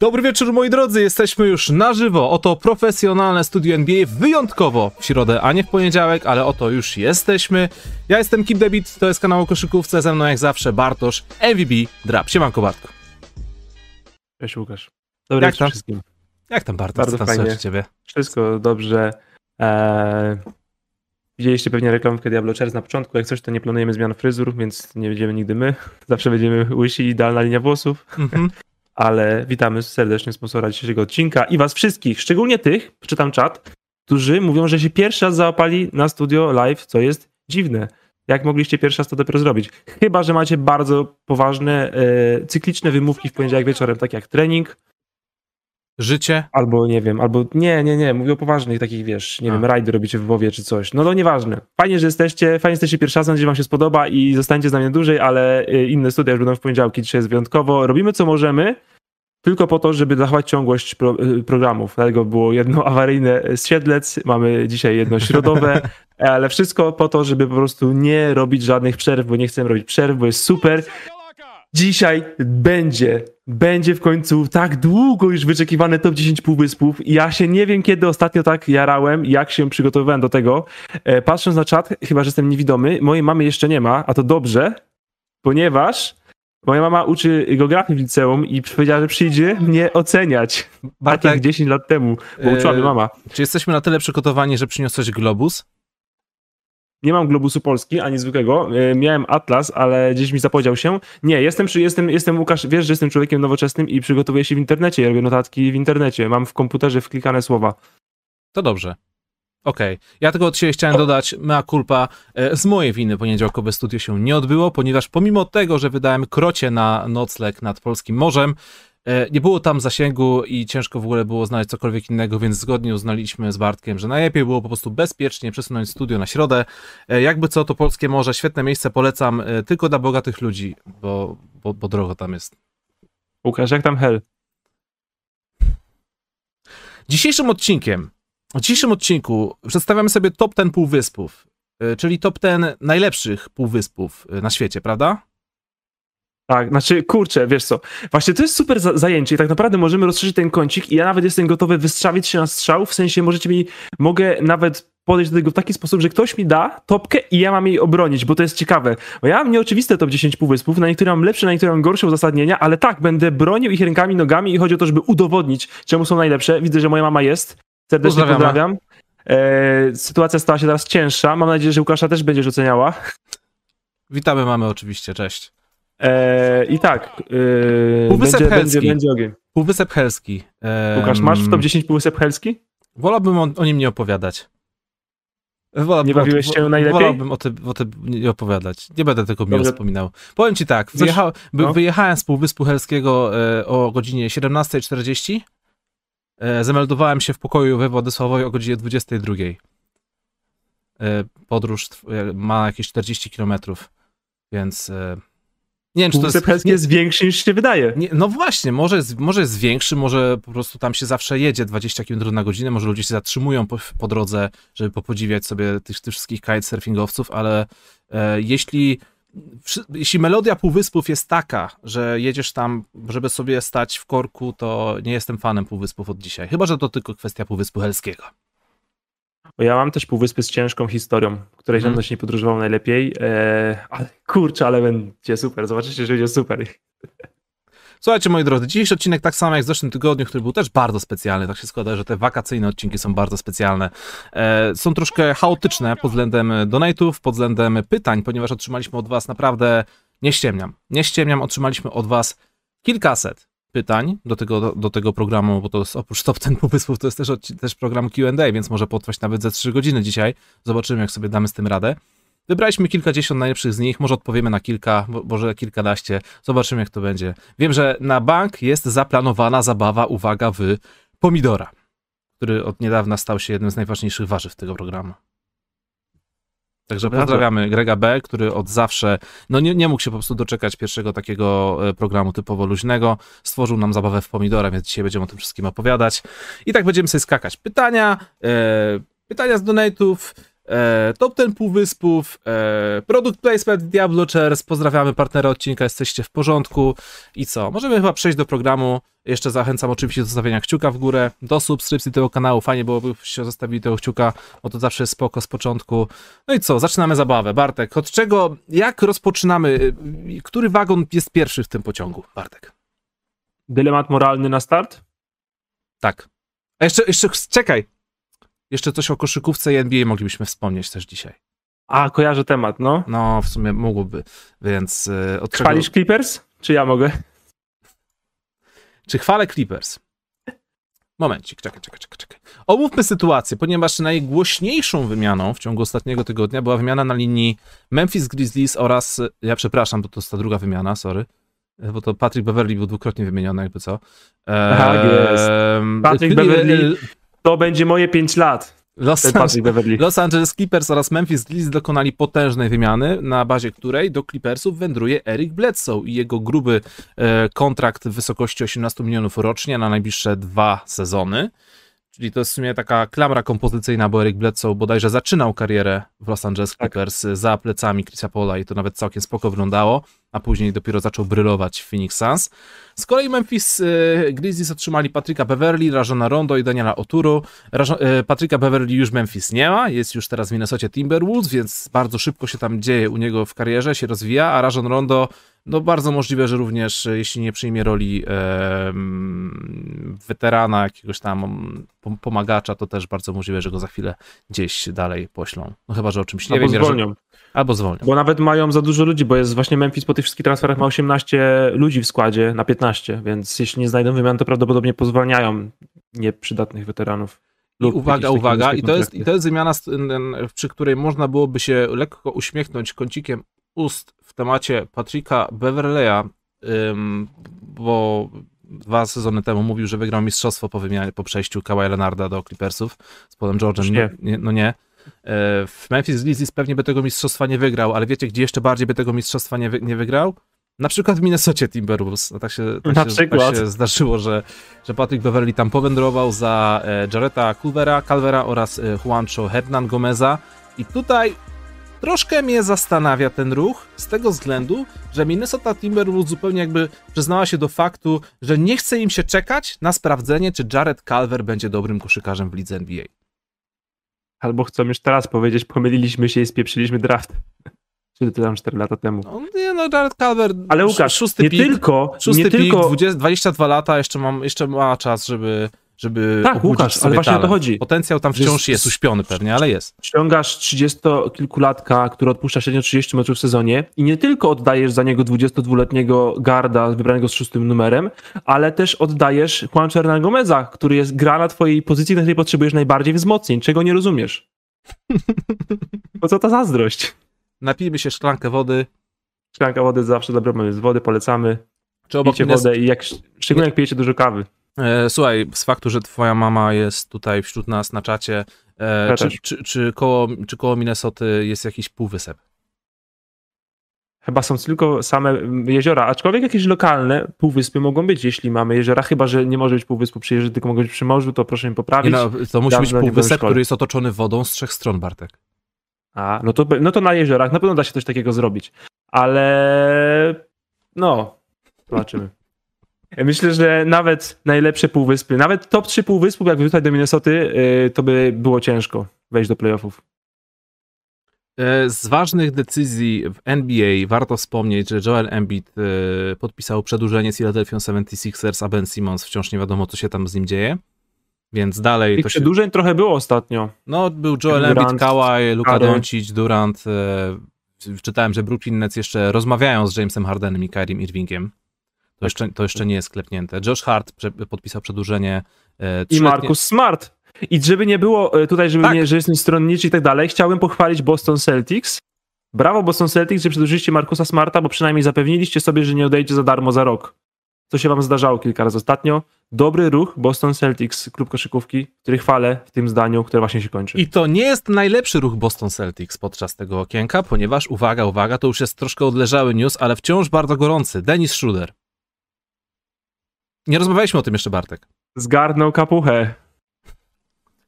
Dobry wieczór moi drodzy, jesteśmy już na żywo. Oto profesjonalne studio NBA wyjątkowo w środę, a nie w poniedziałek, ale oto już jesteśmy. Ja jestem Kip Debit, to jest kanał o koszykówce, ze mną jak zawsze Bartosz, MVB, Drap. Siemanko Bartku. Cześć Łukasz. Dobry Jak wieczór tam? wszystkim. Jak tam Bartosz, Bardzo co tam fajnie. ciebie? Wszystko dobrze. Eee, widzieliście pewnie reklamkę Diablo Chairs na początku. Jak coś, to nie planujemy zmian fryzur, więc nie będziemy nigdy my. Zawsze będziemy łysi, idealna linia włosów. Mhm. Ale witamy serdecznie sponsora dzisiejszego odcinka i was wszystkich, szczególnie tych, czytam czat, którzy mówią, że się pierwszy raz załapali na studio live, co jest dziwne. Jak mogliście pierwszy raz to dopiero zrobić? Chyba, że macie bardzo poważne, e, cykliczne wymówki w poniedziałek wieczorem, tak jak trening, Życie? Albo nie wiem, albo nie, nie, nie, mówię o poważnych takich, wiesz, nie A. wiem, rajdy robicie w WoWie czy coś. No to nieważne. Fajnie, że jesteście, fajnie jesteście pierwszy raz, nadzieję, że wam się spodoba i zostańcie z nami dłużej, ale y, inne studia już będą w poniedziałki, dzisiaj jest wyjątkowo. Robimy co możemy, tylko po to, żeby zachować ciągłość pro, y, programów. Dlatego było jedno awaryjne z Siedlec, mamy dzisiaj jedno środowe, ale wszystko po to, żeby po prostu nie robić żadnych przerw, bo nie chcemy robić przerw, bo jest super. Dzisiaj będzie, będzie w końcu tak długo już wyczekiwany top 10 półwyspów. Ja się nie wiem, kiedy ostatnio tak jarałem, jak się przygotowywałem do tego. E, patrząc na czat, chyba, że jestem niewidomy, mojej mamy jeszcze nie ma, a to dobrze, ponieważ moja mama uczy geografii w liceum i powiedziała, że przyjdzie mnie oceniać. Bartek, jak 10 lat temu, bo uczyła mnie mama. czy jesteśmy na tyle przygotowani, że przyniosłeś globus? Nie mam globusu Polski, ani zwykłego. E, Miałem Atlas, ale gdzieś mi zapodział się. Nie, jestem, jestem, jestem Łukasz, wiesz, że jestem człowiekiem nowoczesnym i przygotowuję się w internecie. Ja robię notatki w internecie. Mam w komputerze wklikane słowa. To dobrze. Okej. Ja tylko od siebie chciałem dodać, mea culpa, e, z mojej winy poniedziałkowe studio się nie odbyło, ponieważ pomimo tego, że wydałem krocie na nocleg nad Polskim Morzem, nie było tam zasięgu i ciężko w ogóle było znaleźć cokolwiek innego, więc zgodnie uznaliśmy z Bartkiem, że najlepiej było po prostu bezpiecznie przesunąć studio na środę. E, Jakby co, to Polskie Morze, świetne miejsce, polecam e, tylko dla bogatych ludzi, bo, bo, bo drogo tam jest. Łukasz, jak tam hell? Dzisiejszym odcinkiem, w dzisiejszym odcinku przedstawiamy sobie top 10 półwyspów, czyli top 10 najlepszych półwyspów na świecie, prawda? Tak, znaczy, kurczę, wiesz co, właśnie to jest super za zajęcie i tak naprawdę możemy rozszerzyć ten kącik i ja nawet jestem gotowy wystrzawić się na strzał, w sensie możecie mi, mogę nawet podejść do tego w taki sposób, że ktoś mi da topkę i ja mam jej obronić, bo to jest ciekawe. Bo ja mam nieoczywiste top 10 półwyspów, na niektóre mam lepsze, na niektóre mam gorsze uzasadnienia, ale tak, będę bronił ich rękami, nogami i chodzi o to, żeby udowodnić, czemu są najlepsze. Widzę, że moja mama jest. Serdecznie Pozdrawiamy. pozdrawiam. E, sytuacja stała się teraz cięższa. Mam nadzieję, że Łukasza też będziesz oceniała. Witamy mamy oczywiście, cześć. E, I tak. E, Półwysep będzie, Helski. będzie, będzie ogień. Półwysep Helski. Em, Łukasz, masz w top 10 półwysep Helski? Wolałbym o, o nim nie opowiadać. Wolałbym Nie bawiłeś się najlepiej? Wolałbym o tym o tym nie opowiadać. Nie będę tego miło wspominał. Powiem ci tak, wyjecha, no. wyjechałem z Półwyspu Helskiego e, o godzinie 17.40. E, zameldowałem się w pokoju we Władysławowie o godzinie 22. E, podróż ma jakieś 40 km, więc e, nie wiem, czy to jest... Nie, jest większy niż się wydaje. nie, no właśnie, może jest, może jest większy, może po prostu tam się zawsze jedzie 20 km na godzinę, może ludzie się zatrzymują po, po drodze, żeby popodziwiać sobie tych, tych wszystkich kitesurfingowców, ale e, jeśli, wszy- jeśli melodia Półwyspów jest taka, że jedziesz tam, żeby sobie stać w korku, to nie jestem fanem Półwyspów od dzisiaj. Chyba, że to tylko kwestia Półwyspu Helskiego. Bo ja mam też półwyspy z ciężką historią, której Mhm. żadność nie podróżował najlepiej. E, ale kurczę, ale będzie super. Zobaczycie, że będzie super. Słuchajcie, moi drodzy, dzisiejszy odcinek tak samo jak w zeszłym tygodniu, który był też bardzo specjalny. Tak się składa, że te wakacyjne odcinki są bardzo specjalne. E, są troszkę chaotyczne pod względem donate'ów, pod względem pytań, ponieważ otrzymaliśmy od was naprawdę, nie ściemniam, nie ściemniam, otrzymaliśmy od was kilkaset pytań do tego, do, do tego programu, bo to jest oprócz Top Ten Półwyspów, to jest też, też program Q&A, więc może potrwać nawet ze 3 godziny dzisiaj. Zobaczymy, jak sobie damy z tym radę. Wybraliśmy kilkadziesiąt najlepszych z nich, może odpowiemy na kilka, może kilkanaście, zobaczymy jak to będzie. Wiem, że na bank jest zaplanowana zabawa, uwaga, w pomidora, który od niedawna stał się jednym z najważniejszych warzyw tego programu. Także pozdrawiamy Grega B., który od zawsze, no nie, nie mógł się po prostu doczekać pierwszego takiego e, programu typowo luźnego. Stworzył nam zabawę w pomidora, więc dzisiaj będziemy o tym wszystkim opowiadać. I tak będziemy sobie skakać. Pytania, e, pytania z donate'ów, e, top ten półwyspów, e, produkt placement Diablo Chairs, pozdrawiamy partnera odcinka, jesteście w porządku i co, możemy chyba przejść do programu, jeszcze zachęcam oczywiście do zostawienia kciuka w górę, do subskrypcji tego kanału, fajnie byłoby się zostawili tego kciuka, bo to zawsze jest spoko z początku. No i co, zaczynamy zabawę. Bartek, od czego, jak rozpoczynamy, y, który wagon jest pierwszy w tym pociągu, Bartek? Dylemat moralny na start? Tak. A jeszcze, jeszcze, czekaj. Jeszcze coś o koszykówce i NBA moglibyśmy wspomnieć też dzisiaj. A, kojarzę temat, no. No, w sumie mógłby, więc y, od czego... Chwalisz Clippers? Czy ja mogę? Czy chwalę Clippers? Momencik, czekaj, czekaj, czekaj, czekaj. Omówmy sytuację, ponieważ najgłośniejszą wymianą w ciągu ostatniego tygodnia była wymiana na linii Memphis Grizzlies oraz, ja przepraszam, bo to jest ta druga wymiana, sorry, bo to Patrick Beverly był dwukrotnie wymieniony, jakby co. Eee, tak jest. Patrick Beverly, to będzie moje 5 lat. Los, Los, Angeles Clippers oraz Memphis Grizzlies dokonali potężnej wymiany, na bazie której do Clippersów wędruje Eric Bledsoe i jego gruby e, kontrakt w wysokości 18 milionów rocznie na najbliższe dwa sezony. Czyli to jest w sumie taka klamra kompozycyjna, bo Eric Bledsoe bodajże zaczynał karierę w Los Angeles tak. Clippers tak. za plecami Chrisa Paula i to nawet całkiem spoko wyglądało, a później dopiero zaczął brylować w Phoenix Suns. Z kolei Memphis e, Grizzlies otrzymali Patryka Beverly, Rajona Rondo i Daniela Oturu. E, Patryka Beverly już Memphis nie ma, jest już teraz w Minnesota Timberwolves, więc bardzo szybko się tam dzieje u niego w karierze, się rozwija, a Rajon Rondo no bardzo możliwe, że również e, jeśli nie przyjmie roli e, weterana, jakiegoś tam pomagacza, to też bardzo możliwe, że go za chwilę gdzieś dalej poślą. No chyba, że o czymś nie Albo wiem. zwolnią. Że... Albo zwolnią. Bo nawet mają za dużo ludzi, bo jest właśnie Memphis po tych wszystkich transferach ma 18 ludzi w składzie na 15, więc jeśli nie znajdą wymian, to prawdopodobnie pozwalniają nieprzydatnych weteranów. I uwaga, uwaga, i to, jest, i to jest wymiana, przy której można byłoby się lekko uśmiechnąć kącikiem ust w temacie Patricka Beverleya, bo dwa sezony temu mówił, że wygrał mistrzostwo po wymianie, po przejściu Kawhi Leonarda do Clippersów z Paulem George'em. Nie. nie. No nie. E, w Memphis Grizzlies pewnie by tego mistrzostwa nie wygrał, ale wiecie, gdzie jeszcze bardziej by tego mistrzostwa nie, wy, nie wygrał? Na przykład w Minnesocie Timberwolves. No tak się, tak Na się, przykład. tak się zdarzyło, że, że Patrick Beverly tam powędrował za e, Jareta Culvera, Calvera oraz e, Juancho Hernan Gomeza. I tutaj Troszkę mnie zastanawia ten ruch z tego względu, że Minnesota Timberwolves zupełnie jakby przyznała się do faktu, że nie chce im się czekać na sprawdzenie, czy Jared Calver będzie dobrym koszykarzem w lidze NBA. Albo chcą już teraz powiedzieć, pomyliliśmy się i spieprzyliśmy draft. Czyli to tam 4 lata temu. No, nie, no Jared Calver. Ale Łukasz, szósty nie pik, tylko. Szósty nie pik, tylko... 20, 22 lata, jeszcze, mam, jeszcze ma czas, żeby żeby Tak, Łukasz, ale właśnie talent. o to chodzi. Potencjał tam wciąż jest uśpiony pewnie, ale jest. Ściągasz 30-kilkulatka, który odpuszcza średnio 30 meczów w sezonie i nie tylko oddajesz za niego 22-letniego garda wybranego z szóstym numerem, ale też oddajesz Juan Hernan Gomeza, który jest gra na twojej pozycji, na której potrzebujesz najbardziej wzmocnień. Czego nie rozumiesz? Po co ta zazdrość? Napijmy się szklankę wody. Szklanka wody zawsze mamy z wody, polecamy. Czy obok Pijcie wodę i jak, szczególnie jak pijecie dużo kawy. E, słuchaj, z faktu, że twoja mama jest tutaj wśród nas na czacie, e, Ja czy, czy, czy, koło, czy koło Minnesoty jest jakiś półwysep? Chyba są tylko same jeziora, aczkolwiek jakieś lokalne półwyspy mogą być, jeśli mamy jeziora, chyba że nie może być półwyspu przy jeziorze, tylko mogą być przy morzu, to proszę mi poprawić. no, to musi być półwysep, który jest otoczony wodą z trzech stron, Bartek. A, no to, no to na jeziorach na pewno da się coś takiego zrobić. Ale no, zobaczymy. Myślę, że nawet najlepsze półwyspy, nawet top 3 półwyspów, jak wrzucać do Minnesoty, to by było ciężko wejść do playoffów. E, Z ważnych decyzji w NBA warto wspomnieć, że Joel Embiid e, podpisał przedłużenie z Philadelphia 76ers, a Ben Simmons wciąż nie wiadomo, co się tam z nim dzieje. Więc dalej Tych to się... przedłużeń trochę było ostatnio. No, był Joel Durant, Embiid, Kawhi, Luka. Doncic, Durant. E, czytałem, że Brooklyn Nets jeszcze rozmawiają z Jamesem Hardenem i Kyrie Irvingiem. To jeszcze, to jeszcze nie jest klepnięte. Josh Hart podpisał przedłużenie e, I Marcus Smart. I żeby nie było e, tutaj, żeby Tak. nie, że jestem stronniczy i tak dalej, chciałbym pochwalić Boston Celtics. Brawo Boston Celtics, że przedłużyliście Marcusa Smarta, bo przynajmniej zapewniliście sobie, że nie odejdzie za darmo za rok. Co się wam zdarzało kilka razy ostatnio. Dobry ruch Boston Celtics, klub koszykówki, który chwalę w tym zdaniu, które właśnie się kończy. I to nie jest najlepszy ruch Boston Celtics podczas tego okienka, ponieważ, uwaga, uwaga, to już jest troszkę odleżały news, ale wciąż bardzo gorący. Dennis Schroeder. Nie rozmawialiśmy o tym jeszcze, Bartek. Zgarnął kapuchę.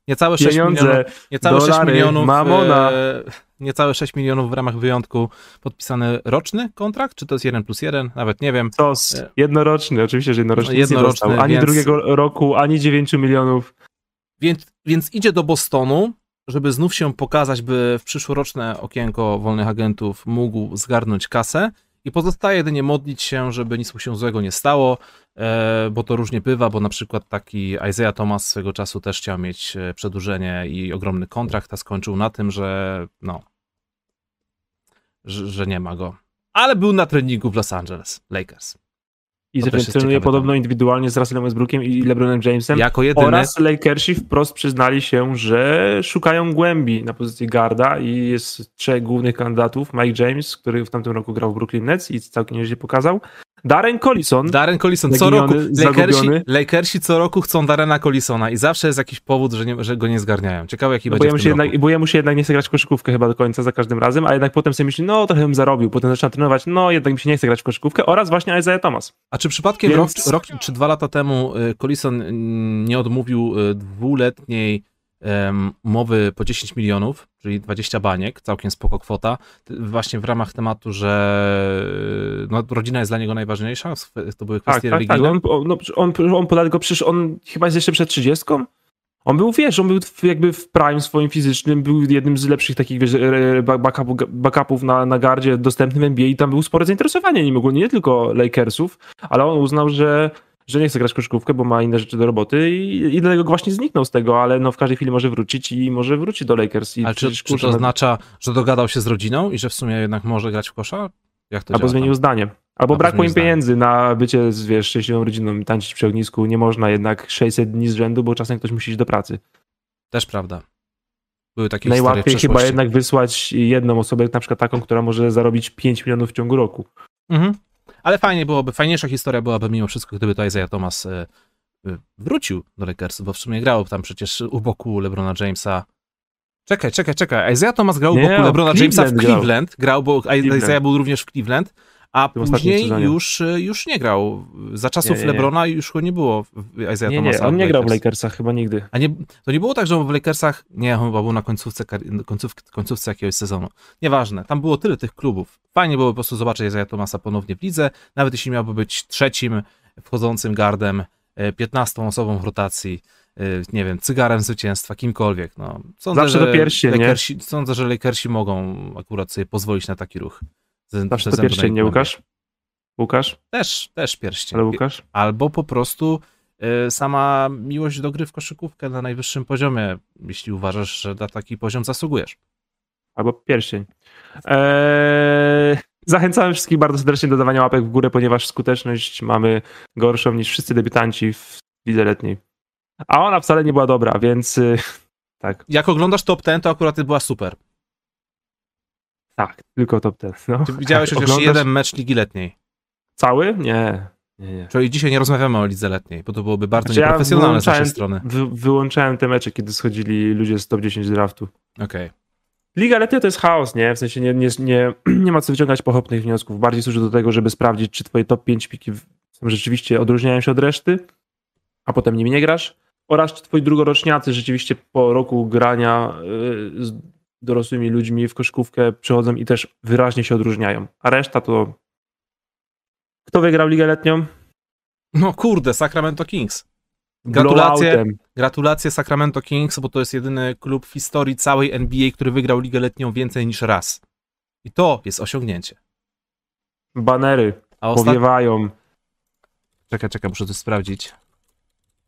Niecałe 6 Pieniądze, milionów, niecałe 6 dolary, milionów, mamona. e, niecałe 6 milionów w ramach wyjątku podpisany roczny kontrakt, czy to jest 1 plus 1, nawet nie wiem. sos, E. jednoroczny, oczywiście, że jednoroczny, Jednoroczny, nie dostał. Ani więc- drugiego roku, ani 9 milionów. Więc, więc idzie do Bostonu, żeby znów się pokazać, by w przyszłoroczne okienko wolnych agentów mógł zgarnąć kasę i pozostaje jedynie modlić się, żeby nic mu się złego nie stało, e, bo to różnie bywa, bo na przykład taki Isaiah Thomas swego czasu też chciał mieć e, przedłużenie i ogromny kontrakt, a skończył na tym, że no, że, że nie ma go. Ale był na treningu w Los Angeles Lakers. I trenuje podobno indywidualnie z Russellem Westbrookiem i LeBronem Jamesem. Jako jedyny Oraz Lakersi wprost przyznali się, że szukają głębi na pozycji garda i jest trzech głównych kandydatów. Mike James, który w tamtym roku grał w Brooklyn Nets i całkiem nieźle pokazał. Darren Collison, Darren Collison, co roku, Lakersi. Lakersi co roku chcą Darrena Collisona i zawsze jest jakiś powód, że, nie, że go nie zgarniają. Ciekawe jaki no bo, będzie się tym jednak, bo jemu się jednak nie chce grać w koszykówkę chyba do końca za każdym razem, a jednak potem sobie myśli, no trochę bym zarobił, potem zaczyna trenować, no jednak mi się nie chce grać w koszykówkę oraz właśnie Isaiah Thomas. A czy przypadkiem Więc- rok, rok czy dwa lata temu y, Collison mm, nie odmówił y, dwuletniej em, umowy po 10 milionów, czyli 20 baniek, całkiem spoko kwota, właśnie w ramach tematu, że y, no, rodzina jest dla niego najważniejsza, to były Tak, kwestie tak, tak. religijne. On, on, no, on, on go, przecież on chyba jest jeszcze przed 30. On był, wiesz, on był jakby w prime swoim fizycznym, był jednym z lepszych takich, wiesz, e, backupów na, na gardzie dostępnym w NBA i tam był spore zainteresowanie nim ogólnie, nie tylko Lakersów, ale on uznał, że, że nie chce grać w koszykówkę, bo ma inne rzeczy do roboty i, i dlatego właśnie zniknął z tego, ale no w każdej chwili może wrócić i może wrócić do Lakers. I Ale czy, czy to no- oznacza, że dogadał się z rodziną i że w sumie jednak może grać w kosza? Jak to Albo działa zmienił tam? zdanie. Albo brakło im pieniędzy na bycie z wiesz, szczęśliwą rodziną tańczyć przy ognisku. Nie można jednak 600 dni z rzędu, bo czasem ktoś musi iść do pracy. Też prawda. Były takie Najłatwiej chyba jednak wysłać jedną osobę, na przykład taką, która może zarobić 5 milionów w ciągu roku. Mhm. Ale fajnie byłoby, fajniejsza historia byłaby mimo wszystko, gdyby to Isaiah Thomas e, e, wrócił do Lakersów, bo w sumie grał tam przecież u boku LeBrona Jamesa. Czekaj, czekaj, czekaj. Isaiah Thomas grał u boku LeBrona Jamesa w Cleveland grał. Cleveland. Grał, bo Cleveland. Isaiah był również w Cleveland, a później już, e, już nie grał. Za czasów Nie, nie, nie. LeBrona już go nie było w Isaiah Nie, Thomasa. nie, on nie grał w Lakers. Lakersach chyba nigdy. A nie, to nie było tak, że w Lakersach, nie, on chyba był na końcówce, końców, końcówce jakiegoś sezonu. Nieważne, tam było tyle tych klubów. Fajnie było po prostu zobaczyć Isaiah Thomasa ponownie w lidze, nawet jeśli miałby być trzecim wchodzącym gardem, e, 15 osobą w rotacji, e, nie wiem, cygarem zwycięstwa, kimkolwiek. No, sądzę, Zawsze że pierścień, nie? Lakersi, Sądzę, że Lakersi mogą akurat sobie pozwolić na taki ruch. Ze, Zawsze ze to pierścień, nie. Łukasz? Łukasz? Też, też pierścień. Ale Łukasz? Albo po prostu e, sama miłość do gry w koszykówkę na najwyższym poziomie, jeśli uważasz, że na taki poziom zasługujesz. Albo pierścień. Eee, zachęcamy wszystkich bardzo serdecznie do dawania łapek w górę, ponieważ skuteczność mamy gorszą niż wszyscy debiutanci w lidze letniej. A ona wcale nie była dobra, więc y, tak, Jak oglądasz top 10, to akurat była super. Tak, tylko top ten. No. Czy widziałeś chociaż Oglądasz jeden mecz Ligi Letniej? Cały? Nie. nie, nie. Czyli dzisiaj nie rozmawiamy o Lidze Letniej, bo to byłoby bardzo Znaczy ja nieprofesjonalne z naszej strony. Wy, wyłączałem te mecze, kiedy schodzili ludzie z top 10 draftu. Okej. Liga letnia to jest chaos, nie? W sensie nie, nie, nie, nie ma co wyciągać pochopnych wniosków. Bardziej służy do tego, żeby sprawdzić, czy twoje top 5 piki rzeczywiście odróżniają się od reszty, a potem nimi nie grasz. Oraz czy twoi drugoroczniacy rzeczywiście po roku grania y, z dorosłymi ludźmi w koszykówkę przychodzą i też wyraźnie się odróżniają. A reszta to... Kto wygrał ligę letnią? No kurde, Sacramento Kings. Gratulacje, gratulacje Sacramento Kings, bo to jest jedyny klub w historii całej NBA, który wygrał Ligę Letnią więcej niż raz. I to jest osiągnięcie. Banery A ostatnio... powiewają. Czekaj, czekaj, muszę to sprawdzić.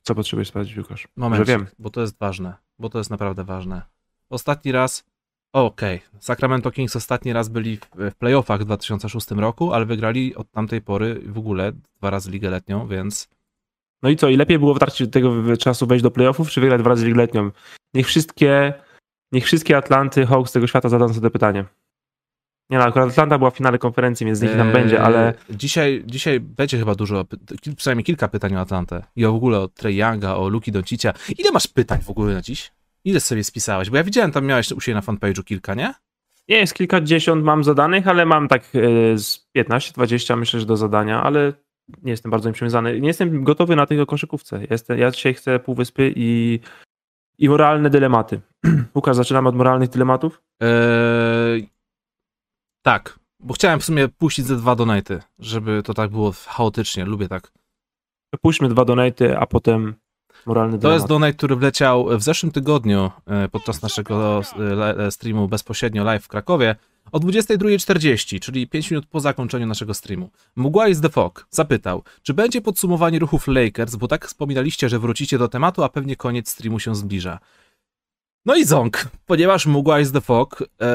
Co potrzebujesz sprawdzić, Łukasz? Moment, bo to jest ważne, bo to jest naprawdę ważne. Ostatni raz, okej, Sacramento Kings ostatni raz byli w, playoffach w 2006 roku, ale wygrali od tamtej pory w ogóle dwa razy Ligę Letnią, więc No i co? I lepiej było w trakcie tego czasu wejść do playoffów, czy wygrać dwa razy ligę letnią? Niech wszystkie, niech wszystkie Atlanty, Hawks tego świata zadadzą sobie pytanie. Nie no, akurat Atlanta była w finale konferencji, więc niech tam Eee, będzie, ale Dzisiaj, dzisiaj będzie chyba dużo, przynajmniej kilka pytań o Atlantę i w ogóle o Trey Younga, o Luki Doncicia. Ile masz pytań w ogóle na dziś? Ile sobie spisałeś? Bo ja widziałem, tam miałeś u siebie na fanpage'u kilka, nie? nie jest kilkadziesiąt mam zadanych, ale mam tak e, z 15-20 myślę, że do zadania, ale nie jestem bardzo im przywiązany. Nie jestem gotowy na tej koszykówce. Jestem, ja dzisiaj chcę półwyspy i I moralne dylematy. Łukasz, zaczynamy od moralnych dylematów? Eee, tak, bo chciałem w sumie puścić ze dwa donaty, żeby to tak było chaotycznie, lubię tak. Puśćmy dwa donaty, a potem moralny To jest donate, który wleciał w zeszłym tygodniu e, podczas naszego e, le- streamu bezpośrednio live w Krakowie o 22.40, czyli 5 minut po zakończeniu naszego streamu. Mgła is the Fog zapytał, czy będzie podsumowanie ruchów Lakers, bo tak wspominaliście, że wrócicie do tematu, a pewnie koniec streamu się zbliża. No i ząk, ponieważ Mgła is the Fog e,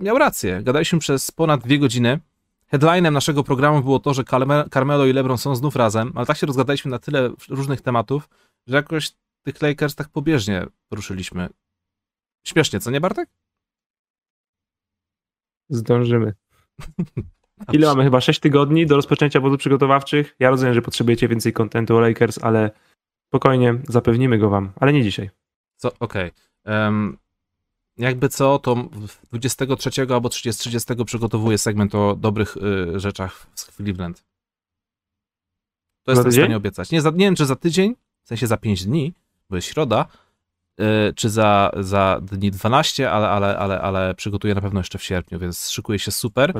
miał rację. Gadaliśmy przez ponad dwie godziny. Headlinem naszego programu było to, że Carme- Carmelo i LeBron są znów razem, ale tak się rozgadaliśmy na tyle różnych tematów, że jakoś tych Lakers tak pobieżnie poruszyliśmy. Śmiesznie, co nie, Bartek? Zdążymy. Ile mamy? Chyba 6 tygodni do rozpoczęcia obozów przygotowawczych. Ja rozumiem, że potrzebujecie więcej kontentu o Lakers, ale spokojnie, zapewnimy go wam, ale nie dzisiaj. Co, okej. Em, jakby co, to w 23 albo 30, 30 przygotowuję segment o dobrych y, rzeczach z Cleveland. To Za jestem w stanie obiecać. Nie, za, nie wiem, czy za tydzień, w sensie za 5 dni, bo jest środa, y, czy za, za dni 12, ale, ale, ale, ale przygotuję na pewno jeszcze w sierpniu, więc szykuje się super.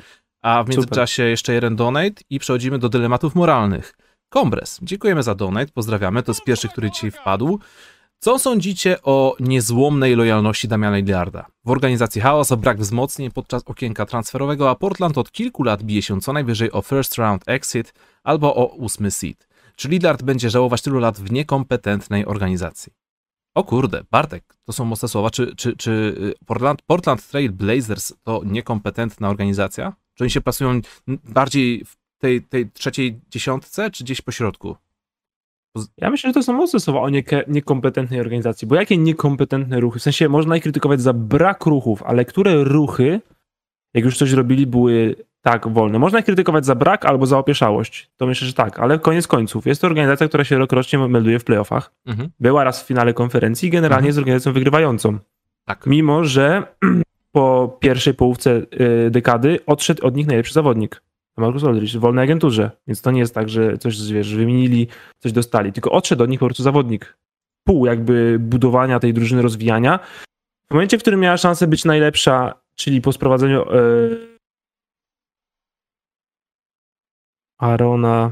A w Super. międzyczasie jeszcze jeden donate i przechodzimy do dylematów moralnych. Kombres, dziękujemy za donate, pozdrawiamy, to jest pierwszy, który dzisiaj wpadł. Co sądzicie o niezłomnej lojalności Damiana Lillarda? W organizacji chaos o brak wzmocnień podczas okienka transferowego, a Portland od kilku lat bije się co najwyżej o first round exit albo o ósmy seed. Czy Lillard będzie żałować tylu lat w niekompetentnej organizacji? O kurde, Bartek, to są mocne słowa. Czy, czy, czy y, Portland, Portland Trail Blazers to niekompetentna organizacja? Czy oni się plasują bardziej w tej, tej trzeciej dziesiątce, czy gdzieś po środku? Ja myślę, że to są mocne słowa o niekompetentnej organizacji, bo jakie niekompetentne ruchy? W sensie można ich krytykować za brak ruchów, ale które ruchy, jak już coś robili, były tak wolne? Można ich krytykować za brak albo za opieszałość. To myślę, że tak, ale koniec końców jest to organizacja, która się rokrocznie melduje w playoffach. Mhm. Była raz w finale konferencji i generalnie Mhm. jest organizacją wygrywającą. Tak. Mimo, że po pierwszej połówce y, dekady odszedł od nich najlepszy zawodnik. Marcus Aldridge, w wolnej agenturze. Więc to nie jest tak, że coś wiesz, wymienili, coś dostali. Tylko odszedł od nich po prostu zawodnik. Pół jakby budowania tej drużyny, rozwijania. W momencie, w którym miała szansę być najlepsza, czyli po sprowadzeniu Arona,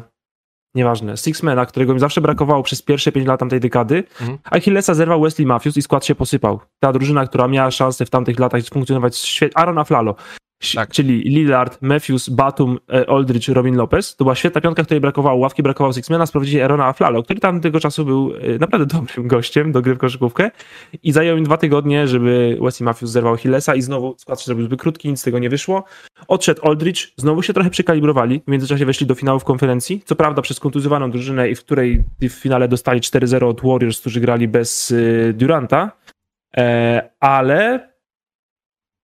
nieważne, Sixmana, którego mi zawsze brakowało przez pierwsze 5 lat tamtej dekady, Mhm. Achillesa zerwał Wesley Matthews i skład się posypał. Ta drużyna, która miała szansę w tamtych latach funkcjonować świetnie, Aaron Aflalo, Ś- Tak. czyli Lillard, Matthews, Batum, e, Aldridge, Robin Lopez, to była świetna piątka, której brakowało. Ławki, brakowało Sixmana, sprowadzili Aarona Aflalo, który tam tego czasu był e, naprawdę dobrym gościem do gry w koszykówkę. I zajął im dwa tygodnie, żeby Wesley Matthews zerwał Achillesa i znowu skład się zrobił zbyt krótki, nic z tego nie wyszło. Odszedł Aldridge, znowu się trochę przekalibrowali, w międzyczasie weszli do finałów konferencji, co prawda przez kontuzjowaną drużynę i w której w finale dostali 4-0 od Warriors, którzy grali bez y, Duranta, e, ale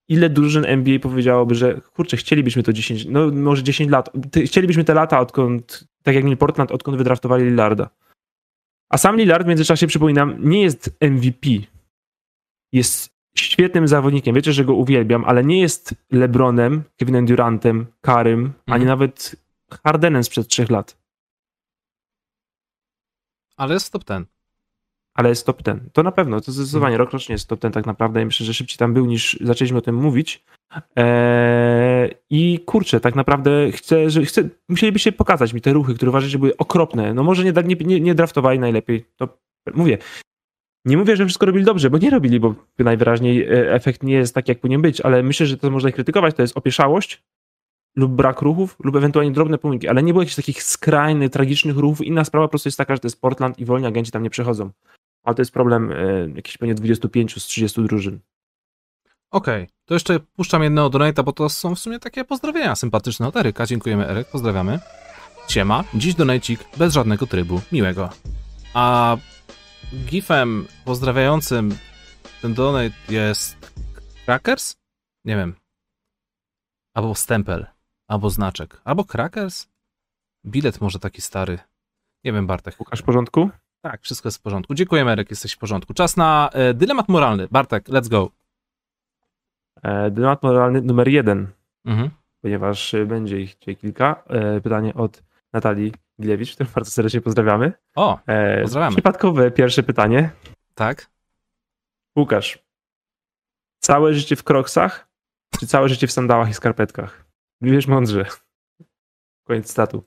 ile drużyn NBA powiedziałoby, że kurczę, chcielibyśmy to 10, no może 10 lat, chcielibyśmy te lata, odkąd, tak jak mieli Portland, odkąd wydraftowali Lillarda. A sam Lillard w międzyczasie, przypominam, nie jest MVP. Jest świetnym zawodnikiem. Wiecie, że go uwielbiam, ale nie jest LeBronem, Kevinem Durantem, Karym, ani Mhm. nawet Hardenem sprzed trzech lat. Ale jest top ten. Ale jest top ten. To na pewno, to zdecydowanie rok rocznie jest top ten tak naprawdę. Myślę, że szybciej tam był niż zaczęliśmy o tym mówić. Eee, I kurczę, tak naprawdę chcę, że chcę, musielibyście pokazać mi te ruchy, które uważacie, że były okropne. No może nie, nie, nie, draftowali najlepiej. To mówię. Nie mówię, że wszystko robili dobrze, bo nie robili, bo najwyraźniej e, efekt nie jest taki, jak powinien być, ale myślę, że to można ich krytykować, to jest opieszałość lub brak ruchów, lub ewentualnie drobne pomyłki, ale nie było jakichś takich skrajnych, tragicznych ruchów. Inna sprawa po prostu jest taka, że to jest Portland i wolni agenci tam nie przechodzą. Ale to jest problem e, jakiś pewnie 25 z 30 drużyn. Okej, to jeszcze puszczam jednego donata, bo to są w sumie takie pozdrowienia sympatyczne od Eryka. Dziękujemy Eryk, pozdrawiamy. Siema, dziś donajcik bez żadnego trybu, miłego. A gifem pozdrawiającym ten donate jest Crackers? Nie wiem. Albo stempel, albo znaczek, albo Crackers? Bilet może taki stary. Nie wiem, Bartek. Łukasz w porządku? Tak, wszystko jest w porządku. Dziękujemy, Eryk, jesteś w porządku. Czas na e, dylemat moralny. Bartek, let's go. E, dylemat moralny numer jeden, Mhm. ponieważ e, będzie ich dzisiaj kilka. E, pytanie od Natalii Gilewicz, którą bardzo serdecznie pozdrawiamy. O, E, Pozdrawiamy. Przypadkowe pierwsze pytanie. tak. Łukasz, całe życie w kroksach, czy całe życie w sandałach i skarpetkach? Wiesz mądrze. Koniec statu.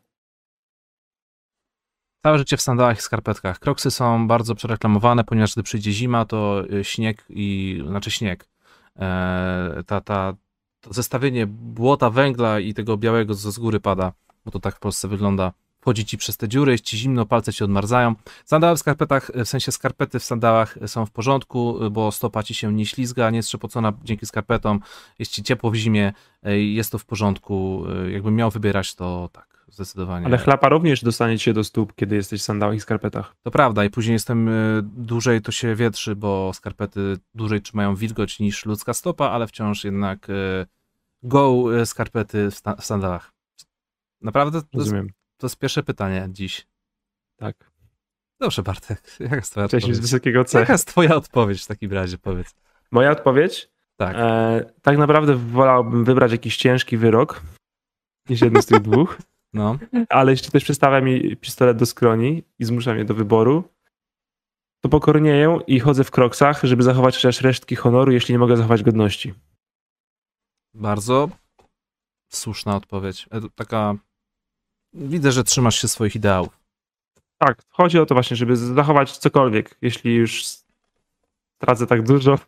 Całe życie w sandałach i skarpetkach. Kroksy są bardzo przereklamowane, ponieważ gdy przyjdzie zima, to y, śnieg i, znaczy śnieg, e, ta, ta, to zestawienie błota, węgla i tego białego, co z góry pada, bo to tak w Polsce wygląda, wchodzi ci przez te dziury, jest ci zimno, palce ci odmarzają. Sandały w skarpetach, w sensie skarpety w sandałach są w porządku, bo stopa ci się nie ślizga, nie jest trzepocona dzięki skarpetom, jest ci ciepło w zimie, e, jest to w porządku. E, Jakbym miał wybierać, to tak, zdecydowanie. Ale chlapa również dostanie cię do stóp, kiedy jesteś w sandałach i skarpetach. To prawda, i później jestem y, dłużej to się wietrzy, bo skarpety dłużej trzymają wilgoć niż ludzka stopa, ale wciąż jednak y, go y, skarpety w, sandałach. Naprawdę? To jest, Rozumiem. to jest pierwsze pytanie dziś. Tak. Dobrze, Bartek. Jaka jest twoja z odpowiedź? wysokiego C. Jaka jest twoja odpowiedź w takim razie, powiedz. Moja odpowiedź? Tak. E, tak naprawdę wolałbym wybrać jakiś ciężki wyrok niż jeden z tych dwóch, No. ale jeśli ktoś przystawia mi pistolet do skroni i zmusza mnie do wyboru, to pokornieję i chodzę w kroksach, żeby zachować chociaż resztki honoru, jeśli nie mogę zachować godności. Bardzo słuszna odpowiedź. E, Taka... Widzę, że trzymasz się swoich ideałów. Tak, chodzi o to właśnie, żeby zachować cokolwiek, jeśli już tracę tak dużo,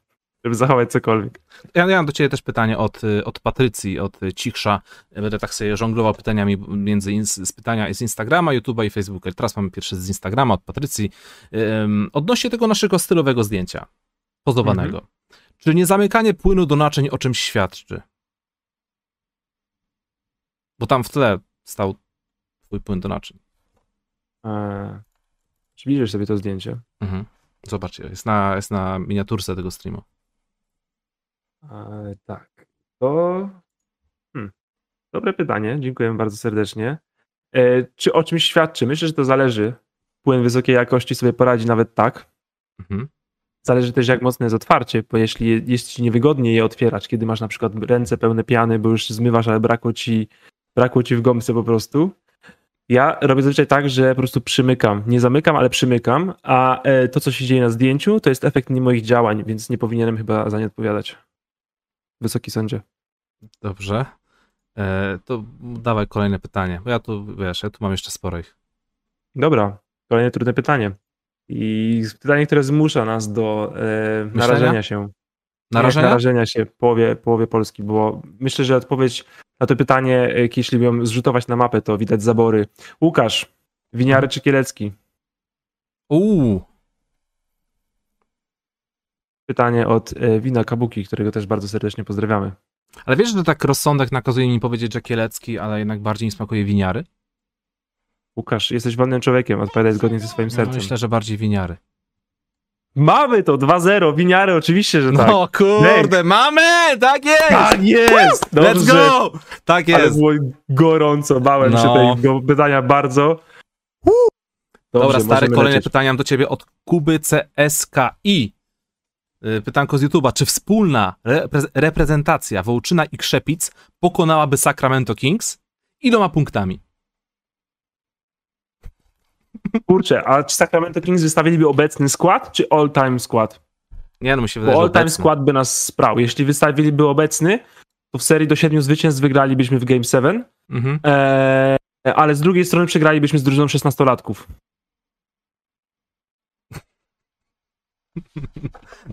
żeby zachować cokolwiek. Ja, ja mam do ciebie też pytanie od, y, od Patrycji, od y, Cichsza. Będę tak sobie żonglował pytaniami między ins- z pytania z Instagrama, YouTube'a i Facebooka. Teraz mamy pierwsze z Instagrama od Patrycji. Ym, odnośnie tego naszego stylowego zdjęcia, pozowanego. Czy niezamykanie płynu do naczyń o czymś świadczy? Bo tam w tle stał twój płyn do naczyń. Eee, przybliżysz sobie to zdjęcie. Mhm. Zobaczcie, jest na, jest na miniaturce tego streamu. Eee, tak, to... Hmm. Dobre pytanie, dziękuję bardzo serdecznie. Eee, czy o czymś świadczy? Myślę, że to zależy. Płyn wysokiej jakości sobie poradzi nawet tak. Mhm. Zależy też, jak mocne jest otwarcie, bo jeśli jest ci niewygodnie je otwierać, kiedy masz na przykład ręce pełne piany, bo już zmywasz, ale brakło ci, brakło ci w gąbce po prostu. Ja robię zazwyczaj tak, że po prostu przymykam. Nie zamykam, ale przymykam, a e, to, co się dzieje na zdjęciu, to jest efekt nie moich działań, więc nie powinienem chyba za nie odpowiadać. Wysoki sądzie. Dobrze. E, to dawaj kolejne pytanie, bo ja tu, wiesz, ja tu mam jeszcze sporo ich. Dobra, kolejne trudne pytanie. I pytanie, które zmusza nas do e, narażenia się. Narażenia? Nie, narażenia się połowie, połowie Polski, bo myślę, że odpowiedź na to pytanie, e, jeśli ją zrzutować na mapę, to widać zabory. Łukasz, winiary czy Kielecki? Uuu, Pytanie od e, Wina Kabuki, którego też bardzo serdecznie pozdrawiamy. ale wiesz, że tak rozsądek nakazuje mi powiedzieć, że kielecki, ale jednak bardziej mi smakuje winiary? Łukasz, jesteś wolnym człowiekiem, odpowiadaj zgodnie ze swoim No, sercem. myślę, że bardziej winiary. Mamy to, 2-0, winiary, oczywiście, że tak. No kurde, mamy! Tak jest! Tak jest! Let's Dobrze. go! Tak Ale jest. było gorąco, bałem się No. tego pytania bardzo. Dobra, Dobrze, stary, możemy kolejne lecieć. pytania mam do ciebie od Kuby CSKI. Y, Pytanko z YouTube'a. Czy wspólna repre- reprezentacja Wołczyna i Krzepic pokonałaby Sacramento Kings? Iloma punktami? Kurczę, a czy Sacramento Kings wystawiliby obecny skład, czy all-time skład? Nie no, mi się wydaje, Bo all-time skład by nas sprał. Jeśli wystawiliby obecny, to w serii do siedmiu zwycięstw wygralibyśmy w Game 7, Mhm. eee, ale z drugiej strony przegralibyśmy z drużyną 16-latków.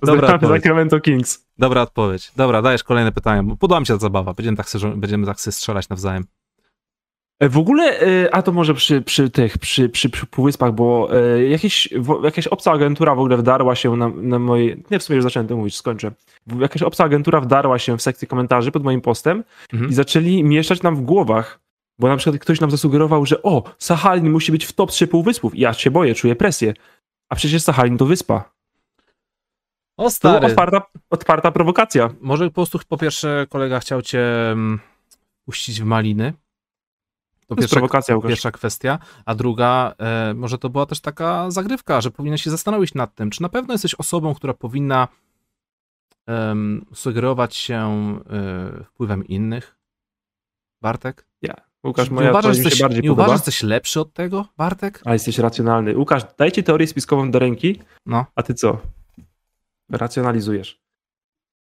Dobra odpowiedź. Sacramento Kings. Dobra odpowiedź. Dobra, dajesz kolejne pytania. bo Podoba mi się ta zabawa. Będziemy tak sobie, będziemy tak strzelać nawzajem. E, W ogóle, e, a to może przy, przy tych, przy, przy, przy półwyspach, bo e, jakieś, jakaś obca agentura w ogóle wdarła się na, na moje, nie w sumie już zacząłem to mówić, skończę. Jakaś obca agentura wdarła się w sekcję komentarzy pod moim postem Mhm. i zaczęli mieszać nam w głowach, bo na przykład ktoś nam zasugerował, że o, Sachalin musi być w top 3 półwyspów. I ja się boję, czuję presję. A przecież Sachalin to wyspa. O stary, otwarta, otwarta prowokacja. może po prostu po pierwsze kolega chciał cię mm, puścić w maliny. To To jest pierwsza, prowokacja, Łukasz. pierwsza kwestia. A druga, e, może to była też taka zagrywka, że powinien się zastanowić nad tym, czy na pewno jesteś osobą, która powinna sugerować się e, wpływem innych. Bartek? Łukasz, Czy moja uważasz, mi się jesteś, bardziej nie uważasz, że jesteś lepszy od tego, Bartek? A jesteś racjonalny. Łukasz, dajcie teorię spiskową do ręki, No. a ty co? Racjonalizujesz.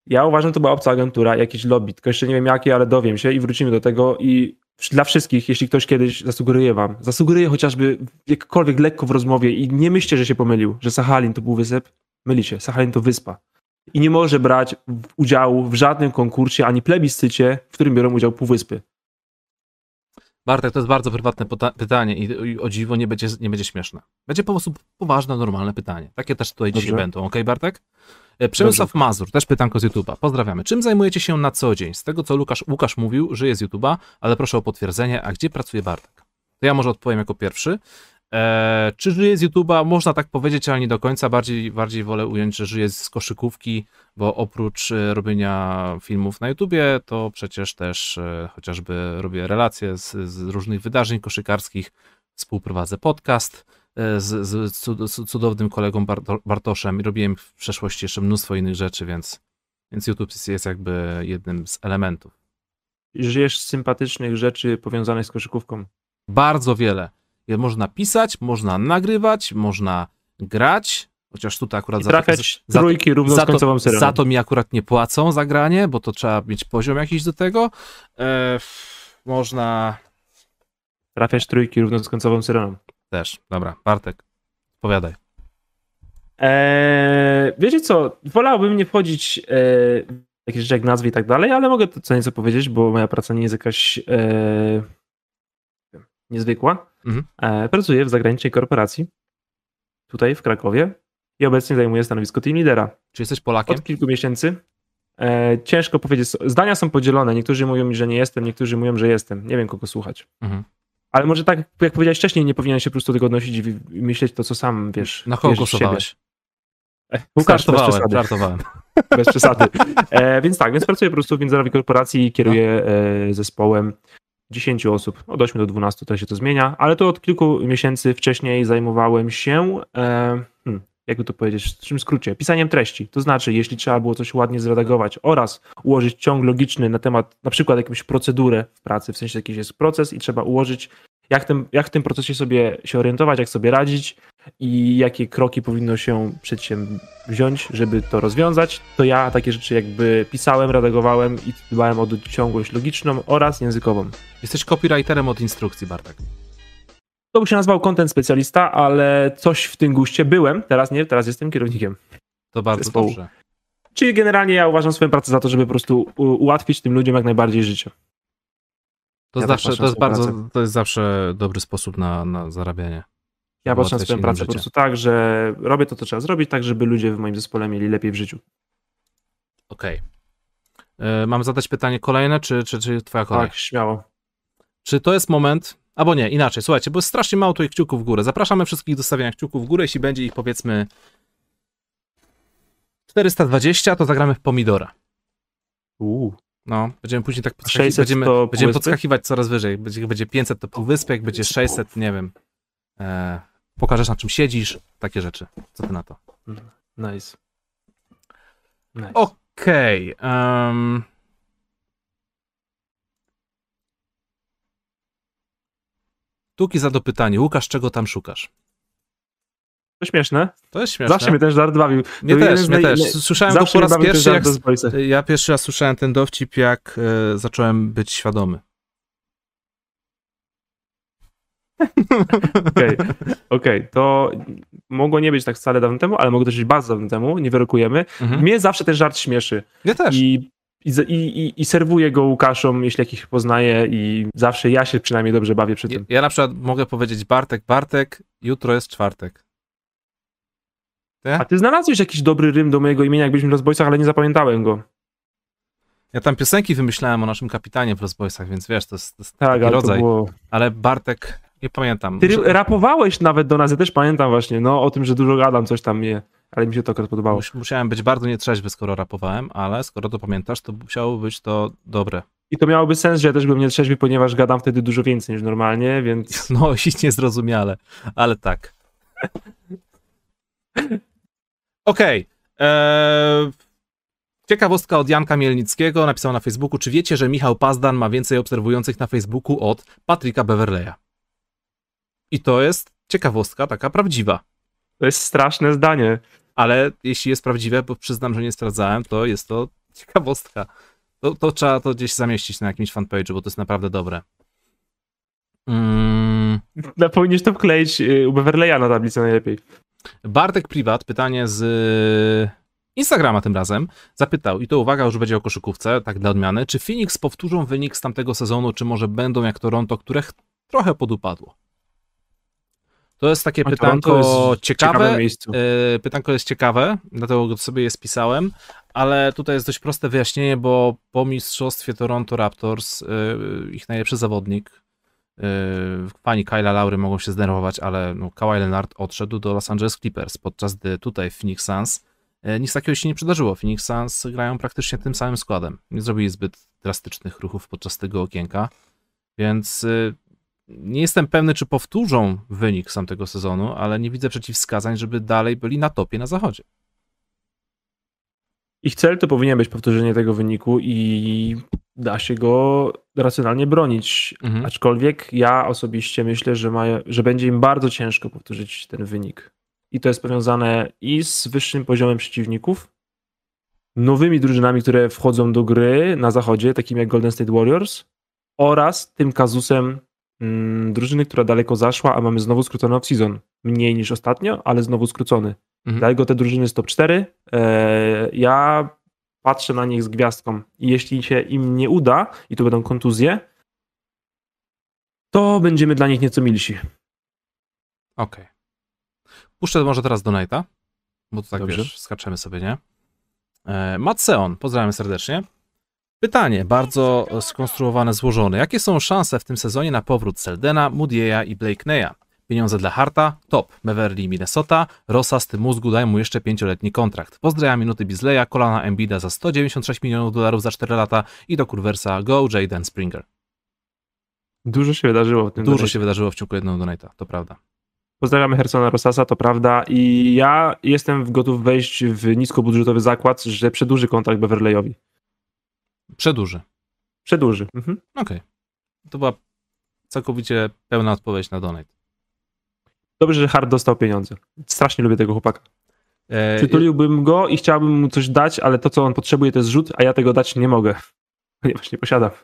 Ja uważam, że to była obca agentura, jakiś lobby, tylko jeszcze nie wiem jakie, ale dowiem się i wrócimy do tego i dla wszystkich, jeśli ktoś kiedyś zasugeruje wam, zasugeruje chociażby jakkolwiek lekko w rozmowie i nie myślcie, że się pomylił, że Sachalin to był wysep, myli się, Sachalin to wyspa. I nie może brać udziału w żadnym konkursie ani plebiscycie, w którym biorą udział półwyspy. Bartek, to jest bardzo prywatne pytanie i, i, o dziwo nie będzie, nie będzie śmieszne. Będzie po prostu poważne, normalne pytanie. Takie też tutaj Dobrze. dzisiaj będą, ok, Bartek? E, Przemysław Dobrze. Mazur, też pytanko z YouTube'a. Pozdrawiamy. Czym zajmujecie się na co dzień? Z tego, co Lukasz, Łukasz mówił, że jest YouTube'a, ale proszę o potwierdzenie, a gdzie pracuje Bartek? To ja może odpowiem jako pierwszy. Eee, czy żyje z YouTube'a? Można tak powiedzieć, ale nie do końca. Bardziej, bardziej wolę ująć, że żyję z koszykówki, bo oprócz e, robienia filmów na YouTubie, to przecież też e, chociażby robię relacje z, z różnych wydarzeń koszykarskich, współprowadzę podcast e, z, z, z cudownym kolegą Bartoszem i robiłem w przeszłości jeszcze mnóstwo innych rzeczy, więc, więc YouTube jest jakby jednym z elementów. Żyjesz z sympatycznych rzeczy powiązanych z koszykówką? Bardzo wiele. Można pisać, można nagrywać, można grać, chociaż tutaj akurat I trafiać za, trójki równo za, z końcową za to mi akurat nie płacą za granie, bo to trzeba mieć poziom jakiś do tego. E, można... Trafiać trójki równo z końcową syreną. Też, dobra. Bartek, powiadaj. Eee, wiecie co, wolałbym nie wchodzić e, w jakieś rzeczy jak nazwy i tak dalej, ale mogę to co nieco powiedzieć, bo moja praca nie jest jakaś e, niezwykła. Mhm. E, pracuję w zagranicznej korporacji, tutaj w Krakowie i obecnie zajmuję stanowisko team lidera. Czy jesteś Polakiem? Od kilku miesięcy. E, ciężko powiedzieć. Zdania są podzielone. Niektórzy mówią mi, że nie jestem, niektórzy mówią, że jestem. Nie wiem, kogo słuchać. Mhm. Ale może tak, jak powiedziałeś wcześniej, nie powinien się po prostu tego odnosić i myśleć to, co sam wiesz. Na kogo głosowałeś? E, Łukasz, bez przesady. Żartowałem. Bez przesady. E, więc tak, więc pracuję po prostu w międzynarodowej korporacji i kieruję no. zespołem 10 osób, od 8 do 12 to się to zmienia, ale to od kilku miesięcy wcześniej zajmowałem się, e, hmm, jakby to powiedzieć, w czym skrócie, pisaniem treści. To znaczy, jeśli trzeba było coś ładnie zredagować oraz ułożyć ciąg logiczny na temat na przykład jakąś procedurę w pracy, w sensie jakiś jest proces i trzeba ułożyć jak, tym, jak w tym procesie sobie się orientować, jak sobie radzić i jakie kroki powinno się przedsięwziąć, żeby to rozwiązać, to ja takie rzeczy jakby pisałem, redagowałem i dbałem o ciągłość logiczną oraz językową. Jesteś copywriterem od instrukcji, Bartek. To by się nazywał content specjalista, ale coś w tym guście byłem, teraz nie, teraz jestem kierownikiem. To bardzo zespołu. dobrze. Czyli generalnie ja uważam swoją pracę za to, żeby po prostu ułatwić tym ludziom jak najbardziej życie. To, ja zawsze, to jest bardzo, to jest zawsze dobry sposób na, na zarabianie. Ja patrzę na swoją pracę po prostu tak, że robię to, co trzeba zrobić, tak, żeby ludzie w moim zespole mieli lepiej w życiu. Okej. Okay. E, mam zadać pytanie kolejne, czy, czy, czy twoja kolej? Tak, śmiało. Czy to jest moment, albo nie, inaczej, słuchajcie, bo jest strasznie mało tutaj kciuków w górę. Zapraszamy wszystkich do stawiania kciuków w górę, jeśli będzie ich powiedzmy 420, to zagramy w pomidora. Uuu. No, będziemy później tak podskakiwać, będziemy, będziemy podskakiwać coraz wyżej. Będzie, będzie 500 to półwyspy, jak będzie 600, nie wiem. E, pokażesz na czym siedzisz, takie rzeczy. Co ty na to? Nice. nice. Okej. Okay, um... Tuki za dopytanie. Łukasz, czego tam szukasz? To śmieszne. To jest śmieszne. Zawsze mnie też żart bawił. Mnie to też, mnie też. Słyszałem go po raz pierwszy, jak, ja pierwszy raz słyszałem ten dowcip, jak e, zacząłem być świadomy. Okej, okay. okay. to mogło nie być tak wcale dawno temu, ale mogło też być bardzo dawno temu, nie wyrokujemy. Mhm. Mnie zawsze ten żart śmieszy. Ja też. I, i, i, i serwuję go Łukaszom, jeśli jakich poznaję i zawsze ja się przynajmniej dobrze bawię przy tym. Ja, ja na przykład mogę powiedzieć Bartek, Bartek, jutro jest czwartek. Ty? A ty znalazłeś jakiś dobry rym do mojego imienia, jak byliśmy w Lost Boysach, ale nie zapamiętałem go. Ja tam piosenki wymyślałem o naszym kapitanie w Lost Boysach, więc wiesz, to jest, to jest tak, taki ale rodzaj. Było... Ale Bartek, nie pamiętam. Ty rapowałeś nawet do nas, ja też pamiętam właśnie, no o tym, że dużo gadam, coś tam mnie, ale mi się to akurat podobało. Musiałem być bardzo nietrzeźwy, skoro rapowałem, ale skoro to pamiętasz, to musiało być to dobre. I to miałoby sens, że ja też bym nietrzeźwy, ponieważ gadam wtedy dużo więcej niż normalnie, więc... No, i niezrozumiale, ale tak. Okej. Okay. Eee, ciekawostka od Janka Mielnickiego, napisał na Facebooku, czy wiecie, że Michał Pazdan ma więcej obserwujących na Facebooku od Patryka Beverleya? I to jest ciekawostka taka prawdziwa. To jest straszne zdanie. Ale jeśli jest prawdziwe, bo przyznam, że nie sprawdzałem, to jest to ciekawostka. To, to trzeba to gdzieś zamieścić na jakimś fanpage'u, bo to jest naprawdę dobre. Mm. No, to wkleić y, u Beverleya na tablicę najlepiej. Bartek Privat, pytanie z Instagrama tym razem, zapytał, i to uwaga, już będzie o koszykówce, tak dla odmiany, czy Phoenix powtórzą wynik z tamtego sezonu, czy może będą jak Toronto, które trochę podupadło? To jest takie pytanko jest ciekawe. ciekawym miejscu. E, Pytanko jest ciekawe, dlatego go sobie je spisałem, ale tutaj jest dość proste wyjaśnienie, bo po mistrzostwie Toronto Raptors e, ich najlepszy zawodnik, e, fani Kyla Laury mogą się zdenerwować, ale no, Kawhi Leonard odszedł do Los Angeles Clippers, podczas gdy tutaj w Phoenix Suns e, nic takiego się nie przydarzyło. Phoenix Suns grają praktycznie tym samym składem. Nie zrobili zbyt drastycznych ruchów podczas tego okienka, więc e, nie jestem pewny, czy powtórzą wynik z tamtego sezonu, ale nie widzę przeciwwskazań, żeby dalej byli na topie na zachodzie. Ich cel to powinien być powtórzenie tego wyniku i da się go racjonalnie bronić. Mhm. Aczkolwiek ja osobiście myślę, że, ma, że będzie im bardzo ciężko powtórzyć ten wynik. I to jest powiązane i z wyższym poziomem przeciwników, nowymi drużynami, które wchodzą do gry na zachodzie, takimi jak Golden State Warriors, oraz tym kazusem mm, drużyny, która daleko zaszła, a mamy znowu skrócony off-season. Mniej niż ostatnio, ale znowu skrócony. Mhm. Dlatego te drużyny z top 4. E, ja patrzę na nich z gwiazdką. I jeśli się im nie uda, i to będą kontuzje, to będziemy dla nich nieco milsi. Okej. Puszczę może teraz Donata, bo to tak Dobrze. wiesz, skaczemy sobie, nie? E, Matt Seon, pozdrawiam serdecznie. Pytanie, bardzo skonstruowane, złożone. Jakie są szanse w tym sezonie na powrót Seldena, Moodie'a i Blake Neya? Pieniądze dla Harta? Top. Beverly, Minnesota. Rosa z tym mózgu daj mu jeszcze pięcioletni kontrakt. Pozdrawiam minuty Bizleya, kolana Embida za 196 milionów dolarów za 4 lata i do kurwersa Go Jaden Springer. Dużo się wydarzyło w tym Dużo się wydarzyło w ciągu jednego donata, to prawda. Pozdrawiamy Hersona Rosasa, to prawda. I ja jestem gotów wejść w niskobudżetowy zakład, że przedłuży kontrakt Beverleyowi. Przedłuży. Przedłuży. Mhm. Okej. To była całkowicie pełna odpowiedź na donate. Dobrze, że Hart dostał pieniądze. Strasznie lubię tego chłopaka. E, Przytuliłbym go i chciałbym mu coś dać, ale to, co on potrzebuje, to jest rzut, a ja tego dać nie mogę. Ponieważ nie posiadam. e,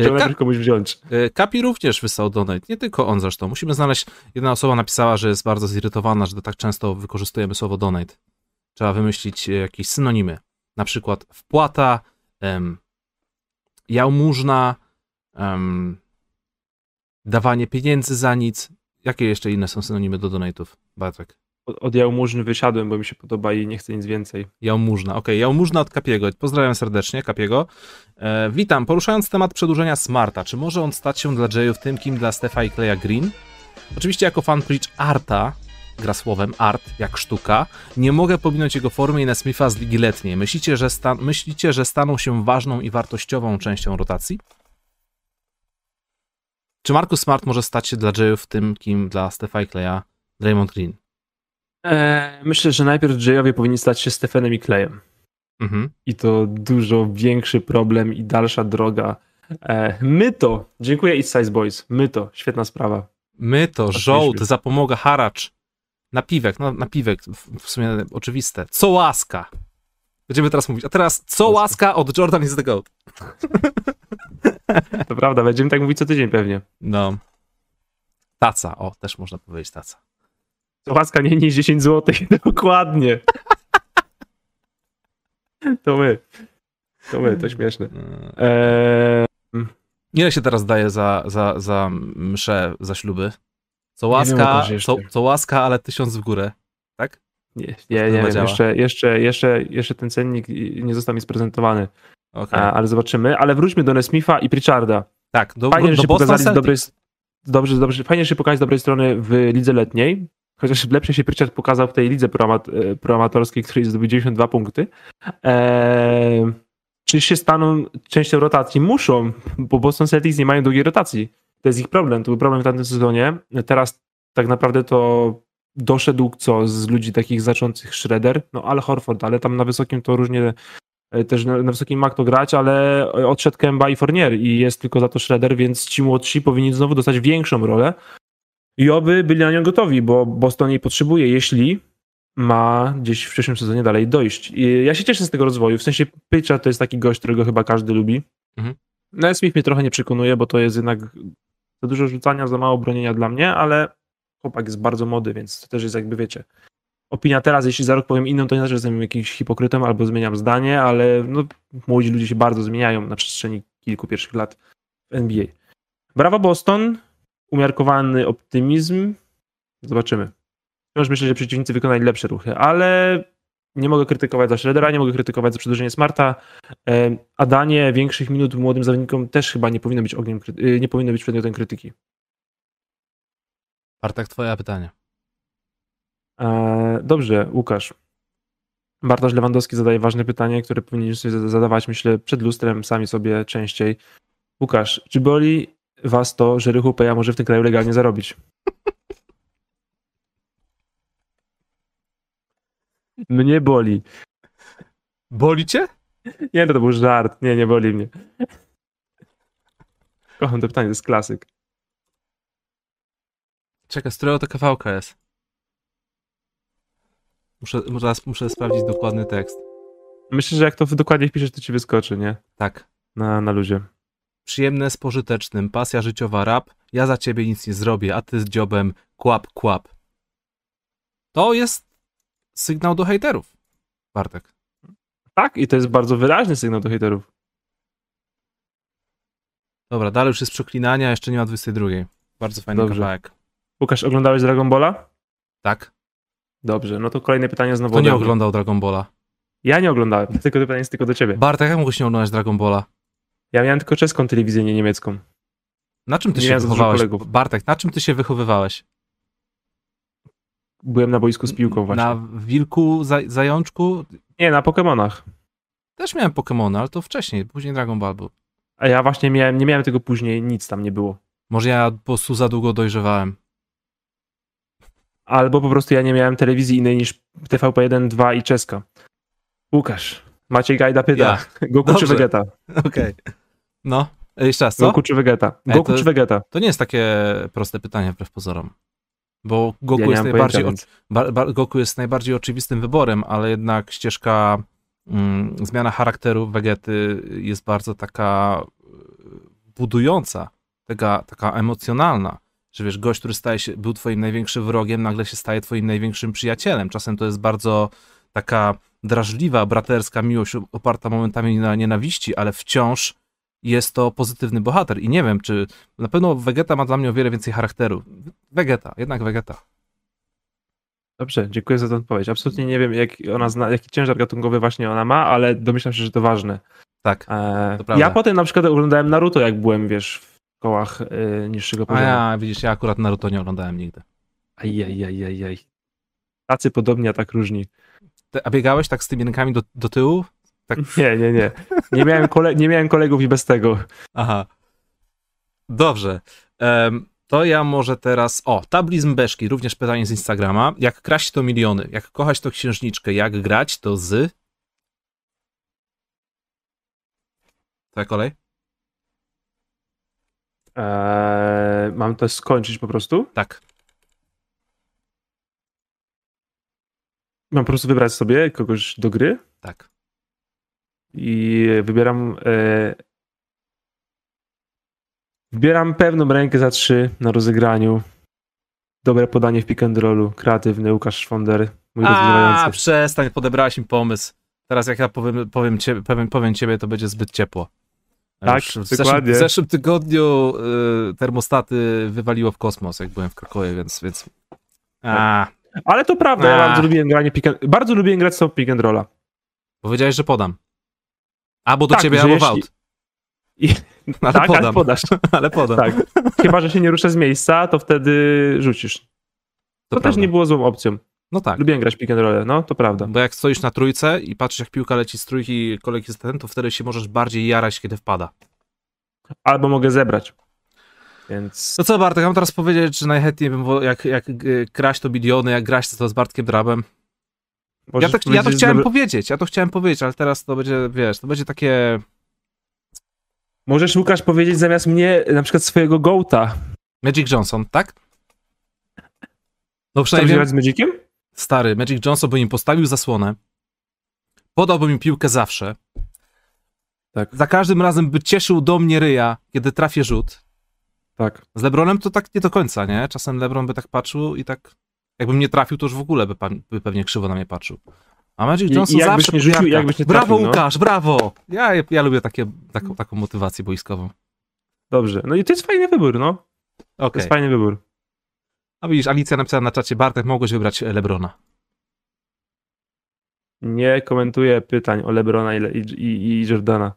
Chciałbym Ka- najpierw komuś wziąć. e, Kapi również wysłał donate, nie tylko on zresztą. Musimy znaleźć, jedna osoba napisała, że jest bardzo zirytowana, że tak często wykorzystujemy słowo donate. Trzeba wymyślić e, jakieś synonimy. Na przykład wpłata, em, jałmużna, em, dawanie pieniędzy za nic. Jakie jeszcze inne są synonimy do donate'ów, Bartek? Od, od jałmużny wysiadłem, bo mi się podoba i nie chcę nic więcej. Jałmużna, okej, jałmużna od Kapiego. Pozdrawiam serdecznie, Kapiego. E, witam, poruszając temat przedłużenia Smarta, czy może on stać się dla Jayów tym, kim dla Stefa i Kleja Green? Oczywiście jako fan Preach Arta, gra słowem art, jak sztuka, nie mogę pominąć jego formy i Nesmitha z ligi letniej. Myślicie że, sta- myślicie, że staną się ważną i wartościową częścią rotacji? Czy Marcus Smart może stać się dla Jayów tym, kim dla Stefa Kleja Draymond Green? Eee, myślę, że najpierw Jayowie powinni stać się Stefanem i Klejem. Mhm. I to dużo większy problem i dalsza droga. Eee, my to. Dziękuję East Size Boys. My to. Świetna sprawa. My to, żołd, zapomoga, haracz. Napiwek, no napiwek, w, w sumie oczywiste. Co łaska. Będziemy teraz mówić. A teraz, co łaska od Jordan is the GOAT. To prawda, będziemy tak mówić co tydzień pewnie. No. Taca, o, też można powiedzieć taca. Łaska nie niż 10 zł. Dokładnie. To my. To my, to śmieszne. Eee, Ile się teraz daje za, za, za mszę, za śluby? Co Nie wiem, łaska, co, co łaska, ale tysiąc w górę. Tak? nie, nie, nie działa. jeszcze, jeszcze, jeszcze, jeszcze ten cennik nie został mi sprezentowany, Okej. A, ale zobaczymy. Ale wróćmy do Nesmitha i Pritcharda. Tak, do, Fajnie, że do się pokazali z dobrej, dobrze, dobrze, fajnie, że się pokazali z dobrej strony w lidze letniej. Chociaż lepsze się Pritchard pokazał w tej lidze proamat, e, proamatorskiej, której zdobył 92 punkty. Eee, czy się staną częścią rotacji? Muszą, bo Boston Celtics nie mają długiej rotacji. To jest ich problem. To był problem w tamtym sezonie. Teraz tak naprawdę to doszedł co z ludzi takich znaczących Schroeder, no ale Horford, ale tam na wysokim to różnie e, też na, na wysokim ma kto grać, ale odszedł Kemba i Fournier i jest tylko za to Schroeder, więc ci młodsi powinni znowu dostać większą rolę i oby byli na nią gotowi, bo Boston jej potrzebuje, jeśli ma gdzieś w przyszłym sezonie dalej dojść. I ja się cieszę z tego rozwoju. W sensie Pitcha to jest taki gość, którego chyba każdy lubi. Mhm. No Smith mnie trochę nie przekonuje, bo to jest jednak za dużo rzucania, za mało bronienia dla mnie, ale chłopak jest bardzo młody, więc to też jest jakby, wiecie, opinia teraz, jeśli za rok powiem inną, to nie znaczy, że jestem jakimś hipokrytą albo zmieniam zdanie, ale no, młodzi ludzie się bardzo zmieniają na przestrzeni kilku pierwszych lat w NBA. Brawo Boston, umiarkowany optymizm, zobaczymy. Wciąż myślę, że przeciwnicy wykonali lepsze ruchy, ale nie mogę krytykować za Schroedera, nie mogę krytykować za przedłużenie Smarta, e, a danie większych minut młodym zawodnikom też chyba nie powinno być ogniem, y, nie powinno być przedmiotem krytyki. Bartek, twoje pytanie. E, Dobrze, Łukasz. Bartosz Lewandowski zadaje ważne pytanie, które powinniśmy sobie zadawać, myślę, przed lustrem sami sobie częściej. Łukasz, czy boli was to, że Rychu Peja może w tym kraju legalnie zarobić? Mnie boli. Boli cię? Nie, no to był żart. Nie, nie boli mnie. Kocham to pytanie, to jest klasyk. Czekaj, z którego to kawałka jest? Muszę, muszę sprawdzić dokładny tekst. Myślę, że jak to dokładnie wpiszesz, to ci wyskoczy, nie? Tak. Na, na luzie. Przyjemne z pożytecznym, pasja życiowa rap, ja za ciebie nic nie zrobię, a ty z dziobem kłap, kłap. To jest sygnał do hejterów, Bartek. Tak, i to jest bardzo wyraźny sygnał do hejterów. Dobra, dalej już jest przeklinania, jeszcze nie ma 22. Bardzo fajny Dobrze. kawałek. Łukasz, oglądałeś Dragon Balla? Tak? Dobrze, no to kolejne pytanie znowu Kto nie oglądał Dragon Balla? Ja nie oglądałem, tylko to pytanie jest tylko do ciebie. Bartek, jak mogłeś nie oglądać Dragon Balla? Ja miałem tylko czeską telewizję, nie niemiecką. Na czym ty Nie się kolegów. Bartek, na czym ty się wychowywałeś? Byłem na boisku z piłką właśnie. Na Wilku, zaj- Zajączku? Nie, na Pokemonach. Też miałem Pokémony, ale to wcześniej, później Dragon Ball był. A ja właśnie miałem, nie miałem tego później, nic tam nie było. Może ja po prostu za długo dojrzewałem. Albo po prostu ja nie miałem telewizji innej niż TVP1, 2 i czeska. Łukasz, Maciej Gajda pyta. Ja. Goku czy Dobrze. Vegeta? Okej. No, e, jeszcze raz, co? Goku czy Vegeta? Ej, Goku to- czy Vegeta? To nie jest takie proste pytanie, wbrew pozorom. Bo Goku, ja jest najbardziej, pojęcia, więc- Goku jest najbardziej oczywistym wyborem, ale jednak ścieżka mm, zmiana charakteru Vegety jest bardzo taka y, budująca, taka, taka emocjonalna, że wiesz, gość, który staje się, był twoim największym wrogiem, nagle się staje twoim największym przyjacielem. Czasem to jest bardzo taka drażliwa, braterska miłość oparta momentami na nienawiści, ale wciąż jest to pozytywny bohater. I nie wiem, czy na pewno Vegeta ma dla mnie o wiele więcej charakteru. Vegeta, jednak Vegeta. Dobrze, dziękuję za tę odpowiedź. Absolutnie nie wiem, jak ona zna, jaki ciężar gatunkowy właśnie ona ma, ale domyślam się, że to ważne. Tak. E, To ja potem na przykład oglądałem Naruto, jak byłem, wiesz, w kołach e, niższego A poziomu. ja, widzisz, ja akurat Naruto nie oglądałem nigdy. Ajajajajaj. Tacy podobni, a tak różni. Ty, a biegałeś tak z tymi rękami do, do tyłu? Tak. Nie, nie, nie. Nie miałem, kole- nie miałem kolegów i bez tego. Aha. Dobrze. Em, to ja może teraz. O, tablizm Beszki, również pytanie z Instagrama. Jak kraść to miliony? Jak kochać to księżniczkę? Jak grać to z. Twoja kolej? Eee, mam to skończyć po prostu? Tak. Mam po prostu wybrać sobie kogoś do gry Tak. I wybieram. E, wybieram pewną rękę za trzy na rozegraniu. Dobre podanie w pick and rollu. Kreatywny Łukasz Szwonder. Mój A, przestań, podebrałeś mi pomysł. Teraz jak ja powiem, powiem, ciebie, powiem, powiem ciebie, to będzie zbyt ciepło. Tak, w, zeszłym, dokładnie. w zeszłym tygodniu y, termostaty wywaliło w kosmos, jak byłem w Krakowie, więc... więc... A, Ale to prawda, ja A. bardzo lubiłem granie pick and, Bardzo lubiłem grać z tą pick and rolla. powiedziałeś, że podam. Albo do Tak, ciebie, albo w jeśli- aut. I- Ale tak, ale podam, podasz. ale podam. Tak. Chyba, że się nie ruszę z miejsca, to wtedy rzucisz. To, to też prawda. nie było złą opcją. No tak, Lubiłem grać pick and roll, no to prawda. bo jak stoisz na trójce i patrzysz, jak piłka leci z trójki, kolegi jest ten, to wtedy się możesz bardziej jarać, kiedy wpada. Albo mogę zebrać. Więc No co Bartek, mam teraz powiedzieć, że najchętniej bym, jak, jak y, to biliony, jak grać to z Bartkiem Drabem. Ja ja to chciałem że- powiedzieć, ja to chciałem powiedzieć, ale teraz to będzie, wiesz, to będzie takie... Możesz, Łukasz, powiedzieć zamiast mnie na przykład swojego gołta. Magic Johnson, tak? No przynajmniej grać z Magiciem? Stary, Magic Johnson by im postawił zasłonę, podałby mi piłkę zawsze. Tak. Za każdym razem by cieszył do mnie ryja, kiedy trafię rzut. Tak. Z LeBronem to tak nie do końca, nie? Czasem LeBron by tak patrzył i tak, jakbym nie trafił, to już w ogóle by, pan, by pewnie krzywo na mnie patrzył. A Magic I- Johnson i jakbyś zawsze nie rzucił, jakbyś nie Brawo trafił, no. Łukasz, brawo! Ja, ja lubię takie, taką, taką motywację boiskową. Dobrze. No i to jest fajny wybór, no. To Okej. jest fajny wybór. A widzisz, Alicja napisała na czacie, Bartek, mogłeś wybrać e, Lebrona. Nie komentuję pytań o Lebrona i, i, i, i Jordana.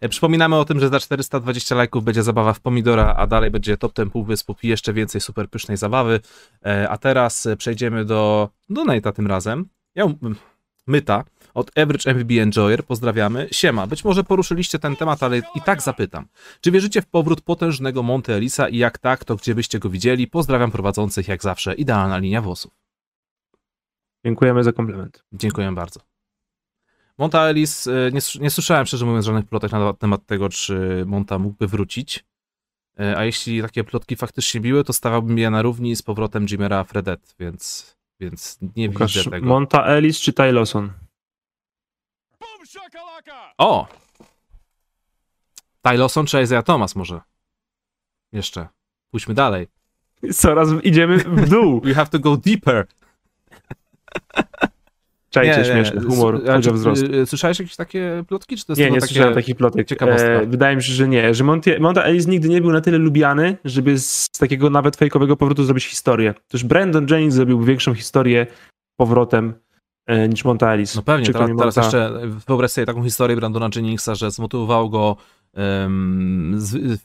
E, Przypominamy o tym, że za 420 lajków będzie zabawa w pomidora, a dalej będzie top ten półwyspów i jeszcze więcej super pysznej zabawy. E, A teraz e, przejdziemy do Donate'a tym razem. Ja, myta od Average MVB Enjoyer, pozdrawiamy. Siema, być może poruszyliście ten temat, ale i tak zapytam. Czy wierzycie w powrót potężnego Monte Elisa i jak tak, to gdzie byście go widzieli? Pozdrawiam prowadzących jak zawsze. Idealna linia włosów. Dziękujemy za komplement. Dziękuję bardzo. Monta Ellis, e, nie, nie słyszałem szczerze mówiąc żadnych plotek na temat tego, czy Monta mógłby wrócić. E, A jeśli takie plotki faktycznie biły, to stawiałbym je na równi z powrotem Jimera Fredet, więc, więc nie Łukasz, widzę tego. Monta Ellis czy Ty Lawson? O! Ty Lawson czy Isaiah Thomas może? Jeszcze. Pójdźmy dalej. Coraz idziemy w dół. We have to go deeper. Czajcie, śmieszny humor, poziom czy- wzrostu. y, Słyszałeś jakieś takie plotki? Czy to jest Nie, nie takie... słyszałem takich plotek. ciekawostka. E, wydaje mi się, że nie. Że Monty, Monta Ellis nigdy nie był na tyle lubiany, żeby z takiego nawet fejkowego powrotu zrobić historię. Też Brandon Jennings zrobił większą historię powrotem e, niż Monta Ellis. No pewnie, teraz, mi teraz Monta- jeszcze wyobraź sobie taką historię Brandona Jenningsa, że zmotywował go em, z,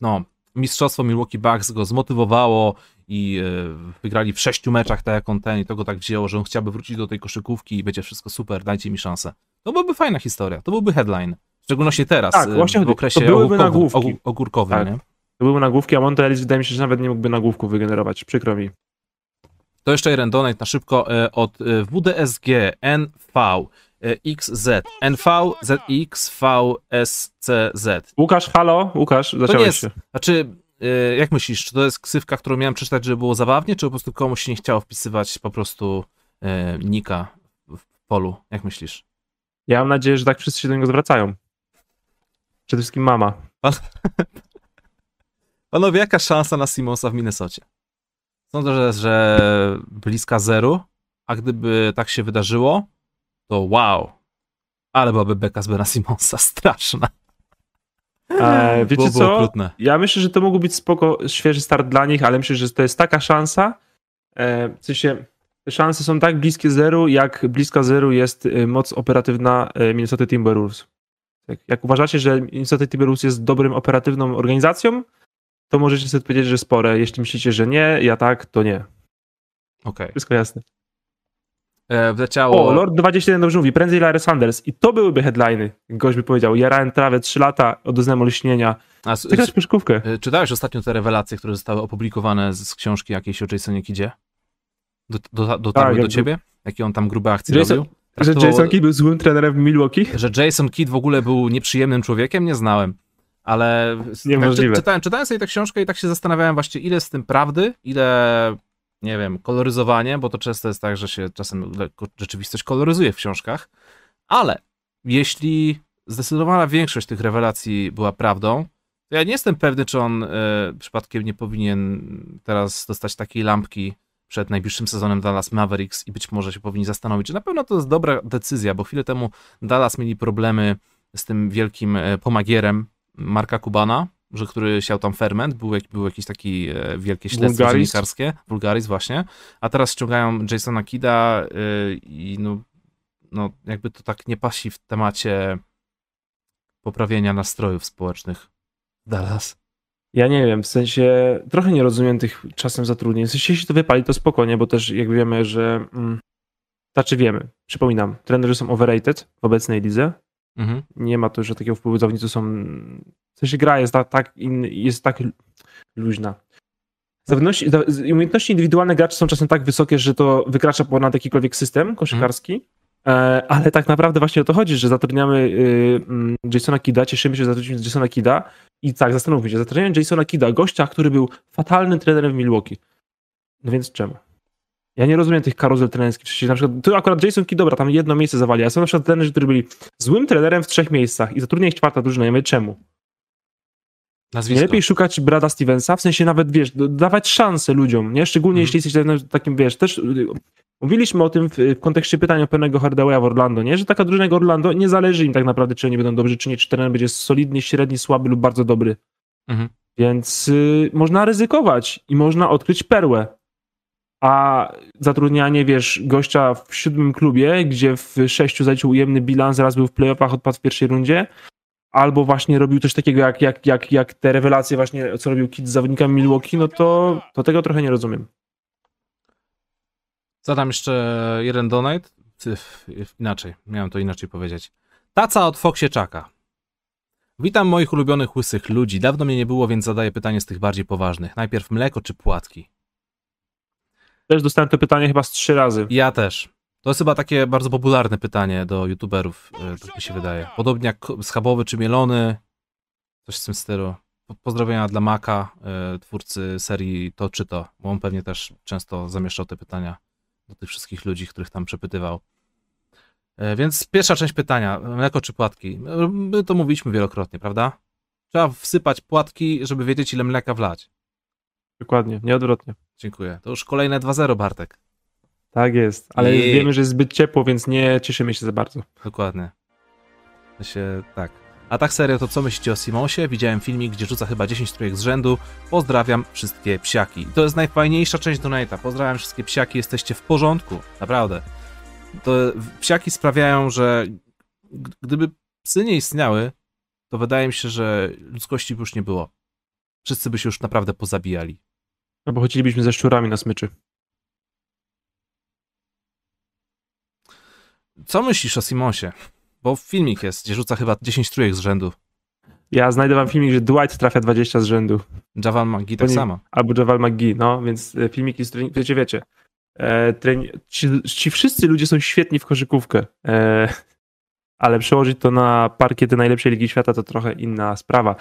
no, mistrzostwo Milwaukee Bucks go zmotywowało i e, wygrali w sześciu meczach tak jak on ten i to go tak wzięło, że on chciałby wrócić do tej koszykówki i będzie wszystko super, dajcie mi szansę. To byłby fajna historia, to byłby headline. W szczególności teraz, Tak, e, właśnie w okresie To byłyby ogórkowym, ogórkowym, Tak. nie? To były nagłówki, a Monta Ellis wydaje mi się, że nawet nie mógłby nagłówków wygenerować. Przykro mi. To jeszcze jeden donate na szybko e, od WDSG NV XZ NV ZX VSCZ. Łukasz, halo? Łukasz, zacząłeś jest- się. Znaczy, jak myślisz, czy to jest ksywka, którą miałem przeczytać, żeby było zabawnie, czy po prostu komuś się nie chciało wpisywać po prostu e, nika w polu? Jak myślisz? Ja mam nadzieję, że tak wszyscy się do niego zwracają. Przede wszystkim mama. Panowie, jaka szansa na Simonsa w Minnesocie? Sądzę, że, że bliska zeru, a gdyby tak się wydarzyło, to wow. Ale byłaby beka z Bena Simonsa straszna. E, wiecie Było- było co? okrutne. Ja myślę, że to mógł być spoko, świeży start dla nich, ale myślę, że to jest taka szansa. E, w sensie, te szanse są tak bliskie zeru, jak bliska zeru jest e, moc operatywna e, Minnesota Timberwolves. Jak, jak uważacie, że Minnesota Timberwolves jest dobrym operatywną organizacją, to możecie sobie powiedzieć, że spore. Jeśli myślicie, że nie, ja tak, to nie. Okej. Wszystko jasne. E, Wleciało... O, Lord 21 dobrze mówi, prędzej Larry Sanders. I to byłyby headliny. Gość by powiedział, jarałem trawę 3 lata, odznałem olśnienia. A, koszykówkę. e, czytałeś ostatnio te rewelacje, które zostały opublikowane z, z książki jakiejś o Jasonie Kidzie? Do, do, dotarły Tak, do ciebie? Jakie on tam grube akcje Jason- robił? Że Traktował- Jason Kidd był złym trenerem w Milwaukee? Że Jason Kidd w ogóle był nieprzyjemnym człowiekiem, nie znałem. Ale. Tak, czy, czytałem, czytałem sobie tę książkę i tak się zastanawiałem właśnie, ile z tym prawdy, ile, nie wiem, koloryzowanie, bo to często jest tak, że się czasem rzeczywistość koloryzuje w książkach. Ale jeśli zdecydowana większość tych rewelacji była prawdą, to ja nie jestem pewny, czy on e, przypadkiem nie powinien teraz dostać takiej lampki przed najbliższym sezonem Dallas Mavericks i być może się powinni zastanowić, na pewno to jest dobra decyzja, bo chwilę temu Dallas mieli problemy z tym wielkim e, pomagierem Marka Kubana, że który siał tam ferment, był, był jakiś taki e, wielkie śledztwo Wulgaris. dziennikarskie, Vulgaris właśnie, a teraz ściągają Jasona Kida e, i no, no jakby to tak nie pasi w temacie poprawienia nastrojów społecznych Dallas. Ja nie wiem, w sensie trochę nie rozumiem tych czasem zatrudnień. W sensie jeśli to wypali, to spokojnie, bo też jak wiemy, że... Mm, znaczy wiemy, przypominam, trenerzy są overrated w obecnej lidze. Mhm. Nie ma tu już takiego wpływu, zawodnicy są... W sensie gra jest tak, jest tak luźna. Zawodności, za- umiejętności indywidualne graczy są czasem tak wysokie, że to wykracza ponad jakikolwiek system koszykarski. E, Ale tak naprawdę właśnie o to chodzi, że zatrudniamy y, mm, Jasona Kida, cieszymy się, że zatrudniliśmy Jasona Kida i tak, zastanówmy się, zatrudniamy Jasona Kida, gościa, który był fatalnym trenerem w Milwaukee. No więc czemu? Ja nie rozumiem tych karuzel trenerskich. Sensie, na przykład, tu akurat Jason Key, dobra, tam jedno miejsce zawali, a są na przykład trenerzy, którzy byli złym trenerem w trzech miejscach i zatrudnia ich czwarta drużyna. Ja mówię, czemu? Nazwisko. Nie lepiej szukać Brada Stevensa, w sensie nawet, wiesz, dawać szansę ludziom, nie? Szczególnie Mhm. jeśli jesteś takim- wiesz, też y, mówiliśmy o tym w, w kontekście pytania pewnego Hardawaya w Orlando, nie? Że taka drużyna jak Orlando, nie zależy im tak naprawdę, czy oni będą dobrzy, czy nie, czy trener będzie solidny, średni, słaby lub bardzo dobry. Mhm. Więc y, można ryzykować i można odkryć perłę. A zatrudnianie, wiesz, gościa w siódmym klubie, gdzie w sześciu zaliczył ujemny bilans, raz był w playoffach, odpadł w pierwszej rundzie, albo właśnie robił coś takiego jak, jak, jak, jak te rewelacje właśnie, co robił Kid z zawodnikami Milwaukee, no to, to tego trochę nie rozumiem. Zadam jeszcze jeden donate. Inaczej, miałem to inaczej powiedzieć. Taca od Foksieczaka. Witam moich ulubionych łysych ludzi. Dawno mnie nie było, więc zadaję pytanie z tych bardziej poważnych. Najpierw mleko czy płatki? Też dostałem to pytanie chyba z trzy razy. Ja też. To jest chyba takie bardzo popularne pytanie do youtuberów, e, tak mi się wydaje. Podobnie jak schabowy czy mielony, coś w tym stylu. Po- Pozdrowienia dla Maka, e, twórcy serii To czy To, bo on pewnie też często zamieszczał te pytania do tych wszystkich ludzi, których tam przepytywał. E, Więc pierwsza część pytania, mleko czy płatki? My to mówiliśmy wielokrotnie, prawda? Trzeba wsypać płatki, żeby wiedzieć ile mleka wlać. Dokładnie, nieodwrotnie. Dziękuję. To już kolejne 2-0, Bartek. Tak jest, ale I- wiemy, że jest zbyt ciepło, więc nie cieszymy się za bardzo. Dokładnie. To się tak. A tak serio, to co myślicie o Simonsie? Widziałem filmik, gdzie rzuca chyba 10 trójek z rzędu. Pozdrawiam wszystkie psiaki. To jest najfajniejsza część Donate'a. Pozdrawiam wszystkie psiaki, jesteście w porządku. Naprawdę. To psiaki sprawiają, że gdyby psy nie istniały, to wydaje mi się, że ludzkości by już nie było. Wszyscy by się już naprawdę pozabijali. No bo chodzilibyśmy ze szczurami na smyczy. Co myślisz o Simonsie? Bo filmik jest, gdzie rzuca chyba 10 trójek z rzędu. Ja znajdę wam filmik, że Dwight trafia 20 z rzędu. Javan McGee tak samo. albo Javal McGee, no, więc e, filmiki z trening, wiecie, wiecie. E, treni- ci, ci wszyscy ludzie są świetni w koszykówkę, e, ale przełożyć to na parkiety najlepszej ligi świata to trochę inna sprawa.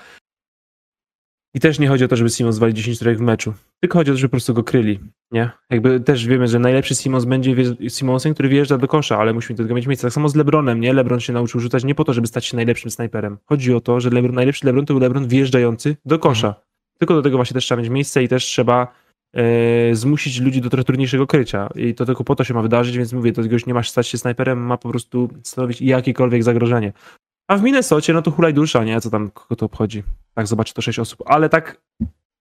I też nie chodzi o to, żeby Simons zwalił 10 trójek w meczu, tylko chodzi o to, żeby po prostu go kryli, nie? Jakby też wiemy, że najlepszy Simons będzie Simonsem, który wjeżdża do kosza, ale musimy do tego mieć miejsce. Tak samo z LeBronem, nie? LeBron się nauczył rzucać nie po to, żeby stać się najlepszym snajperem. Chodzi o to, że LeBron, najlepszy LeBron to był LeBron wjeżdżający do kosza. Tylko do tego właśnie też trzeba mieć miejsce i też trzeba e, zmusić ludzi do trochę trudniejszego krycia. I to tylko po to się ma wydarzyć, więc mówię, to goś nie masz stać się snajperem, ma po prostu stanowić jakiekolwiek zagrożenie. A w Minnesocie, no to hulaj dusza, nie? Co tam, kogo to obchodzi? Tak, zobaczy to sześć osób. Ale tak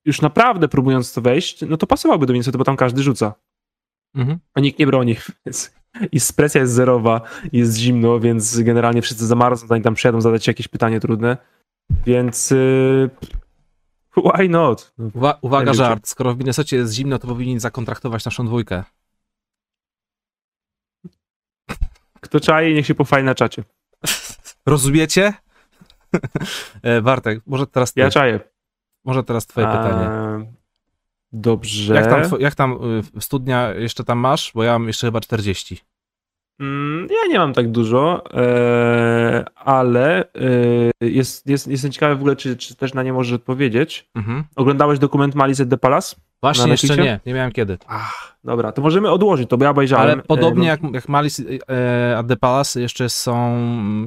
już naprawdę próbując to wejść, no to pasowałby do Minnesoty, bo tam każdy rzuca, Mhm. a nikt nie broni. Więc i presja jest zerowa, jest zimno, więc generalnie wszyscy zamarzną, zanim tam przyjadą zadać jakieś pytanie trudne. Więc y, why not? No, Uwa- uwaga, Nie żart. Skoro w Minnesocie jest zimno, to powinni zakontraktować naszą dwójkę. Kto czai, niech się pochwali na czacie. Rozumiecie? E, Bartek, może teraz ty. Ja czaję. Może teraz twoje pytanie. Dobrze. Jak tam, jak tam y, studnia jeszcze tam masz? Bo ja mam jeszcze chyba 40. Mm, Ja nie mam tak dużo, eee, ale eee, jest, jest, jestem ciekawy w ogóle, czy, czy też na nie możesz odpowiedzieć. Mhm. Oglądałeś dokument Malice at the Palace? Właśnie jeszcze nie, nie miałem kiedy. Ach, dobra, to możemy odłożyć to, bo ja obejrzałem. Ale podobnie Eee, jak, jak Malice e, at the Palace jeszcze są,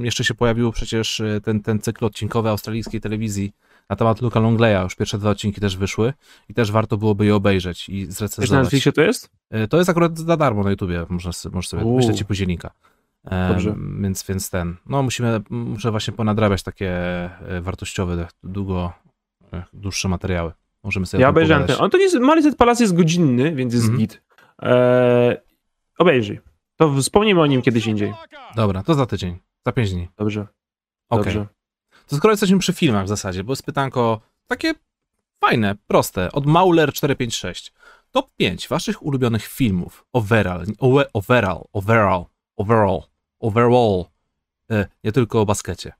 jeszcze się pojawił przecież e, ten, ten cykl odcinkowy australijskiej telewizji na temat Luka Longleya. Już pierwsze dwa odcinki też wyszły i też warto byłoby je obejrzeć i Wiesz, na zrecenzować. Netflixie to jest? E, To jest akurat za darmo na YouTubie, można, możesz sobie, Uuu. wyślę ci później linka. E, Dobrze. Więc, więc ten, no musimy, muszę właśnie ponadrabiać takie e, wartościowe, długo, dłuższe materiały. Możemy sobie Ja obejrzałem ten. On to nie jest, Palace jest godzinny, więc jest Mhm. git. Eee, obejrzyj. To wspomnimy o nim kiedyś indziej. Dobra, to za tydzień, za pięć dni. Dobrze. Okej. Dobrze. To skoro jesteśmy przy filmach w zasadzie, bo jest pytanko takie fajne, proste, od Mauler456. Top 5 waszych ulubionych filmów overall, overall, overall, overall, overall, e, nie tylko o baskecie.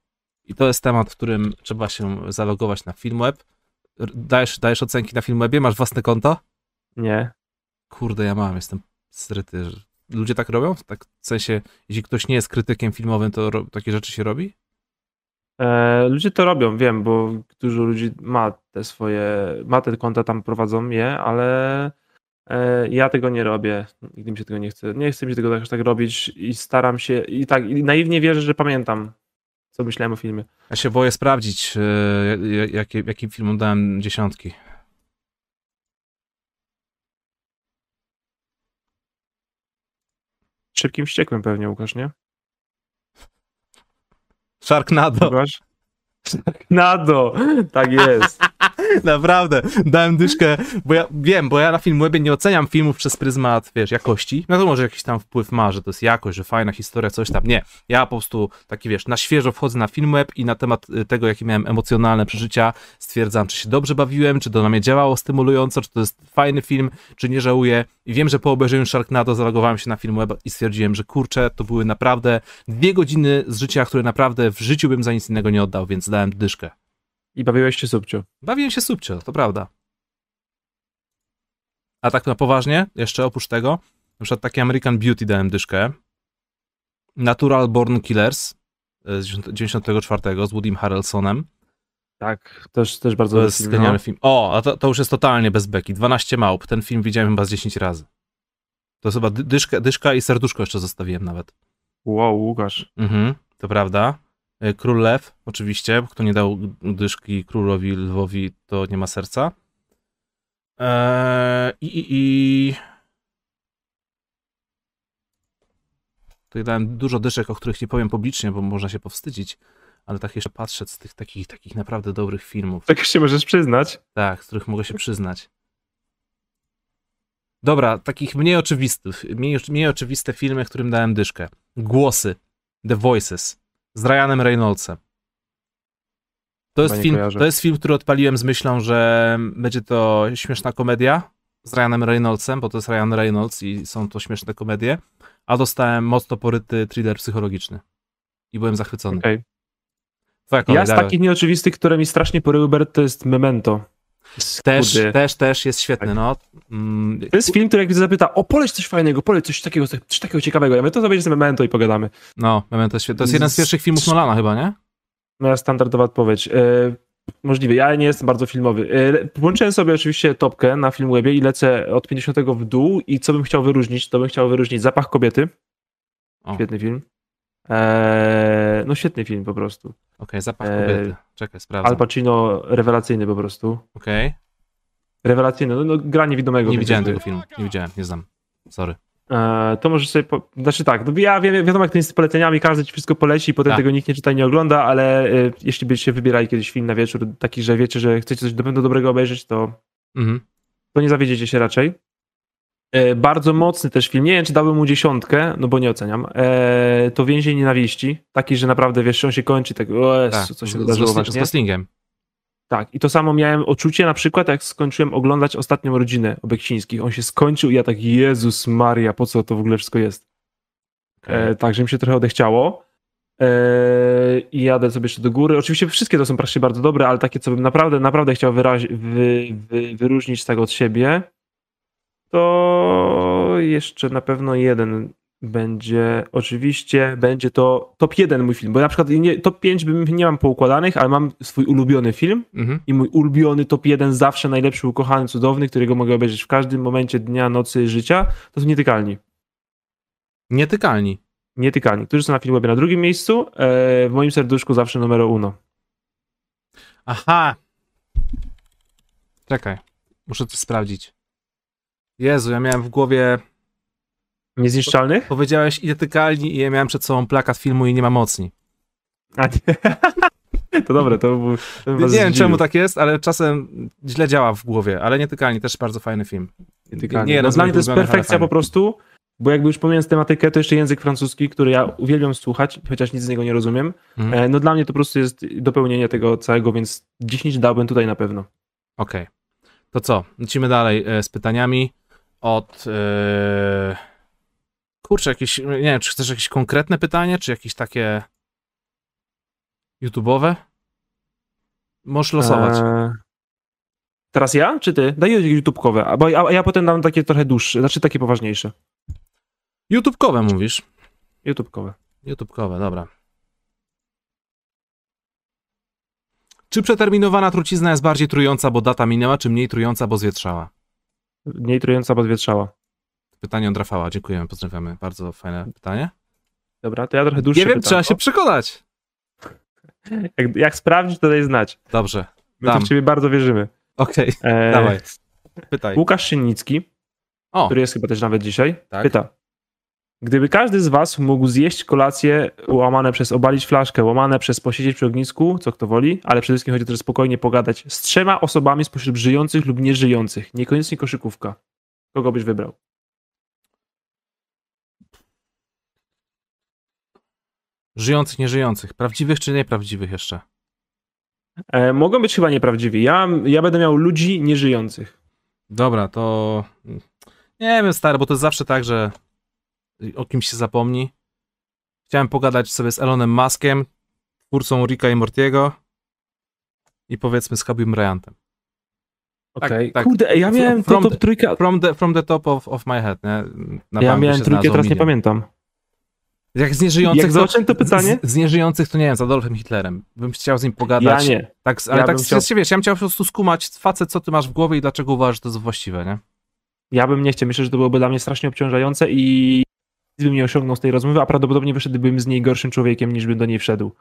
I to jest temat, w którym trzeba się zalogować na Filmweb. Dajesz, dajesz ocenki na Filmwebie? Masz własne konto? Nie. Kurde, ja mam, jestem stryty. że- Ludzie tak robią? Tak w sensie, jeśli ktoś nie jest krytykiem filmowym, to takie rzeczy się robi? E, ludzie to robią, wiem, bo dużo ludzi ma te swoje, ma te konta tam prowadzą je, ale E, Ja tego nie robię. Nigdy mi się tego nie chce. Nie chce mi się tego aż tak robić i staram się. I tak, i naiwnie wierzę, że pamiętam, co myślałem o filmie. Ja się boję sprawdzić, jakie, jakim filmom dałem dziesiątki. Szybkim wściekłym pewnie, Łukasz, nie? Sharknado. Łukasz? Nado! Tak jest. Naprawdę, dałem dyszkę, bo ja wiem, bo ja na Filmwebie nie oceniam filmów przez pryzmat, wiesz, jakości. No to może jakiś tam wpływ ma, że to jest jakość, że fajna historia, coś tam. Nie, ja po prostu taki, wiesz, na świeżo wchodzę na Filmweb i na temat y, tego, jakie miałem emocjonalne przeżycia, stwierdzam, czy się dobrze bawiłem, czy to na mnie działało stymulująco, czy to jest fajny film, czy nie żałuję. I wiem, że po obejrzeniu Sharknado zalogowałem się na Filmweb i stwierdziłem, że kurczę, to były naprawdę dwie godziny z życia, które naprawdę w życiu bym za nic innego nie oddał, więc dałem dyszkę. I bawiłeś się subcio. Bawiłem się subcio, to prawda. A tak na poważnie, jeszcze oprócz tego, na przykład taki American Beauty dałem dyszkę. Natural Born Killers e, z 94 z Woodym Harrelsonem. Tak, też, też bardzo To jest film, genialny no. film. O, a to, to już jest totalnie bez beki. 12 małp. Ten film widziałem chyba z 10 razy. To jest chyba dy- dyszka, dyszka i serduszko jeszcze zostawiłem nawet. Wow, Łukasz. Mhm, to prawda. E, Król Lew, oczywiście. Kto nie dał dyszki królowi lwowi, to nie ma serca. Eee, I, i, i... Tutaj dałem dużo dyszek, o których nie powiem publicznie, bo można się powstydzić, ale tak jeszcze patrzę z tych takich, takich naprawdę dobrych filmów, Tak się możesz przyznać. tak, z których mogę się przyznać. Dobra, takich mniej oczywistych, mniej, mniej oczywiste filmy, którym dałem dyszkę. Głosy, The Voices, z Ryanem Reynoldsem. To jest, film, kojarzę. to jest film, który odpaliłem z myślą, że będzie to śmieszna komedia z Ryanem Reynoldsem, bo to jest Ryan Reynolds i są to śmieszne komedie, a dostałem mocno poryty thriller psychologiczny. I byłem zachwycony. Twoja kolej, Ja z takich nieoczywistych, które mi strasznie poryły, Bert, to jest Memento. Też, też, też jest świetny, Tak. no. Mm, To jest film, który jak zapyta, o poleć coś fajnego, poleć coś takiego, coś takiego ciekawego. Ja mówię, to będzie z Memento i pogadamy. No, Memento jest świetny. To jest jeden z pierwszych filmów Nolana chyba, nie? Moja standardowa odpowiedź. E, możliwe, ja nie jestem bardzo filmowy. E, włączyłem sobie oczywiście topkę na Filmwebie i lecę od 50 w dół i co bym chciał wyróżnić, to bym chciał wyróżnić Zapach kobiety. O. Świetny film. E, no świetny film po prostu. Okej, zapach Eee, kobiety. Czekaj, sprawdzę. Al Pacino rewelacyjny po prostu. Okej. Rewelacyjny, no, no gra niewidomego. Nie widziałem tego filmu. Nie widziałem, nie znam. Sorry. E, to możesz sobie. Po... Znaczy tak, no ja wiem, wiadomo, jak to jest z poleceniami, każdy ci wszystko poleci i potem Tak. tego nikt nie czyta i nie ogląda, ale e, jeśli byście wybierali kiedyś film na wieczór, taki, że wiecie, że chcecie coś do pewno dobrego obejrzeć, to, Mhm. to nie zawiedziecie się raczej. E, bardzo mocny też film. Nie wiem, czy dałbym mu dziesiątkę, no bo nie oceniam. E, to Więzień Nienawiści. Taki, że naprawdę wiesz, on się kończy, tak, o Jezu, Tak, co z, się z, wydarzyło z. Goslingiem. Tak, i to samo miałem odczucie na przykład, jak skończyłem oglądać ostatnią rodzinę Obeksińskich. On się skończył i ja tak, Jezus Maria, po co to w ogóle wszystko jest? E, tak, że mi się trochę odechciało. E, I jadę sobie jeszcze do góry. Oczywiście wszystkie to są praktycznie bardzo dobre, ale takie, co bym naprawdę, naprawdę chciał wyrazi- wy, wy, wyróżnić tak od siebie, to jeszcze na pewno jeden będzie, oczywiście będzie to top 1 mój film, bo na przykład nie, top 5 bym nie mam poukładanych, ale mam swój ulubiony film Mhm. i mój ulubiony top 1, zawsze najlepszy, ukochany, cudowny, którego mogę obejrzeć w każdym momencie dnia, nocy, życia, to są Nietykalni. Nietykalni. Nietykalni, którzy są na Filmwebie na drugim miejscu, e, w moim serduszku zawsze numer uno. Aha. Czekaj. Muszę to sprawdzić. Jezu, ja miałem w głowie... Niezniszczalnych? Powiedziałeś nietykalni i ja miałem przed sobą plakat filmu i nie ma mocni. A, nie. To dobre, to był... Nie wiem zdziwił. czemu tak jest, ale czasem źle działa w głowie, ale nietykalni też bardzo fajny film. Nie no, dla mnie to jest perfekcja po prostu, bo jakby już pomijając tematykę, to jeszcze język francuski, który ja uwielbiam słuchać, chociaż nic z niego nie rozumiem. Mhm. E, No dla mnie to po prostu jest dopełnienie tego całego, więc 10 dałbym tutaj na pewno. Okej. To co? Lecimy dalej e, z pytaniami od... E... Kurczę, jakieś... Nie wiem, czy chcesz jakieś konkretne pytanie, czy jakieś takie... YouTube'owe? Możesz losować. E, Teraz ja, czy ty? Daj YouTube'kowe, a, bo, a ja potem dam takie trochę dłuższe, znaczy takie poważniejsze. YouTube'kowe mówisz? YouTube'kowe. YouTube'kowe, dobra. Czy przeterminowana trucizna jest bardziej trująca, bo data minęła, czy mniej trująca, bo zwietrzała? Mniej trująca podwietrzała. Pytanie od Rafała, dziękujemy, pozdrawiamy. Bardzo fajne pytanie. Dobra, to ja trochę dłuższe Nie wiem, pytanko. trzeba się przekonać. Jak, jak sprawdzisz, to daj znać. Dobrze, My w ciebie bardzo wierzymy. okej, E, dawaj. Pytaj. Łukasz Szynicki, O, który jest chyba też nawet dzisiaj, Tak. pyta. Gdyby każdy z was mógł zjeść kolację łamane przez obalić flaszkę, łamane przez posiedzieć przy ognisku, co kto woli, ale przede wszystkim chodzi o to, spokojnie pogadać z trzema osobami spośród żyjących lub nieżyjących, niekoniecznie koszykówka. Kogo byś wybrał? żyjących, nieżyjących. Prawdziwych czy nieprawdziwych jeszcze? E, mogą być chyba nieprawdziwi. Ja, ja będę miał ludzi nieżyjących. Dobra, to nie wiem, stary, bo to jest zawsze tak, że o kimś się zapomni. Chciałem pogadać sobie z Elonem Muskiem, twórcą Ricka i Mortiego i powiedzmy z Habibem Bryantem. Okej. tak. Kurde, ja miałem to From top the- trójka. From the, from the top of, of my head, nie? Na Ja miałem się trójkę, teraz nie milion. pamiętam. Jak z nieżyjących, Jak zobaczyłem to pytanie? Z, z nieżyjących to nie wiem, z Adolfem Hitlerem. Bym chciał z nim pogadać. Ja nie. Tak, ale Ja tak chciał- chciał... wiesz, ja bym chciał po prostu skumać facet, co ty masz w głowie i dlaczego uważasz, że to jest właściwe, nie? Ja bym nie chciał. Myślę, że to byłoby dla mnie strasznie obciążające i bym nie osiągnął z tej rozmowy, a prawdopodobnie wyszedłbym z niej gorszym człowiekiem, niż bym do niej wszedł.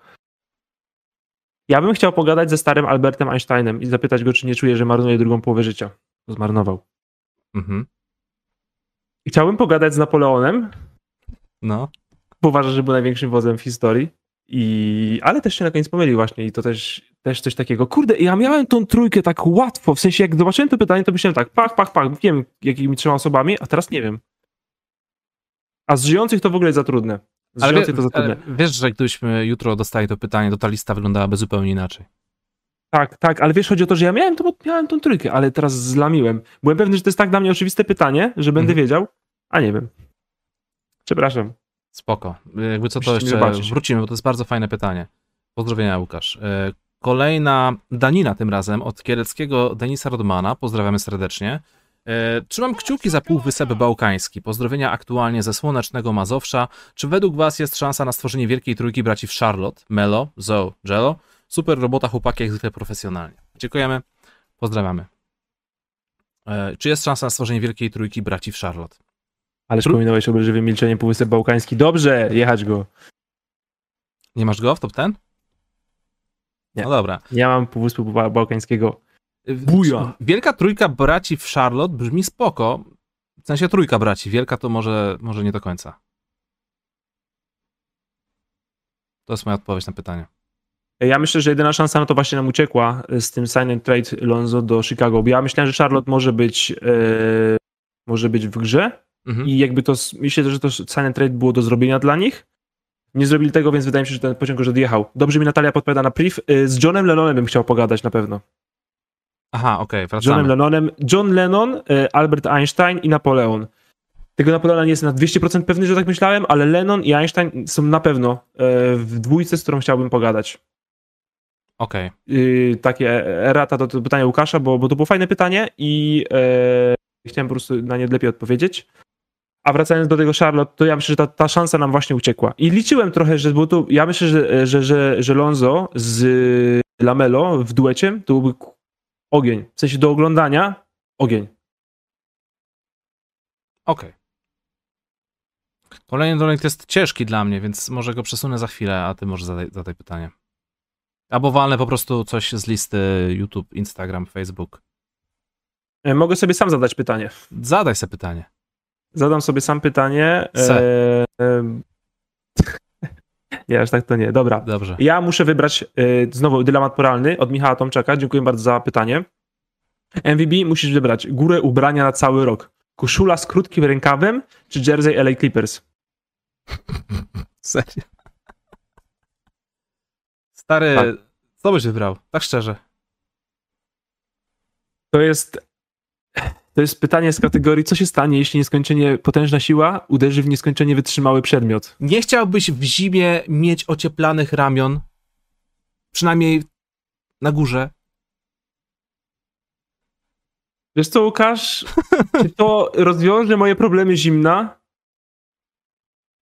Ja bym chciał pogadać ze starym Albertem Einsteinem i zapytać go, czy nie czuje, że marnuje drugą połowę życia. Bo Zmarnował. Mhm. I chciałbym pogadać z Napoleonem, No. bo uważa, że był największym wodzem w historii. I... Ale też się na koniec pomylił właśnie i to też, też coś takiego. Kurde, ja miałem tą trójkę tak łatwo, w sensie jak zobaczyłem to pytanie, to myślałem tak, pach, pach, pach, wiem jakimi trzema osobami, a teraz nie wiem. A z żyjących to w ogóle jest za trudne. Z Ale, żyjących wie, to za trudne. ale wiesz, że gdybyśmy jutro dostali to pytanie, to ta lista wyglądałaby zupełnie inaczej. Tak, tak, ale wiesz, chodzi o to, że ja miałem, to, bo miałem tą trójkę, ale teraz zlamiłem. Byłem pewny, że to jest tak dla mnie oczywiste pytanie, że będę Mhm. wiedział, a nie wiem. Przepraszam. Spoko. Jakby co to jeszcze wrócimy, bo to jest bardzo fajne pytanie. Pozdrowienia, Łukasz. E, Kolejna danina tym razem od kieleckiego Denisa Rodmana. Pozdrawiamy serdecznie. E, Trzymam kciuki za Półwysep Bałkański. Pozdrowienia aktualnie ze słonecznego Mazowsza. Czy według Was jest szansa na stworzenie wielkiej trójki braci w Charlotte, Melo, Zoe, Jello? Super robota, chłopaki, jak zwykle profesjonalnie. Dziękujemy. Pozdrawiamy. E, Czy jest szansa na stworzenie wielkiej trójki braci w Charlotte? Ale Tru- przypominałeś obelżywym milczeniem Półwysep Bałkański. Dobrze, jechać go. Nie masz go w top ten? Nie. No dobra. Ja mam Półwyspu Ba- Bałkańskiego. Buja. Wielka trójka braci w Charlotte brzmi spoko. W sensie trójka braci. Wielka to może, może nie do końca. To jest moja odpowiedź na pytanie. Ja myślę, że jedyna szansa na to właśnie nam uciekła z tym sign and trade Lonzo do Chicago. Bo ja myślałem, że Charlotte może być, e, może być w grze Mhm. i jakby to, myślę, że to sign and trade było do zrobienia dla nich. Nie zrobili tego, więc wydaje mi się, że ten pociąg już odjechał. Dobrze mi Natalia podpowiada na priv. E, Z Johnem Lennonem bym chciał pogadać na pewno. Aha, okej, Johnem wracamy. Lennonem, John Lennon, e, Albert Einstein i Napoleon. Tego Napoleona nie jestem na 200% pewny, że tak myślałem, ale Lennon i Einstein są na pewno e, w dwójce, z którą chciałbym pogadać. Okej. Yy, takie erata do, do pytania Łukasza, bo, bo to było fajne pytanie i e, chciałem po prostu na nie lepiej odpowiedzieć. A wracając do tego Charlotte, to ja myślę, że ta, ta szansa nam właśnie uciekła. I liczyłem trochę, że było tu, ja myślę, że, że, że, że Lonzo z Lamelo w duecie to byłby ogień. W sensie do oglądania ogień. Okej. Kolejny donek jest ciężki dla mnie, więc może go przesunę za chwilę, a ty może zadaj, zadaj pytanie. Albo walnę po prostu coś z listy YouTube, Instagram, Facebook. E, Mogę sobie sam zadać pytanie. Zadaj sobie pytanie. Zadam sobie sam pytanie. E, em, nie, aż tak to nie. Dobra. Dobrze. Ja muszę wybrać y, znowu dylemat poralny od Michała Tomczaka. Dziękuję bardzo za pytanie. MVB musisz wybrać górę ubrania na cały rok. Koszula z krótkim rękawem czy jersey LA Clippers? Serio. Stary, Tak. co byś wybrał? Tak szczerze. To jest to jest pytanie z kategorii co się stanie, jeśli nieskończenie potężna siła uderzy w nieskończenie wytrzymały przedmiot. Nie chciałbyś w zimie mieć ocieplanych ramion? Przynajmniej na górze. Wiesz co, Łukasz? Czy to rozwiąże moje problemy zimna?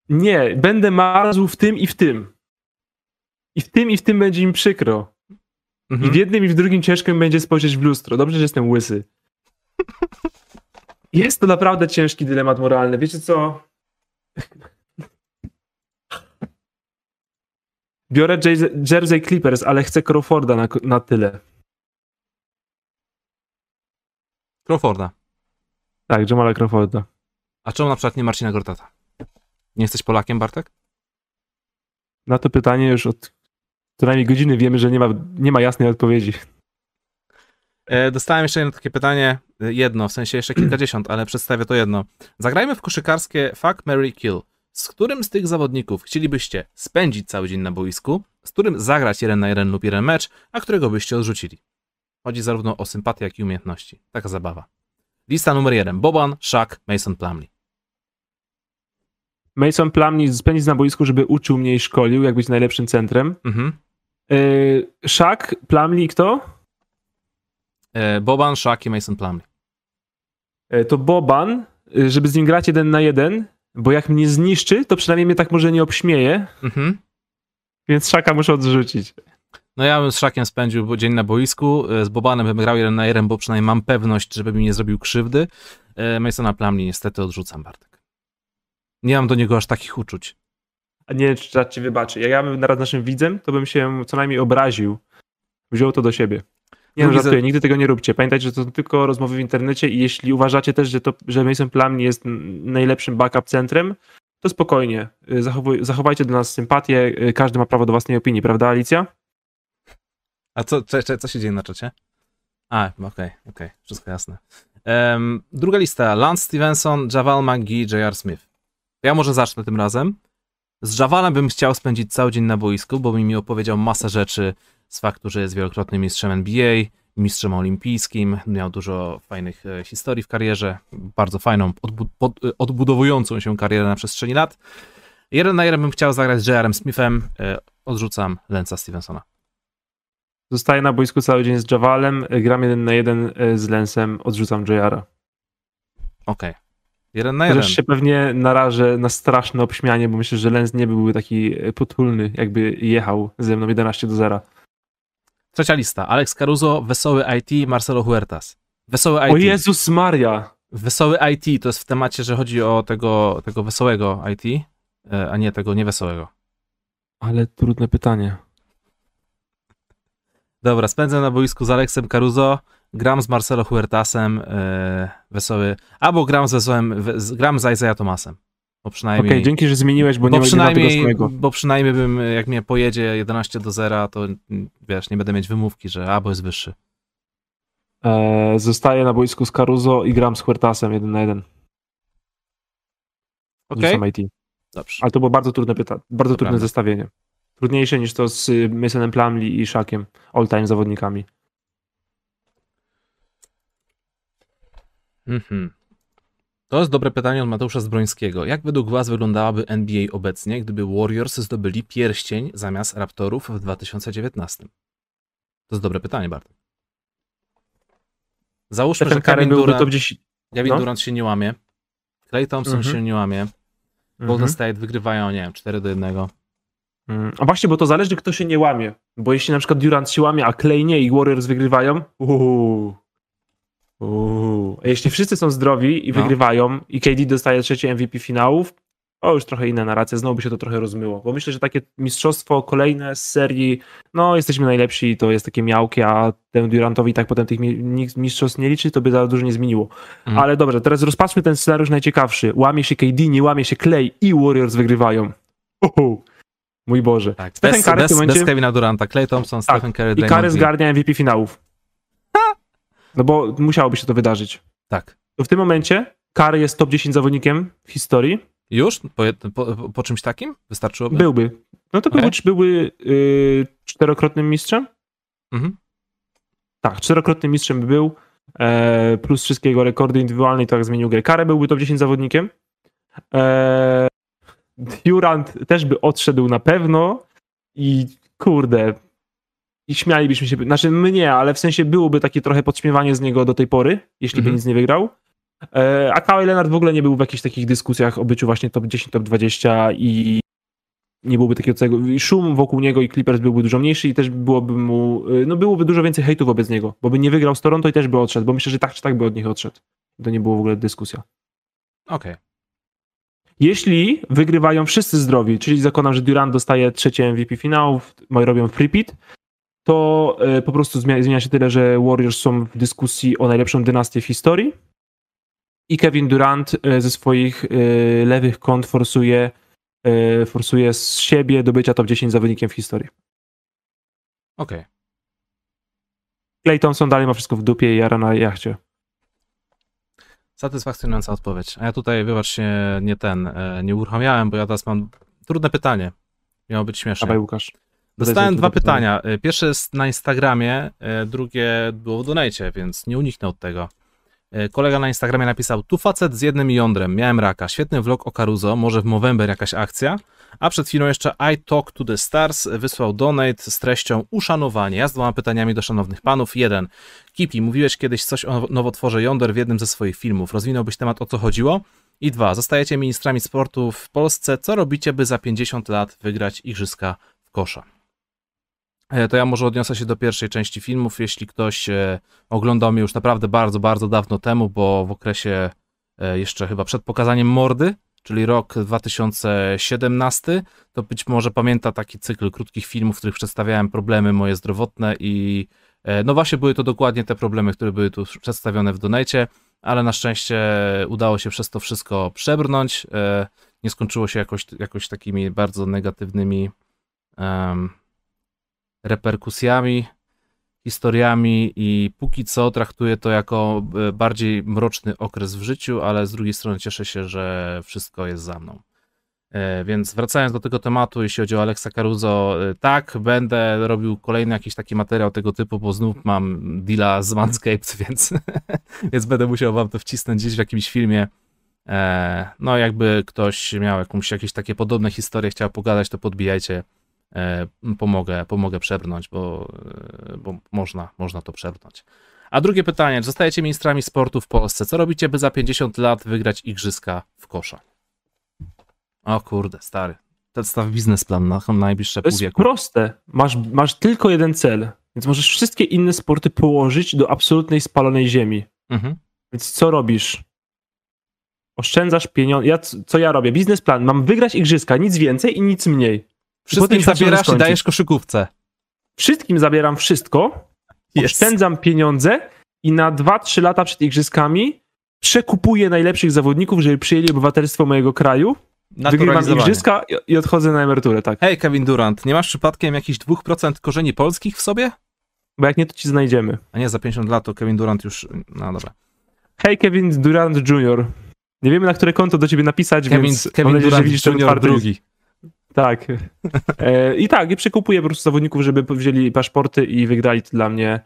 Nie, będę marzł w tym i w tym. I w tym i w tym będzie mi przykro. I Mhm. w jednym i w drugim ciężko będzie spojrzeć w lustro. Dobrze, że jestem łysy. Jest to naprawdę ciężki dylemat moralny. Wiecie co? Biorę Jersey Clippers, ale chcę Crawforda na, na tyle. Crawforda. Tak, Jamala Crawforda. A czemu na przykład nie Marcina Gortata? Nie jesteś Polakiem, Bartek? Na to pytanie już od co najmniej godziny wiemy, że nie ma, nie ma jasnej odpowiedzi. E, dostałem jeszcze jedno takie pytanie, jedno, w sensie jeszcze kilkadziesiąt, ale przedstawię to jedno. Zagrajmy w koszykarskie Fuck, Mary Kill. Z którym z tych zawodników chcielibyście spędzić cały dzień na boisku, z którym zagrać jeden na jeden lub jeden mecz, a którego byście odrzucili? Chodzi zarówno o sympatię, jak i umiejętności. Taka zabawa. Lista numer jeden. Boban, Shaq, Mason Plumlee. Mason Plumlee spędzić na boisku, żeby uczył mnie i szkolił, jak być najlepszym centrem. Mhm. Yy, Shaq, Plumlee kto? E, Boban, Shaq i Mason Plumlee. Yy, to Boban, yy, żeby z nim grać jeden na jeden, bo jak mnie zniszczy, to przynajmniej mnie tak może nie obśmieje, Mhm. więc Shaka muszę odrzucić. No ja bym z Szakiem spędził dzień na boisku, e, z Bobanem bym grał jeden na jeden, bo przynajmniej mam pewność, żeby mi nie zrobił krzywdy. E, Masona Plumlee niestety odrzucam, Bartek. Nie mam do niego aż takich uczuć. A nie, czy czat ci wybaczy. Jak ja bym naraz naszym widzem, to bym się co najmniej obraził. Wziął to do siebie. Nie no, żartuję, za- nigdy tego nie róbcie. Pamiętajcie, że to są tylko rozmowy w internecie i jeśli uważacie też, że, to, że Mason Plumlee jest n- najlepszym backup centrem, to spokojnie. Y, Zachowuj, zachowajcie do nas sympatię. y, Każdy ma prawo do własnej opinii, prawda, Alicja? A co, co, co, co się dzieje na czacie? A, okej, okej, wszystko jasne. Em, druga lista. Lance Stevenson, Javal McGee, J.R. Smith. Ja może zacznę tym razem. Z Javalem bym chciał spędzić cały dzień na boisku, bo mi opowiedział masę rzeczy z faktu, że jest wielokrotnym mistrzem NBA, mistrzem olimpijskim, miał dużo fajnych e, historii w karierze, bardzo fajną, odbu- pod, e, odbudowującą się karierę na przestrzeni lat. Jeden na jeden bym chciał zagrać z J.R. Smithem, e, odrzucam Lensa Stevensona. Zostaję na boisku cały dzień z Javalem, gram jeden na jeden z Lensem, odrzucam JR-a. Okej. Jeden na jeden. Się pewnie narażę na straszne obśmianie, bo myślę, że Lens nie byłby taki potulny, jakby jechał ze mną 11 do 0. Trzecia lista. Alex Caruso, Wesoły IT, Marcelo Huertas. Wesoły IT. O Jezus Maria! Wesoły IT to jest w temacie, że chodzi o tego, tego wesołego IT, e, a nie tego niewesołego. Ale trudne pytanie. Dobra, spędzę na boisku z Alexem Caruso, gram z Marcelo Huertasem, e, wesoły, albo gram z wesołym, we, gram z Isaiah Thomasem. Bo Okej, przynajmniej, dzięki, że zmieniłeś, bo, bo, nie, nie ma tego przynajmniej samego. bo przynajmniej bym, jak mnie pojedzie 11 do 0, to wiesz, nie będę mieć wymówki, że albo jest wyższy. E, zostaję na boisku z Caruso i gram z Huertasem jeden na jeden. Okej? Rzucam IT. Dobrze. Ale to było bardzo trudne pytanie, bardzo To trudne prawda. zestawienie. Trudniejsze niż to z y, Masonem Plumlee i Shakiem, all-time zawodnikami. Mhm. To jest dobre pytanie od Mateusza Zbrońskiego. Jak według Was wyglądałaby NBA obecnie, gdyby Warriors zdobyli pierścień zamiast Raptorów w 2019? To jest dobre pytanie, Bartek. Załóżmy, Stephen że Kevin Durant, 10. Kevin no. Durant się nie łamie, Clay Thompson Mhm. się nie łamie, Golden Mhm. State wygrywają, nie wiem, 4 do 1. Mm, A właśnie, bo to zależy, kto się nie łamie. Bo jeśli na przykład Durant się łamie, a Clay nie i Warriors wygrywają, uuu. Uuu. Jeśli wszyscy są zdrowi i No. wygrywają i KD dostaje trzecie MVP finałów, o już trochę inna narracja, znowu by się to trochę rozmyło. Bo myślę, że takie mistrzostwo kolejne z serii, no jesteśmy najlepsi, to jest takie miałkie, a temu Durantowi i tak potem tych mistrzostw nie liczy, to by za dużo nie zmieniło. Mhm. Ale dobrze, teraz rozpatrzmy ten scenariusz najciekawszy. Łamie się KD, nie łamie się Clay i Warriors wygrywają. Uhu. Mój Boże. Tak, Stephen bez, Curry bez, momencie- bez Kevina Duranta, Clay Thompson, Tak. Stephen Curry, I Draymond Curry Green. zgarnia MVP finałów. No bo musiałoby się to wydarzyć. Tak. To w tym momencie Curry jest top 10 zawodnikiem w historii. Już? Po, po, po czymś takim? Wystarczyłoby? Byłby. No to Okej. byłby, byłby yy, czterokrotnym mistrzem? Mhm. Tak, czterokrotnym mistrzem by był. E, plus wszystkie jego rekordy indywidualne i tak zmienił grę. Curry byłby top 10 zawodnikiem. E, Durant też by odszedł na pewno i kurde, i śmialibyśmy się, znaczy mnie, ale w sensie byłoby takie trochę podśmiewanie z niego do tej pory, jeśli by Mhm. nic nie wygrał. E, A Kawhi Leonard w ogóle nie był w jakichś takich dyskusjach o byciu właśnie top 10, top 20 i nie byłoby takiego całego, szum wokół niego i Clippers byłby dużo mniejszy i też byłoby mu, y, no byłoby dużo więcej hejtu wobec niego, bo by nie wygrał z Toronto i też by odszedł, bo myślę, że tak czy tak by od nich odszedł. To nie było w ogóle dyskusja. Okej. Jeśli wygrywają wszyscy zdrowi, czyli zakładam, że Durant dostaje trzecie MVP finałów, moi robią repeat, to e, po prostu zmienia, się tyle, że Warriors są w dyskusji o najlepszą dynastię w historii i Kevin Durant e, ze swoich e, lewych kąt forsuje, forsuje z siebie do bycia top 10 zawodnikiem w historii. Okej. Clay Thompson dalej ma wszystko w dupie i jara na jachcie. Satysfakcjonująca odpowiedź. A ja tutaj, wybacz się, nie ten, nie uruchamiałem, bo ja teraz mam trudne pytanie. Miało być śmiesznie. Dawaj Łukasz. Dostałem dwa pytania. E, Pierwsze jest na Instagramie, e, drugie było w donajcie, więc nie uniknę od tego. E, Kolega na Instagramie napisał, tu facet z jednym jądrem, miałem raka, świetny vlog o Caruso, może w Movember jakaś akcja, a przed chwilą jeszcze I Talk to the Stars wysłał donate z treścią uszanowanie. Ja z dwoma pytaniami do szanownych panów. Jeden, Kipi, mówiłeś kiedyś coś o nowotworze jąder w jednym ze swoich filmów, rozwinąłbyś temat o co chodziło? I dwa, zostajecie ministrami sportu w Polsce, co robicie, by za 50 lat wygrać igrzyska w kosza? E, To ja może odniosę się do pierwszej części filmów. Jeśli ktoś e, oglądał mnie już naprawdę bardzo, bardzo dawno temu, bo w okresie e, jeszcze chyba przed pokazaniem mordy, czyli rok 2017, to być może pamięta taki cykl krótkich filmów, w których przedstawiałem problemy moje zdrowotne i no właśnie były to dokładnie te problemy, które były tu przedstawione w donajcie, ale na szczęście udało się przez to wszystko przebrnąć. Nie skończyło się jakoś, jakoś takimi bardzo negatywnymi em, reperkusjami, historiami i póki co traktuję to jako e, bardziej mroczny okres w życiu, ale z drugiej strony cieszę się, że wszystko jest za mną. E, Więc wracając do tego tematu, jeśli chodzi o Alexa Caruso, e, tak, będę robił kolejny jakiś taki materiał tego typu, bo znów mam deala z Manscaped, więc, więc będę musiał wam to wcisnąć gdzieś w jakimś filmie. No, jakby ktoś miał jakąś, jakieś takie podobne historie, chciał pogadać, to podbijajcie pomogę, pomogę przebrnąć, bo, e, bo można, można to przebrnąć. A drugie pytanie, czy zostajecie ministrami sportu w Polsce? Co robicie, by za 50 lat wygrać igrzyska w kosza? O kurde, stary. Przedstaw biznesplan na najbliższe To pół jest wieku. proste. Masz, masz tylko jeden cel, więc możesz wszystkie inne sporty położyć do absolutnej spalonej ziemi. Mhm. Więc co robisz? Oszczędzasz pieniądze. Ja, co ja robię? Biznesplan. Mam wygrać igrzyska, nic więcej i nic mniej. Wszystkim zabierasz i dajesz koszykówce. Wszystkim zabieram wszystko, oszczędzam pieniądze i na 2-3 lata przed igrzyskami przekupuję najlepszych zawodników, żeby przyjęli obywatelstwo mojego kraju, wygrywam igrzyska i, odchodzę na emeryturę, tak. Hej, Kevin Durant, nie masz przypadkiem jakichś 2% korzeni polskich w sobie? Bo jak nie, to ci znajdziemy. A nie, za 50 lat to Kevin Durant już... No dobra. Hej, Kevin Durant Jr. Nie wiemy, na które konto do ciebie napisać, Kevin, więc mam Kevin nadzieję, że Durant widzisz ten Junior drugi. Tak. E, I tak, i przekupuję po prostu zawodników, żeby wzięli paszporty i wygrali to dla mnie.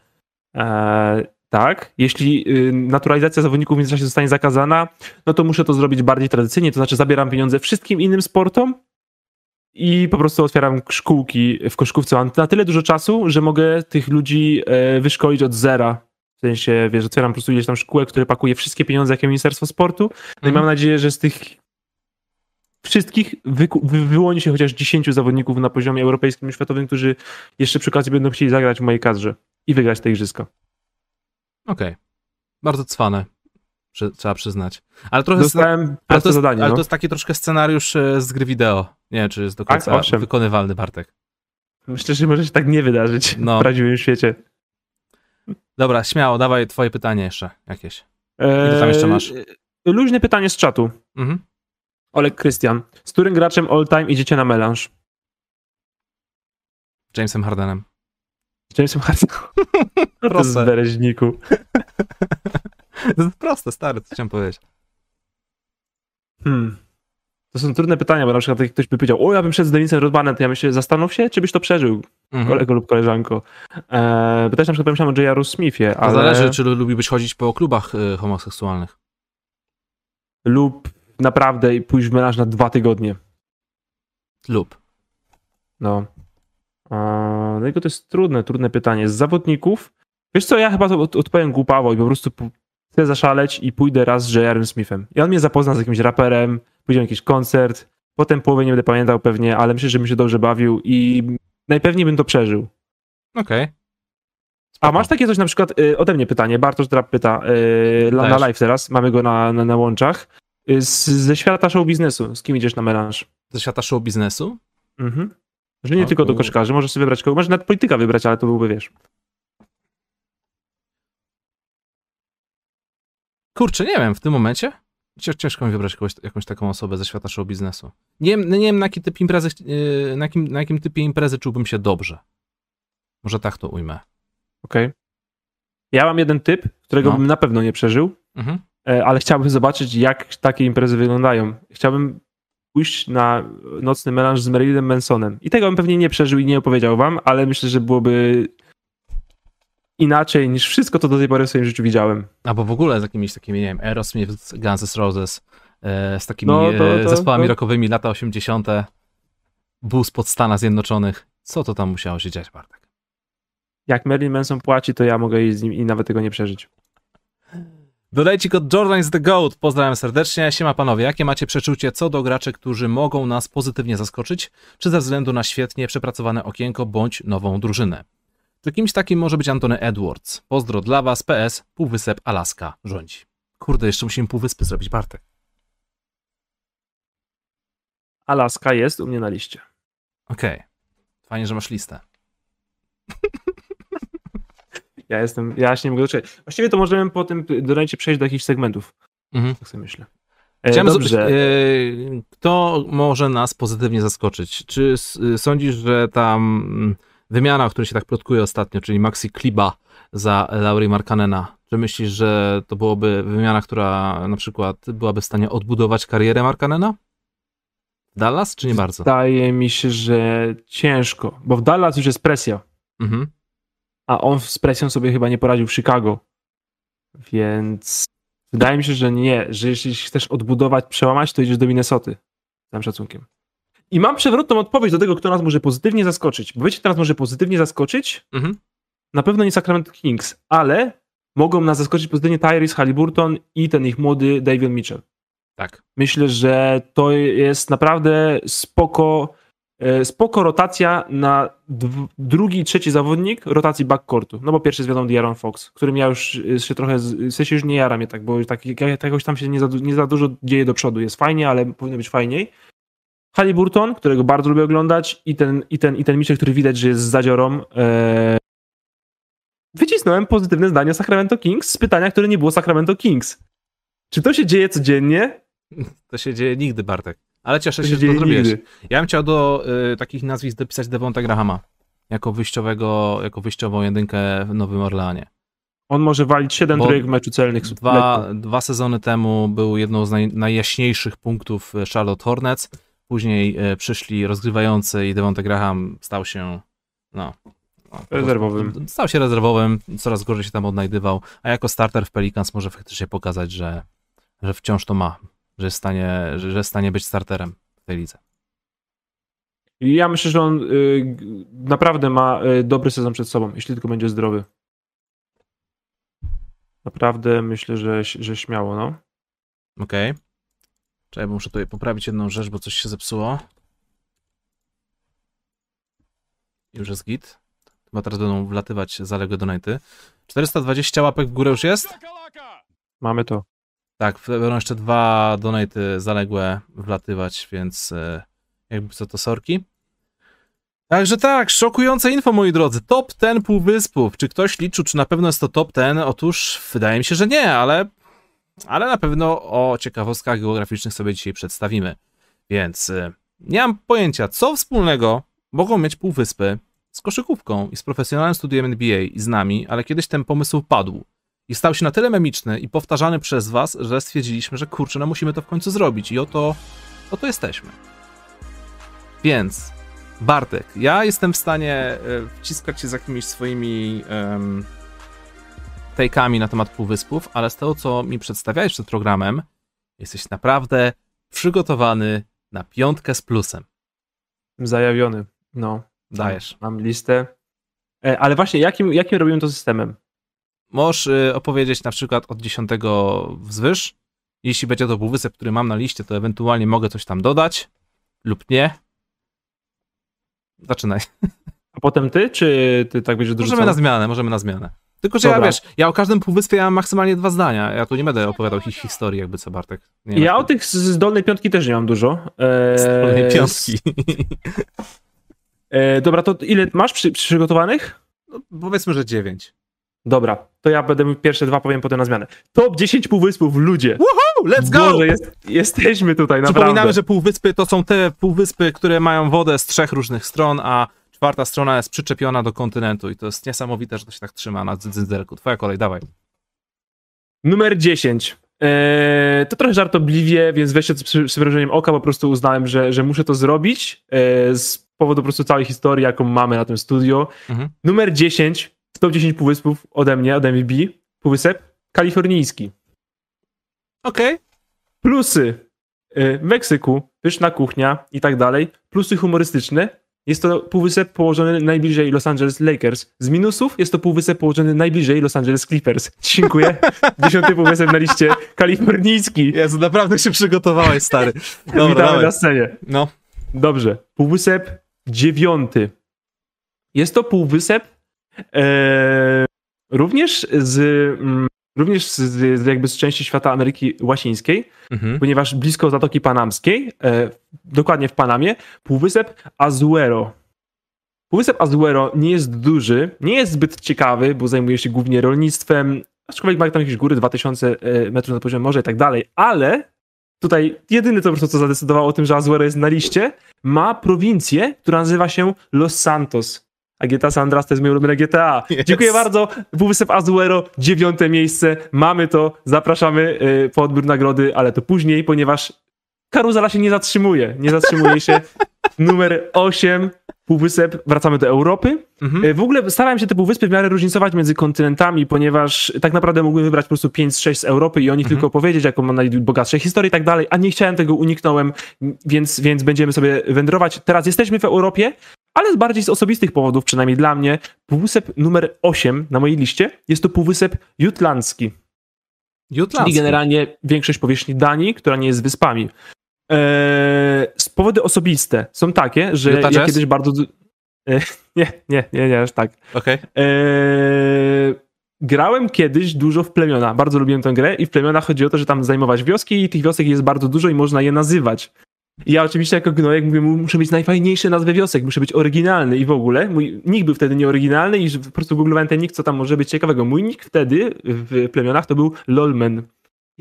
E, tak. Jeśli y, naturalizacja zawodników w międzyczasie zostanie zakazana, no to muszę to zrobić bardziej tradycyjnie, to znaczy zabieram pieniądze wszystkim innym sportom i po prostu otwieram szkółki w koszkówce. Mam na tyle dużo czasu, że mogę tych ludzi e, wyszkolić od zera. W sensie, wiesz, otwieram po prostu ileś tam szkółek, które pakuje wszystkie pieniądze, jakie Ministerstwo Sportu. No i Mhm. mam nadzieję, że z tych wszystkich wy, wyłoni się chociaż 10 zawodników na poziomie europejskim i światowym, którzy jeszcze przy okazji będą chcieli zagrać w mojej kadrze i wygrać te igrzyska. Okej. Bardzo cwane, przy, trzeba przyznać. Ale trochę... Dostałem ale, to jest, zadanie. ale no. to jest taki troszkę scenariusz e, z gry wideo. Nie wiem, czy jest do Tak, końca owszem. wykonywalny, Bartek. Myślę, że może się tak nie wydarzyć No. w prawdziwym świecie. Dobra, śmiało, dawaj twoje pytanie jeszcze jakieś. Ile tam jeszcze masz? Eee, Luźne pytanie z czatu. Mhm. Olek Krystian. Z którym graczem all time idziecie na melanż? Jamesem Hardenem. Z Jamesem Hardenem. To Proste. bereźniku. To jest proste, stary, co chciałem powiedzieć. Hmm. To są trudne pytania, bo na przykład jak ktoś by powiedział, o ja bym szedł z Denisem Rodmanem, to ja myślę, zastanów się, czy byś to przeżył, Mhm. kolego lub koleżanko. Eee, też na przykład pomyślałem o J.R. Smithie, To ale... zależy, czy lubiłbyś chodzić po klubach y, homoseksualnych. Lub naprawdę i pójść w melanż na dwa tygodnie. Lub. No. Dlatego to jest trudne, trudne pytanie. Z zawodników, wiesz co, ja chyba odpowiem głupawo i po prostu chcę zaszaleć i pójdę raz z J.R. Smithem. I on mnie zapozna z jakimś raperem, pójdzie na jakiś koncert, potem połowę nie będę pamiętał pewnie, ale myślę, że bym się dobrze bawił i najpewniej bym to przeżył. Okej. A masz takie coś na przykład, y, ode mnie pytanie, Bartosz Drap pyta y, na live teraz, mamy go na, na, na łączach, z, ze świata show biznesu, z kim idziesz na melanż? Ze świata show biznesu? Mhm. Że nie O tylko do koszykarzy, możesz sobie wybrać kogo, możesz nawet polityka wybrać, ale to byłby, wiesz. Kurczę, nie wiem, w tym momencie cię- ciężko mi wybrać kogoś, jakąś taką osobę ze świata show biznesu. Nie wiem, nie wiem na jaki typ imprezy, yy, na jakim, na jakim typie imprezy czułbym się dobrze. Może tak to ujmę. Okej. Ja mam jeden typ, którego No. bym na pewno nie przeżył, Mhm. E, ale chciałbym zobaczyć, jak takie imprezy wyglądają. Chciałbym pójść na nocny melanż z Marilyn Mansonem. I tego bym pewnie nie przeżył i nie opowiedział wam, ale myślę, że byłoby inaczej niż wszystko, co do tej pory w swoim życiu widziałem. Albo w ogóle z jakimiś takimi, nie wiem, Aerosmith, Guns N' Roses, e, z takimi No, to- e, to- zespołami to- rockowymi lata 80., bus pod Stanach Zjednoczonych. Co to tam musiało się dziać, Bartek? Jak Marilyn Manson płaci, to ja mogę z nim i nawet tego nie przeżyć. Dodajcie kod Jordan is the GOAT. Pozdrawiam serdecznie. Siema panowie, jakie macie przeczucie co do graczy, którzy mogą nas pozytywnie zaskoczyć, czy ze względu na świetnie przepracowane okienko, bądź nową drużynę? To kimś takim może być Antony Edwards. Pozdro dla was, PS, Półwysep Alaska rządzi. Kurde, jeszcze musimy Półwyspy zrobić, Bartek. Alaska jest u mnie na liście. Okej. Fajnie, że masz listę. Ja jestem, ja się nie mogę doczekać. Właściwie to możemy po tym donajcie przejść do jakichś segmentów. Mhm. Tak sobie myślę. E, Chciałem dobrze. zobaczyć, e, kto może nas pozytywnie zaskoczyć? Czy s- sądzisz, że tam mm, wymiana, o której się tak plotkuje ostatnio, czyli Maxi Kliba za Laurie Markanena, czy myślisz, że to byłoby wymiana, która na przykład byłaby w stanie odbudować karierę Markanena? Dallas, czy nie bardzo? Wydaje mi się, że ciężko, bo w Dallas już jest presja, Mhm. A on z presją sobie chyba nie poradził w Chicago. Więc wydaje mi się, że nie, że jeśli chcesz odbudować, przełamać, to idziesz do Minnesoty. Z całym szacunkiem. I mam przewrotną odpowiedź do tego, kto nas może pozytywnie zaskoczyć. Bo wiecie, kto nas może pozytywnie zaskoczyć? Mhm. Na pewno nie Sacramento Kings, ale mogą nas zaskoczyć pozytywnie Tyrese Halliburton i ten ich młody Davion Mitchell. Tak. Myślę, że to jest naprawdę spoko, spoko rotacja na drugi i trzeci zawodnik rotacji backcourtu. No bo pierwszy jest wiadomo De'Aaron Fox, którym ja już e, się trochę, w sensie już nie jaram mnie tak, bo tak, jak- jakoś tam się nie za, nie za dużo dzieje do przodu. Jest fajnie, ale powinno być fajniej. Halliburton, którego bardzo lubię oglądać i ten, i ten, i ten Mitchell, który widać, że jest z zadziorą. E... Wycisnąłem pozytywne zdanie o Sacramento Kings z pytania, które nie było Sacramento Kings. Czy to się dzieje codziennie? To się dzieje nigdy, Bartek. Ale cieszę się, że to zrobiłeś. nigdy. Ja bym chciał do y, takich nazwisk dopisać Devonta Grahama jako wyjściowego, jako wyjściową jedynkę w Nowym Orleanie. On może walić 7 Bo trójek w meczu celnych. Dwa, dwa sezony temu był jedną z naj, najjaśniejszych punktów e, Charlotte Hornets. Później e, przyszli rozgrywający i Devonta Graham stał się no, no, Rezerwowym. Stał się rezerwowym, coraz gorzej się tam odnajdywał, a jako starter w Pelicans może faktycznie pokazać, że, że wciąż to ma, że jest w stanie, że, że jest w stanie być starterem w tej lidze. Ja myślę, że on y, naprawdę ma y, dobry sezon przed sobą, jeśli tylko będzie zdrowy. Naprawdę myślę, że, że śmiało, no. Okej. Czekaj, bo muszę tutaj poprawić jedną rzecz, bo coś się zepsuło. Już jest git. Chyba teraz będą wlatywać zaległe donaty. 420 łapek w górę już jest? Mamy to. Tak, będą jeszcze dwa donaty zaległe wlatywać, więc e, jakby co to sorki. Także tak, szokujące info moi drodzy. Top 10 półwyspów. Czy ktoś liczył, czy na pewno jest to top 10? Otóż wydaje mi się, że nie, ale, ale na pewno o ciekawostkach geograficznych sobie dzisiaj przedstawimy. Więc e, nie mam pojęcia, co wspólnego mogą mieć półwyspy z koszykówką i z profesjonalnym studiem NBA i z nami, ale kiedyś ten pomysł padł i stał się na tyle memiczny i powtarzany przez was, że stwierdziliśmy, że kurczę, no musimy to w końcu zrobić i oto, oto jesteśmy. Więc, Bartek, ja jestem w stanie e, wciskać się z jakimiś swoimi um, take'ami na temat półwyspów, ale z tego, co mi przedstawiałeś przed programem, jesteś naprawdę przygotowany na piątkę z plusem. Zajawiony. No. Dajesz. Mam listę. E, ale właśnie, jakim, jakim robimy to systemem? Możesz y, opowiedzieć na przykład od 10 wzwyż. Jeśli będzie to półwysep, który mam na liście, to ewentualnie mogę coś tam dodać lub nie. Zaczynaj. A potem ty, czy ty tak będziesz dorzucał? Możemy na zmianę, możemy na zmianę. Tylko, że ja Dobra. wiesz, ja o każdym półwyspie ja mam maksymalnie dwa zdania. Ja tu nie będę opowiadał his historii, jakby co Bartek. Nie Ja o tych z- z dolnej piątki też nie mam dużo. Eee, Dolnej piątki. E, dobra, to ile masz przy, przygotowanych? No, powiedzmy, że dziewięć. Dobra, to ja będę pierwsze dwa powiem potem na zmianę. Top 10 półwyspów, ludzie. Let's go! Boże, jest, jesteśmy tutaj, naprawdę. Przypominamy, że półwyspy to są te półwyspy, które mają wodę z trzech różnych stron, a czwarta strona jest przyczepiona do kontynentu i to jest niesamowite, że to się tak trzyma na dzyndzerku. Twoja kolej, dawaj. Numer 10. Eee, to trochę żartobliwie, więc weźcie to przy wrażeniem oka, po prostu uznałem, że, że muszę to zrobić e, z powodu po prostu całej historii, jaką mamy na tym studio. Mhm. Numer 10, top 10 półwyspów ode mnie, ode MVB, półwysep kalifornijski. Okej. Plusy y, w Meksyku, pyszna kuchnia i tak dalej. Plusy humorystyczne. Jest to półwysep położony najbliżej Los Angeles Lakers. Z minusów jest to półwysep położony najbliżej Los Angeles Clippers. Dziękuję. Dziesiąty półwysep na liście kalifornijski. Jezu, naprawdę się przygotowałeś, stary. Dobra, Witamy dawaj. na scenie. No. Dobrze. Półwysep dziewiąty. Jest to półwysep również z... Mm, Również z, z, jakby z części świata Ameryki Łacińskiej, Mhm. ponieważ blisko Zatoki Panamskiej, e, dokładnie w Panamie, półwysep Azuero. Półwysep Azuero nie jest duży, nie jest zbyt ciekawy, bo zajmuje się głównie rolnictwem, aczkolwiek ma tam jakieś góry 2000 e, metrów nad poziomem morza i tak dalej, ale tutaj jedyny to po prostu co zadecydowało o tym, że Azuero jest na liście, ma prowincję, która nazywa się Los Santos. A GTA San Andreas to jest moje ulubione GTA. Yes. Dziękuję bardzo. Półwysep Azuero, dziewiąte miejsce. Mamy to. Zapraszamy y, po odbiór nagrody, ale to później, ponieważ karuzela się nie zatrzymuje. Nie zatrzymuje się. Numer 8. Półwysep. Wracamy do Europy. Mhm. Y, W ogóle starałem się te półwyspy w miarę różnicować między kontynentami, ponieważ tak naprawdę mógłbym wybrać po prostu 5-6 z Europy i o nich Mhm. tylko powiedzieć, jaką ma najbogatsze historie i tak dalej, a nie chciałem tego, uniknąłem, więc, więc będziemy sobie wędrować. Teraz jesteśmy w Europie, ale z bardziej z osobistych powodów, przynajmniej dla mnie. Półwysep numer 8 na mojej liście jest to półwysep jutlandzki, czyli Jutlandzki. generalnie większość powierzchni Danii, która nie jest wyspami. Eee, powody osobiste są takie, że Utah ja Jazz? kiedyś bardzo... E, nie, nie, nie, nie, aż tak. Okej. Eee, grałem kiedyś dużo w plemiona. Bardzo lubiłem tę grę i w plemionach chodzi o to, że tam zajmować wioski i tych wiosek jest bardzo dużo i można je nazywać. Ja oczywiście jako gnojek mówię, mu- muszę mieć najfajniejsze nazwy wiosek, muszę być oryginalny i w ogóle. Mój nick był wtedy nieoryginalny i że po prostu googlowałem ten nick, co tam może być ciekawego. Mój nick wtedy w plemionach to był Lolmen.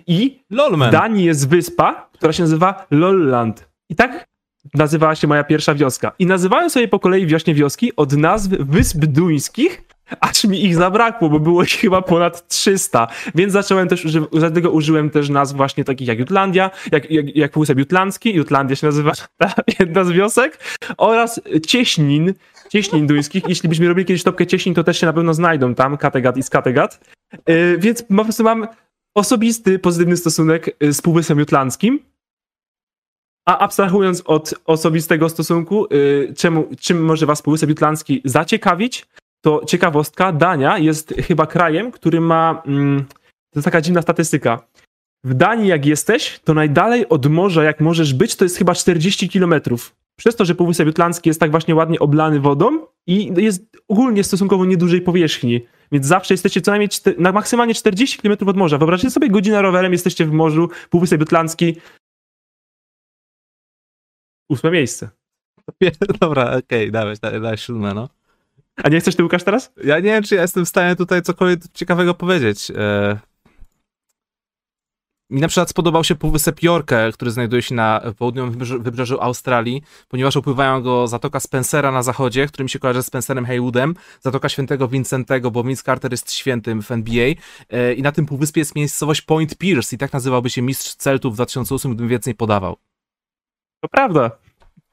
I Lolman. w Danii jest wyspa, która się nazywa Lolland. I tak nazywała się moja pierwsza wioska. I nazywałem sobie po kolei wiośnie wioski od nazw wysp duńskich, aż mi ich zabrakło, bo było ich chyba ponad 300. Więc zacząłem też, dlatego użyłem też nazw właśnie takich jak Jutlandia, jak, jak, jak Półwysep Jutlandzki, Jutlandia się nazywa ta jedna z wiosek, oraz Cieśnin, Cieśnin duńskich. Jeśli byśmy robili kiedyś topkę Cieśnin, to też się na pewno znajdą tam, Kattegat i Skattegat. Yy, więc po prostu mam osobisty, pozytywny stosunek y, z Półwysepem Jutlandzkim. A abstrahując od osobistego stosunku, y, czemu, czym może was Półwysep Jutlandzki zaciekawić, to ciekawostka, Dania jest chyba krajem, który ma, mm, to jest taka dziwna statystyka. W Danii jak jesteś, to najdalej od morza jak możesz być, to jest chyba 40 kilometrów. Przez to, że Półwysep Jutlandzki jest tak właśnie ładnie oblany wodą i jest ogólnie stosunkowo niedużej powierzchni. Więc zawsze jesteście co najmniej czte- na maksymalnie 40 km od morza. Wyobraźcie sobie godzina rowerem, jesteście w morzu, Półwysep Jutlandzki. Ósme miejsce. Dobra, okej, dawaj, dawaj, dawaj siódme, no. A nie chcesz ty, Łukasz, teraz? Ja nie wiem, czy ja jestem w stanie tutaj cokolwiek ciekawego powiedzieć. E... Mi na przykład spodobał się półwysep Yorke, który znajduje się na południowym wybrzeżu, Australii, ponieważ opływają go Zatoka Spencera na zachodzie, który mi się kojarzy z Spencerem Haywoodem, Zatoka Świętego Vincentego, bo Vince Carter jest świętym w NBA e... i na tym półwyspie jest miejscowość Point Pierce i tak nazywałby się mistrz Celtów w 2008, gdybym więcej podawał. To prawda.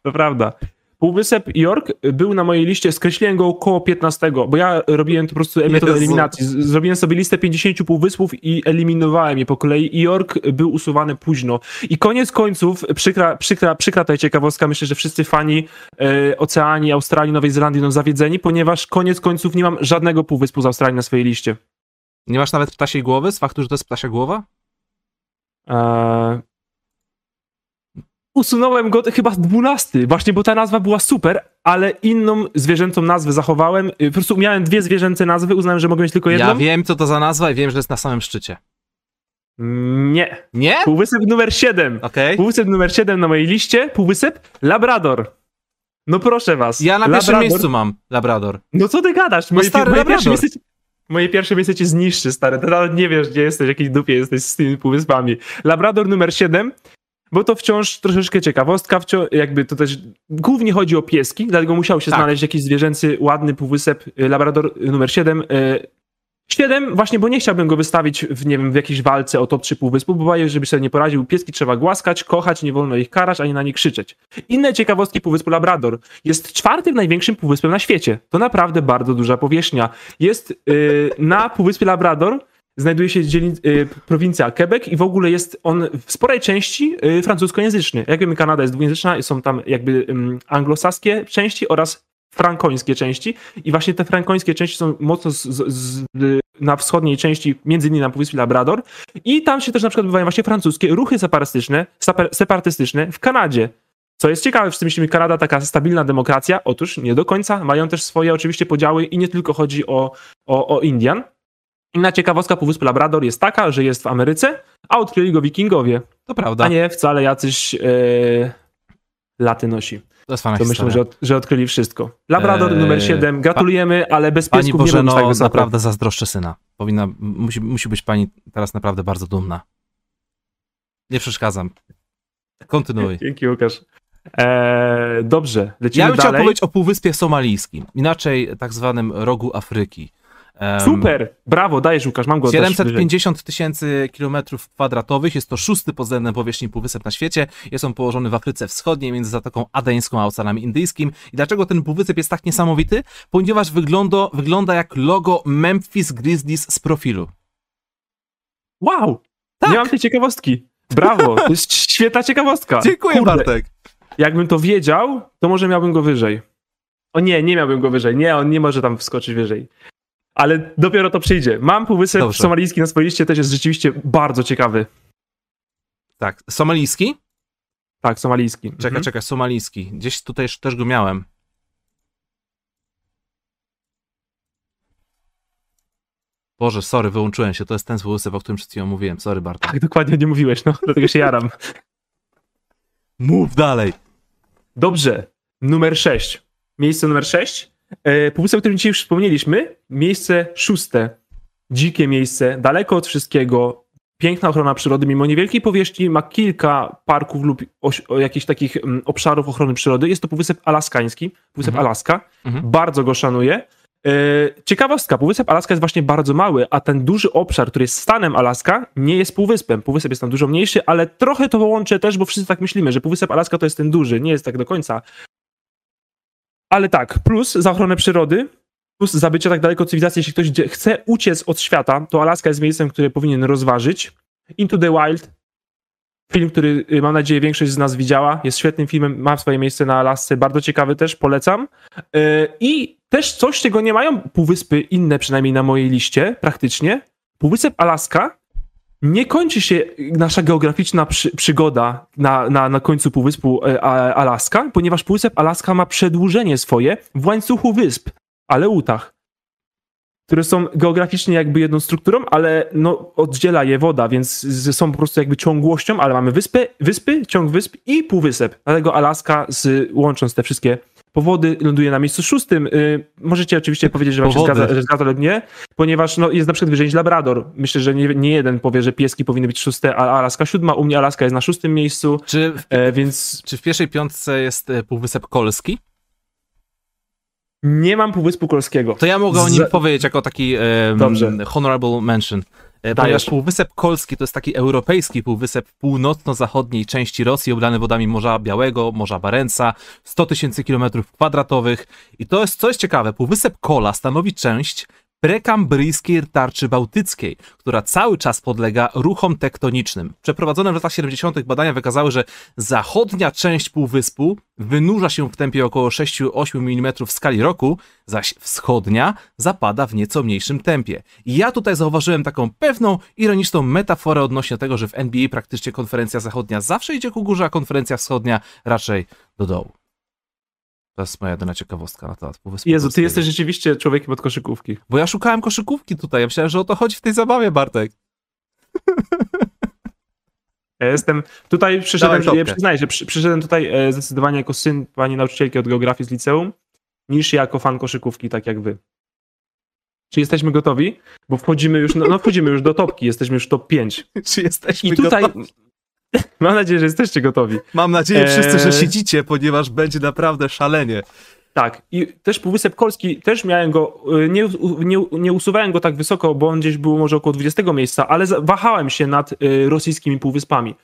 To prawda. Półwysep York był na mojej liście, skreśliłem go około 15, bo ja robiłem to po prostu metodę Jezu. eliminacji. Zrobiłem sobie listę 50 półwyspów i eliminowałem je po kolei. I York był usuwany późno. I koniec końców, przykra, przykra, przykra tutaj ciekawostka, myślę, że wszyscy fani e, Oceanii, Australii, Nowej Zelandii będą zawiedzeni, ponieważ koniec końców nie mam żadnego półwyspu z Australii na swojej liście. Nie masz nawet ptasiej głowy z faktu, że to jest ptasia głowa? Eee, usunąłem go chyba z 12, właśnie bo ta nazwa była super, ale inną zwierzęcą nazwę zachowałem. Y, Po prostu miałem dwie zwierzęce nazwy, uznałem, że mogę mieć tylko jedną. Ja wiem, co to za nazwa i wiem, że jest na samym szczycie. Nie. Nie? Półwysep numer 7. Okej. Półwysep numer 7 na mojej liście, półwysep Labrador. No proszę was. Ja na pierwszym Labrador- miejscu mam Labrador. No co ty gadasz? Moje, stary moje, pierwsze miejsce, moje pierwsze miejsce cię zniszczy, stary. Ty nawet nie wiesz, gdzie jesteś, w jakiej dupie jesteś z tymi półwyspami. Labrador numer 7, bo to wciąż troszeczkę ciekawostka, wciąż, jakby to też głównie chodzi o pieski, dlatego musiał się Tak. znaleźć jakiś zwierzęcy, ładny półwysep, y, Labrador numer 7. y, 7, właśnie, bo nie chciałbym go wystawić w, nie wiem, w jakiejś walce o top 3 półwyspu, bo boję, żeby sobie nie poradził. Pieski trzeba głaskać, kochać, nie wolno ich karać, ani na nie krzyczeć. Inne ciekawostki półwyspu Labrador. Jest czwartym największym półwyspem na świecie. To naprawdę bardzo duża powierzchnia. Jest yy, na półwyspie Labrador znajduje się dzielnic, yy, prowincja Quebec i w ogóle jest on w sporej części yy, francuskojęzyczny. Jak wiemy, Kanada jest dwujęzyczna, są tam jakby ym, anglosaskie części oraz frankońskie części i właśnie te frankońskie części są mocno z, z, z, y, na wschodniej części, między innymi na Półwyspie Labrador i tam się też na przykład odbywają właśnie francuskie ruchy separatystyczne, sepa- separatystyczne w Kanadzie. Co jest ciekawe, wszyscy myślimy, Kanada taka stabilna demokracja, otóż nie do końca, mają też swoje oczywiście podziały i nie tylko chodzi o, o, o Indian. Inna ciekawostka Półwyspu Labrador jest taka, że jest w Ameryce, a odkryli go wikingowie, To prawda. a nie wcale jacyś e, latynosi. To jest fajna To myślę, że, od, że odkryli wszystko. Labrador Eee, numer 7. Gratulujemy, ale bez Pani piesków nie byłbym tak Bożeno, naprawdę zazdroszczę syna. Powinna, musi, musi być pani teraz naprawdę bardzo dumna. Nie przeszkadzam. Kontynuuj. Dzięki, Łukasz. Eee, dobrze, lecimy Ja bym chciał dalej. powiedzieć o Półwyspie Somalijskim, inaczej tak zwanym rogu Afryki. Super, brawo, dajesz Łukasz, mam go też wyżej. 750 tysięcy kilometrów kwadratowych, jest to szósty pod względem powierzchni półwysep na świecie. Jest on położony w Afryce Wschodniej między Zatoką Adeńską a Oceanem Indyjskim. I dlaczego ten półwysep jest tak niesamowity? Ponieważ wygląda, wygląda jak logo Memphis Grizzlies z profilu. Wow, Tak. nie mam tej ciekawostki. Brawo, to jest świetna ciekawostka. Dziękuję Kurde, Bartek. Jakbym to wiedział, to może miałbym go wyżej. O nie, nie miałbym go wyżej. Nie, on nie może tam wskoczyć wyżej. Ale dopiero to przyjdzie. Mam półwysep Dobrze. somalijski na swojej liście, też jest rzeczywiście bardzo ciekawy. Tak, somalijski? Tak, somalijski. Czekaj, Mhm. czekaj, somalijski. Gdzieś tutaj też go miałem. Boże, sorry, wyłączyłem się. To jest ten półwysep, o którym przed chwilą mówiłem. Sorry, Bartek. Tak, dokładnie nie mówiłeś, no, dlatego się jaram. Mów dalej. Dobrze, numer 6. Miejsce numer 6. E, półwysep, o którym dzisiaj już wspomnieliśmy. Miejsce szóste. Dzikie miejsce, daleko od wszystkiego. Piękna ochrona przyrody, mimo niewielkiej powierzchni, ma kilka parków lub oś, jakichś takich mm, obszarów ochrony przyrody. Jest to półwysep alaskański, półwysep Mhm. Alaska. Mhm. Bardzo go szanuję. E, ciekawostka, półwysep Alaska jest właśnie bardzo mały, a ten duży obszar, który jest stanem Alaska, nie jest półwyspem. Półwysep jest tam dużo mniejszy, ale trochę to łączę też, bo wszyscy tak myślimy, że półwysep Alaska to jest ten duży. Nie jest tak do końca. Ale tak, plus za ochronę przyrody, plus za bycie tak daleko od cywilizacji, jeśli ktoś chce uciec od świata, to Alaska jest miejscem, które powinien rozważyć. Into the Wild, film, który y, mam nadzieję większość z nas widziała, jest świetnym filmem, ma swoje miejsce na Alasce, bardzo ciekawy też, polecam. Yy, I też coś, czego nie mają półwyspy inne, przynajmniej na mojej liście, praktycznie. Półwysep Alaska nie kończy się nasza geograficzna przy, przygoda na, na, na końcu półwyspu e, Alaska, ponieważ półwysep Alaska ma przedłużenie swoje w łańcuchu wysp, Aleutach, które są geograficznie jakby jedną strukturą, ale no, oddziela je woda, więc są po prostu jakby ciągłością, ale mamy wyspy, wyspy, ciąg wysp i półwysep. Dlatego Alaska, z, łącząc te wszystkie powody, ląduje na miejscu szóstym. Y, możecie oczywiście powiedzieć, że wam się zgadza, że zgadza lub nie, ponieważ no, jest na przykład wyżej niż Labrador. Myślę, że nie, nie jeden powie, że pieski powinny być szóste, a Alaska siódma. U mnie Alaska jest na szóstym miejscu, Czy w, e, więc czy w pierwszej piątce jest e, Półwysep Kolski? nie mam Półwyspu Kolskiego. To ja mogę o nim Za- powiedzieć jako taki honorable mention. E, Ponieważ Półwysep Kolski to jest taki europejski półwysep w północno-zachodniej części Rosji, oblany wodami Morza Białego, Morza Barenca, 100 tysięcy kilometrów kwadratowych. I to jest, co jest ciekawe, Półwysep Kola stanowi część prekambryjskiej tarczy bałtyckiej, która cały czas podlega ruchom tektonicznym. Przeprowadzone w latach 70. badania wykazały, że zachodnia część półwyspu wynurza się w tempie około 6-8 mm w skali roku, zaś wschodnia zapada w nieco mniejszym tempie. I ja tutaj zauważyłem taką pewną, ironiczną metaforę odnośnie tego, że w NBA praktycznie konferencja zachodnia zawsze idzie ku górze, a konferencja wschodnia raczej do dołu. To jest moja jedyna ciekawostka na temat Półwyspu Jezu, ty jesteś rzeczywiście człowiekiem od koszykówki. Bo ja szukałem koszykówki tutaj, ja myślałem, że o to chodzi w tej zabawie, Bartek. Ja jestem tutaj, przyszedłem, ja przyznaję, że przy, przyszedłem tutaj e, zdecydowanie jako syn pani nauczycielki od geografii z liceum, niż jako fan koszykówki, tak jak wy. Czy jesteśmy gotowi? Bo wchodzimy już, no, no wchodzimy już do topki, jesteśmy już top 5. Czy jesteśmy I tutaj, gotowi? mam nadzieję, że jesteście gotowi. Mam nadzieję wszyscy, że Eee. siedzicie, ponieważ będzie naprawdę szalenie. Tak, i też Półwysep Kolski, też miałem go, y, nie, nie, nie usuwałem go tak wysoko, bo on gdzieś był może około 20 miejsca, ale wahałem się nad y, rosyjskimi półwyspami.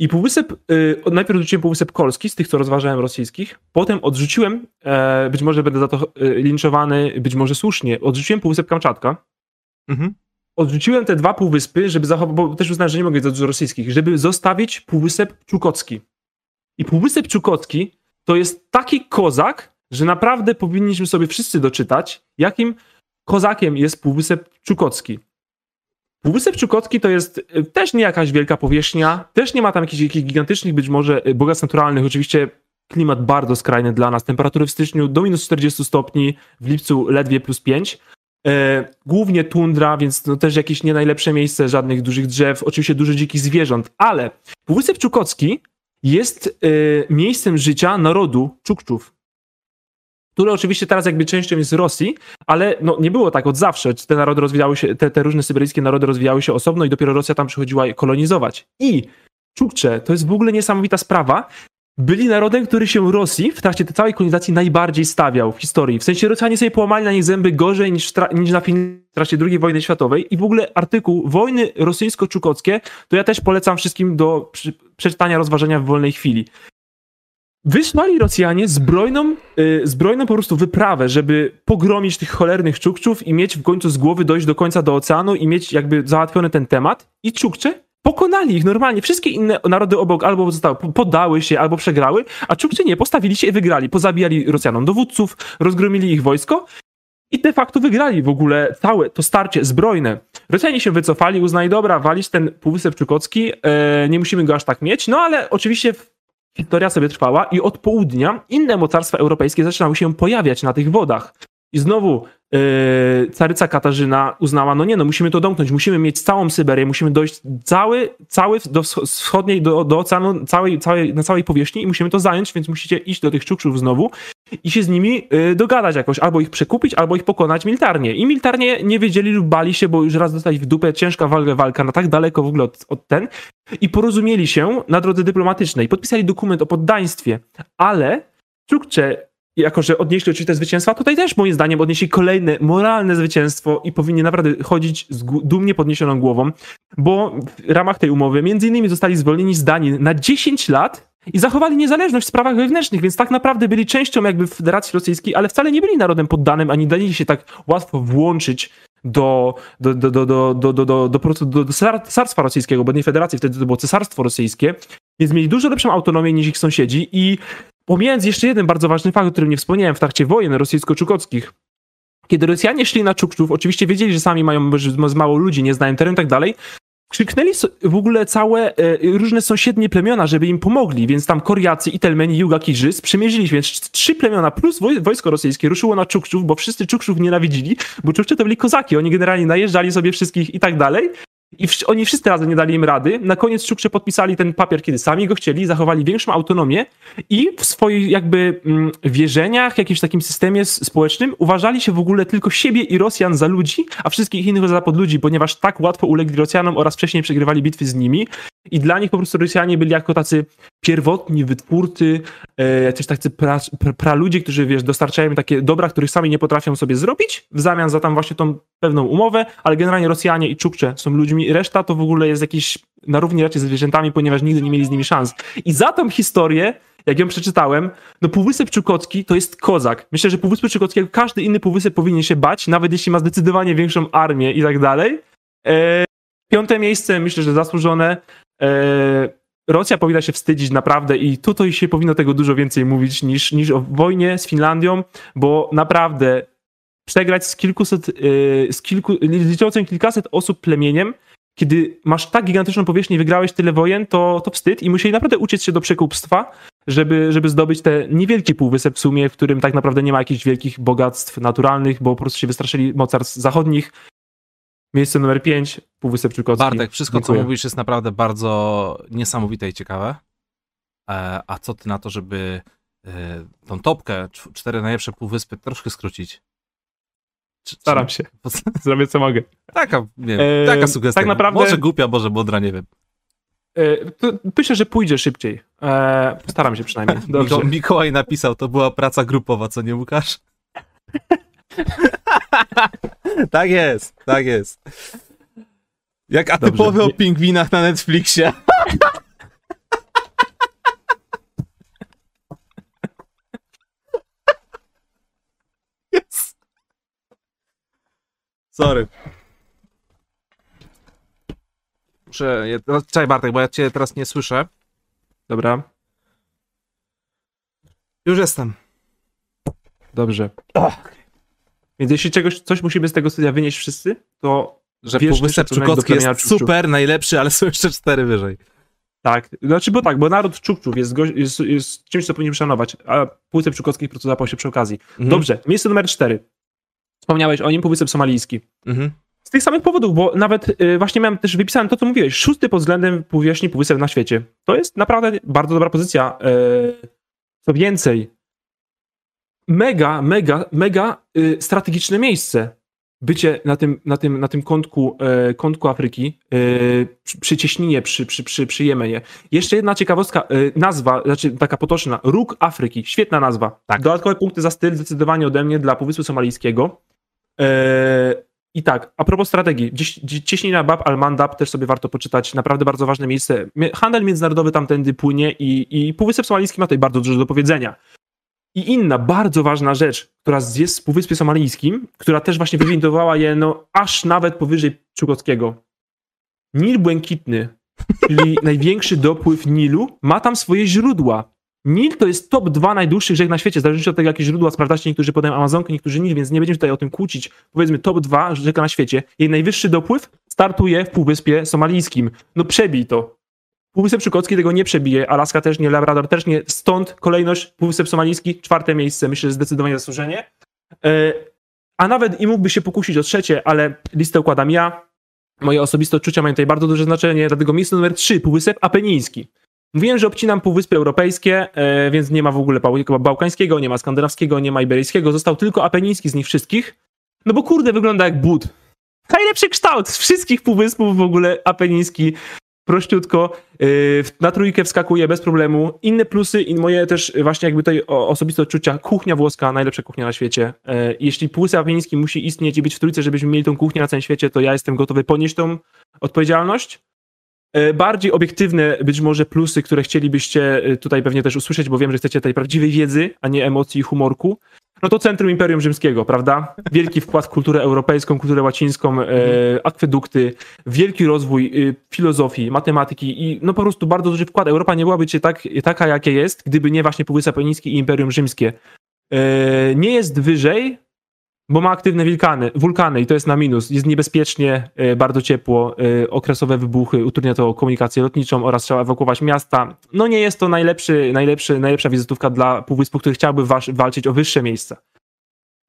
I Półwysep, y, najpierw odrzuciłem Półwysep Kolski, z tych, co rozważałem rosyjskich, potem odrzuciłem, e, być może będę za to linczowany, być może słusznie, odrzuciłem Półwysep Kamczatka, Mhm. Odrzuciłem te dwa półwyspy, żeby zachować, bo też uznałem, że nie mogę mieć za dużo rosyjskich, żeby zostawić Półwysep Czukocki. I Półwysep Czukocki to jest taki kozak, że naprawdę powinniśmy sobie wszyscy doczytać, jakim kozakiem jest Półwysep Czukocki. Półwysep Czukocki to jest y, też nie jakaś wielka powierzchnia, też nie ma tam jakichś, jakichś gigantycznych być może y, bogactw naturalnych, oczywiście klimat bardzo skrajny dla nas, temperatury w styczniu do minus 40 stopni, w lipcu ledwie plus 5. E, głównie tundra, więc no też jakieś nie najlepsze miejsce, żadnych dużych drzew, oczywiście dużo dzikich zwierząt, ale Półwysep Czukocki jest e, miejscem życia narodu Czukczów, które oczywiście teraz jakby częścią jest Rosji, ale no, nie było tak od zawsze. Te narody rozwijały się, te, te różne syberyjskie narody rozwijały się osobno i dopiero Rosja tam przychodziła kolonizować. I Czukcze to jest w ogóle niesamowita sprawa. Byli narodem, który się Rosji w trakcie tej całej kolonizacji najbardziej stawiał w historii. W sensie Rosjanie sobie połamali na nich zęby gorzej niż, niż na Finlandii w trakcie II wojny światowej. I w ogóle artykuł Wojny rosyjsko-czukockie to ja też polecam wszystkim do przeczytania, rozważenia w wolnej chwili. Wysłali Rosjanie zbrojną, y, zbrojną po prostu wyprawę, żeby pogromić tych cholernych Czukczów i mieć w końcu z głowy dojść do końca do oceanu i mieć jakby załatwiony ten temat. I Czukcze pokonali ich normalnie. Wszystkie inne narody obok albo zostały, się, albo przegrały, a Czukcze nie, postawili się i wygrali. Pozabijali Rosjanom dowódców, rozgromili ich wojsko i de facto wygrali w ogóle całe to starcie zbrojne. Rosjanie się wycofali, uznali, dobra, walić ten Półwysep Czukocki, e, nie musimy go aż tak mieć, no ale oczywiście historia sobie trwała i od południa inne mocarstwa europejskie zaczynały się pojawiać na tych wodach. I znowu yy, caryca Katarzyna uznała, no nie, no musimy to domknąć, musimy mieć całą Syberię, musimy dojść cały, cały do wsch- wschodniej, do, do oceanu, całej, całej, na całej powierzchni i musimy to zająć, więc musicie iść do tych Czukczów znowu i się z nimi yy, dogadać jakoś, albo ich przekupić, albo ich pokonać militarnie. I militarnie nie wiedzieli lub bali się, bo już raz dostali w dupę ciężka walka, walka na tak daleko w ogóle od, od ten i porozumieli się na drodze dyplomatycznej. Podpisali dokument o poddaństwie, ale Czukcze, jako że odnieśli oczywiście zwycięstwa, tutaj też moim zdaniem odnieśli kolejne moralne zwycięstwo i powinni naprawdę chodzić z dumnie podniesioną głową, bo w ramach tej umowy między innymi zostali zwolnieni z Danin na 10 lat i zachowali niezależność w sprawach wewnętrznych, więc tak naprawdę byli częścią jakby Federacji Rosyjskiej, ale wcale nie byli narodem poddanym, ani dali się tak łatwo włączyć do, do, do, do, do, do, do, do, do, do, do cesar- cesarstwa rosyjskiego, bo nie federacji, wtedy to było cesarstwo rosyjskie, więc mieli dużo lepszą autonomię niż ich sąsiedzi. I pomijając jeszcze jeden bardzo ważny fakt, o którym nie wspomniałem w trakcie wojen rosyjsko-czukockich, kiedy Rosjanie szli na Czukczów, oczywiście wiedzieli, że sami mają mało ludzi, nie znają terenu i tak dalej, krzyknęli w ogóle całe e, różne sąsiednie plemiona, żeby im pomogli, więc tam Koriacy, Itelmeni, Juga, Kirzy sprzymierzyli się, więc trz- trzy plemiona plus woj- wojsko rosyjskie ruszyło na Czukczów, bo wszyscy Czukczów nienawidzili, bo Czukcze to byli kozaki, oni generalnie najeżdżali sobie wszystkich i tak dalej. I oni wszyscy razem nie dali im rady. Na koniec Czukcze podpisali ten papier, kiedy sami go chcieli, zachowali większą autonomię i w swoich jakby mm, wierzeniach, jakimś takim systemie społecznym uważali się w ogóle tylko siebie i Rosjan za ludzi, a wszystkich innych za podludzi, ponieważ tak łatwo ulegli Rosjanom oraz wcześniej przegrywali bitwy z nimi. I dla nich po prostu Rosjanie byli jako tacy pierwotni wytwórcy, e, jacyś tacy pra, pra, praludzie, którzy wiesz, dostarczają takie dobra, których sami nie potrafią sobie zrobić, w zamian za tam właśnie tą pewną umowę, ale generalnie Rosjanie i Czukcze są ludźmi, reszta to w ogóle jest jakiś na równi raczej zwierzętami, ponieważ nigdy nie mieli z nimi szans. I za tą historię jak ją przeczytałem, no Półwysep Czukocki to jest kozak. Myślę, że Półwysep Czukocki, jak każdy inny półwysep powinien się bać, nawet jeśli ma zdecydowanie większą armię i tak dalej. E, piąte miejsce, myślę, że zasłużone. E, Rosja powinna się wstydzić naprawdę i tutaj się powinno tego dużo więcej mówić niż, niż o wojnie z Finlandią, bo naprawdę przegrać z kilkuset, yy, z kilku, liczącym kilkaset osób plemieniem, kiedy masz tak gigantyczną powierzchnię i wygrałeś tyle wojen, to, to wstyd i musieli naprawdę uciec się do przekupstwa, żeby, żeby zdobyć te niewielkie półwysep w sumie, w którym tak naprawdę nie ma jakichś wielkich bogactw naturalnych, bo po prostu się wystraszyli mocarstw zachodnich. Miejsce numer 5, Półwysep Czukocki. Bartek, wszystko Dziękuję. co mówisz jest naprawdę bardzo niesamowite i ciekawe. E, a co ty na to, żeby e, tą topkę, cz- cztery najlepsze półwyspy troszkę skrócić? Czy- Staram się, zrobię co mogę. Taka, nie wiem, E, taka sugestia. tak naprawdę- Może głupia, może mądra, nie wiem. E, Myślę, że pójdzie szybciej. Postaram się przynajmniej. Dobrze. Miko- Mikołaj napisał, to była praca grupowa, co nie Łukasz? tak jest, tak jest. Jak atypowy o pingwinach na Netflixie. Yes. Sorry. Muszę. Czekaj, Bartek, bo ja cię teraz nie słyszę. Dobra, Już jestem. dobrze. Więc jeśli czegoś, coś musimy z tego studia wynieść wszyscy, to Że Półwysep plemienia jest super, najlepszy, ale są jeszcze cztery wyżej. tak. Znaczy, bo tak, bo naród Czukczów jest, goś- jest, jest czymś, co powinien szanować, a Półwysep Czukowski po prostu zapał się przy okazji. Mhm. Dobrze, miejsce numer cztery. Wspomniałeś o nim, Półwysep Somalijski. Mhm. Z tych samych powodów, bo nawet y, właśnie miałem też wypisane to, co mówiłeś. Szósty pod względem powierzchni półwysep na świecie. To jest naprawdę bardzo dobra pozycja. Y, co więcej, mega, mega, mega y, strategiczne miejsce. Bycie na tym, na tym, na tym kątku, y, kątku Afryki, y, przy, przy cieśninie, przy, przy, przy, przy Jemenie. Jeszcze jedna ciekawostka, y, nazwa, znaczy taka potoczna, Róg Afryki. Świetna nazwa. Tak. Dodatkowe punkty za styl zdecydowanie ode mnie dla Półwyspu Somalijskiego. I tak, a propos strategii, cieśnina Bab al-Mandab też sobie warto poczytać, naprawdę bardzo ważne miejsce. Mie- Handel międzynarodowy tamtędy płynie i, i Półwysep Somalijski ma tutaj bardzo dużo do powiedzenia. I inna bardzo ważna rzecz, która jest w Półwyspie Somalijskim, która też właśnie wywindowała je no, aż nawet powyżej Czukotskiego. Nil Błękitny, czyli największy dopływ Nilu, ma tam swoje źródła. Nil to jest top 2 najdłuższych rzek na świecie, zależy od tego, jakie źródła sprawdzacie. Niektórzy podają Amazonkę, niektórzy Nil, więc nie będziemy tutaj o tym kłócić. Powiedzmy top 2 rzeka na świecie. Jej najwyższy dopływ startuje w Półwyspie Somalijskim. No przebij to. Półwysep Czukocki tego nie przebije, Alaska też nie, Labrador też nie. Stąd kolejność Półwysep Somalijski, czwarte miejsce, myślę, zdecydowanie zasłużenie. E, A nawet i mógłby się pokusić o trzecie, ale listę układam ja. Moje osobiste odczucia mają tutaj bardzo duże znaczenie, dlatego miejsce numer 3, Półwysep Apeniński. Mówiłem, że obcinam Półwyspy Europejskie, e, więc nie ma w ogóle bał- bałkańskiego, nie ma skandynawskiego, nie ma iberyjskiego, został tylko apeniński z nich wszystkich. No bo kurde, wygląda jak but. Najlepszy kształt z wszystkich półwyspów w ogóle apeniński. Prościutko, yy, na trójkę wskakuje bez problemu. Inne plusy i moje też właśnie jakby tutaj osobiste odczucia. Kuchnia włoska, najlepsza kuchnia na świecie. Yy, Jeśli Półwysep Apeniński musi istnieć i być w trójce, żebyśmy mieli tą kuchnię na całym świecie, to ja jestem gotowy ponieść tą odpowiedzialność. E, Bardziej obiektywne być może plusy, które chcielibyście e, tutaj pewnie też usłyszeć, bo wiem, że chcecie tej prawdziwej wiedzy, a nie emocji i humorku. No to Centrum Imperium Rzymskiego, prawda? Wielki wkład w kulturę europejską, kulturę łacińską, e, akwedukty, wielki rozwój e, filozofii, matematyki i no po prostu bardzo duży wkład. Europa nie byłaby dzisiaj tak, taka, jakie jest, gdyby nie właśnie Półwysep Apeniński i Imperium Rzymskie. E, nie jest wyżej, bo ma aktywne wulkany, wulkany i to jest na minus. Jest niebezpiecznie, e, bardzo ciepło, e, okresowe wybuchy, utrudnia to komunikację lotniczą oraz trzeba ewakuować miasta. No nie jest to najlepszy, najlepszy, najlepsza wizytówka dla półwyspu, który chciałby walczyć o wyższe miejsca.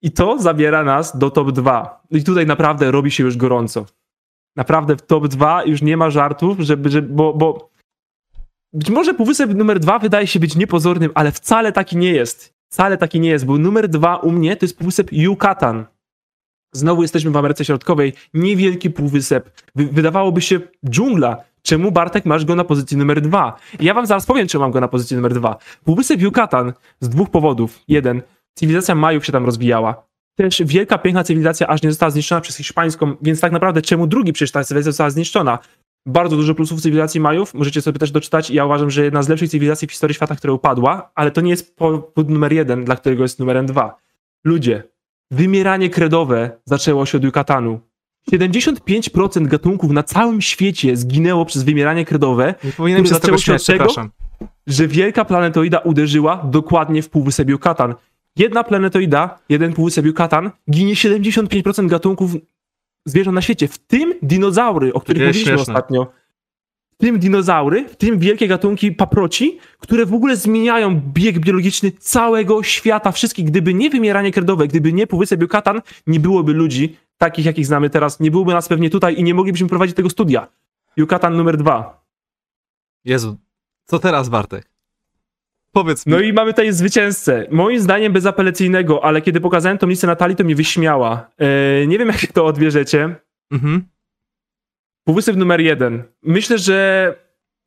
I to zabiera nas do top 2. I tutaj naprawdę robi się już gorąco. Naprawdę w top 2 już nie ma żartów, żeby, żeby bo, bo być może półwysep numer 2 wydaje się być niepozornym, ale wcale taki nie jest. Wcale taki nie jest, bo numer dwa u mnie to jest półwysep Yucatan. Znowu jesteśmy w Ameryce Środkowej, niewielki półwysep. Wy- wydawałoby się dżungla. Czemu Bartek masz go na pozycji numer dwa? I ja wam zaraz powiem, czemu mam go na pozycji numer dwa. Półwysep Yucatan z dwóch powodów. Jeden, cywilizacja Majów się tam rozwijała. Też wielka, piękna cywilizacja aż nie została zniszczona przez hiszpańską, więc tak naprawdę czemu drugi przecież ta cywilizacja została zniszczona? Bardzo dużo plusów cywilizacji Majów, możecie sobie też doczytać. Ja uważam, że jedna z lepszych cywilizacji w historii świata, która upadła, ale to nie jest powód numer jeden, dla którego jest numerem dwa. Ludzie, wymieranie kredowe zaczęło się od Yucatanu. 75% gatunków na całym świecie zginęło przez wymieranie kredowe, Nie powinienem się z tego śmiać, tego? że wielka planetoida uderzyła dokładnie w półwysep Yucatan. Jedna planetoida, jeden półwysep Yucatan, ginie 75% gatunków zwierząt na świecie, w tym dinozaury, o których mówiliśmy śmieszne. ostatnio. W tym dinozaury, w tym wielkie gatunki paproci, które w ogóle zmieniają bieg biologiczny całego świata, wszystkich. Gdyby nie wymieranie kredowe, gdyby nie półwysep Yucatan, nie byłoby ludzi takich, jakich znamy teraz, nie byłoby nas pewnie tutaj i nie moglibyśmy prowadzić tego studia. Yucatan numer dwa. Jezu, co teraz, Bartek? Powiedz mi. No i mamy tutaj zwycięzcę. Moim zdaniem bezapelacyjnego, ale kiedy pokazałem tą listę Natalii, to mnie wyśmiała. E, nie wiem, jak to odbierzecie. Mhm. Półwysep numer jeden. Myślę, że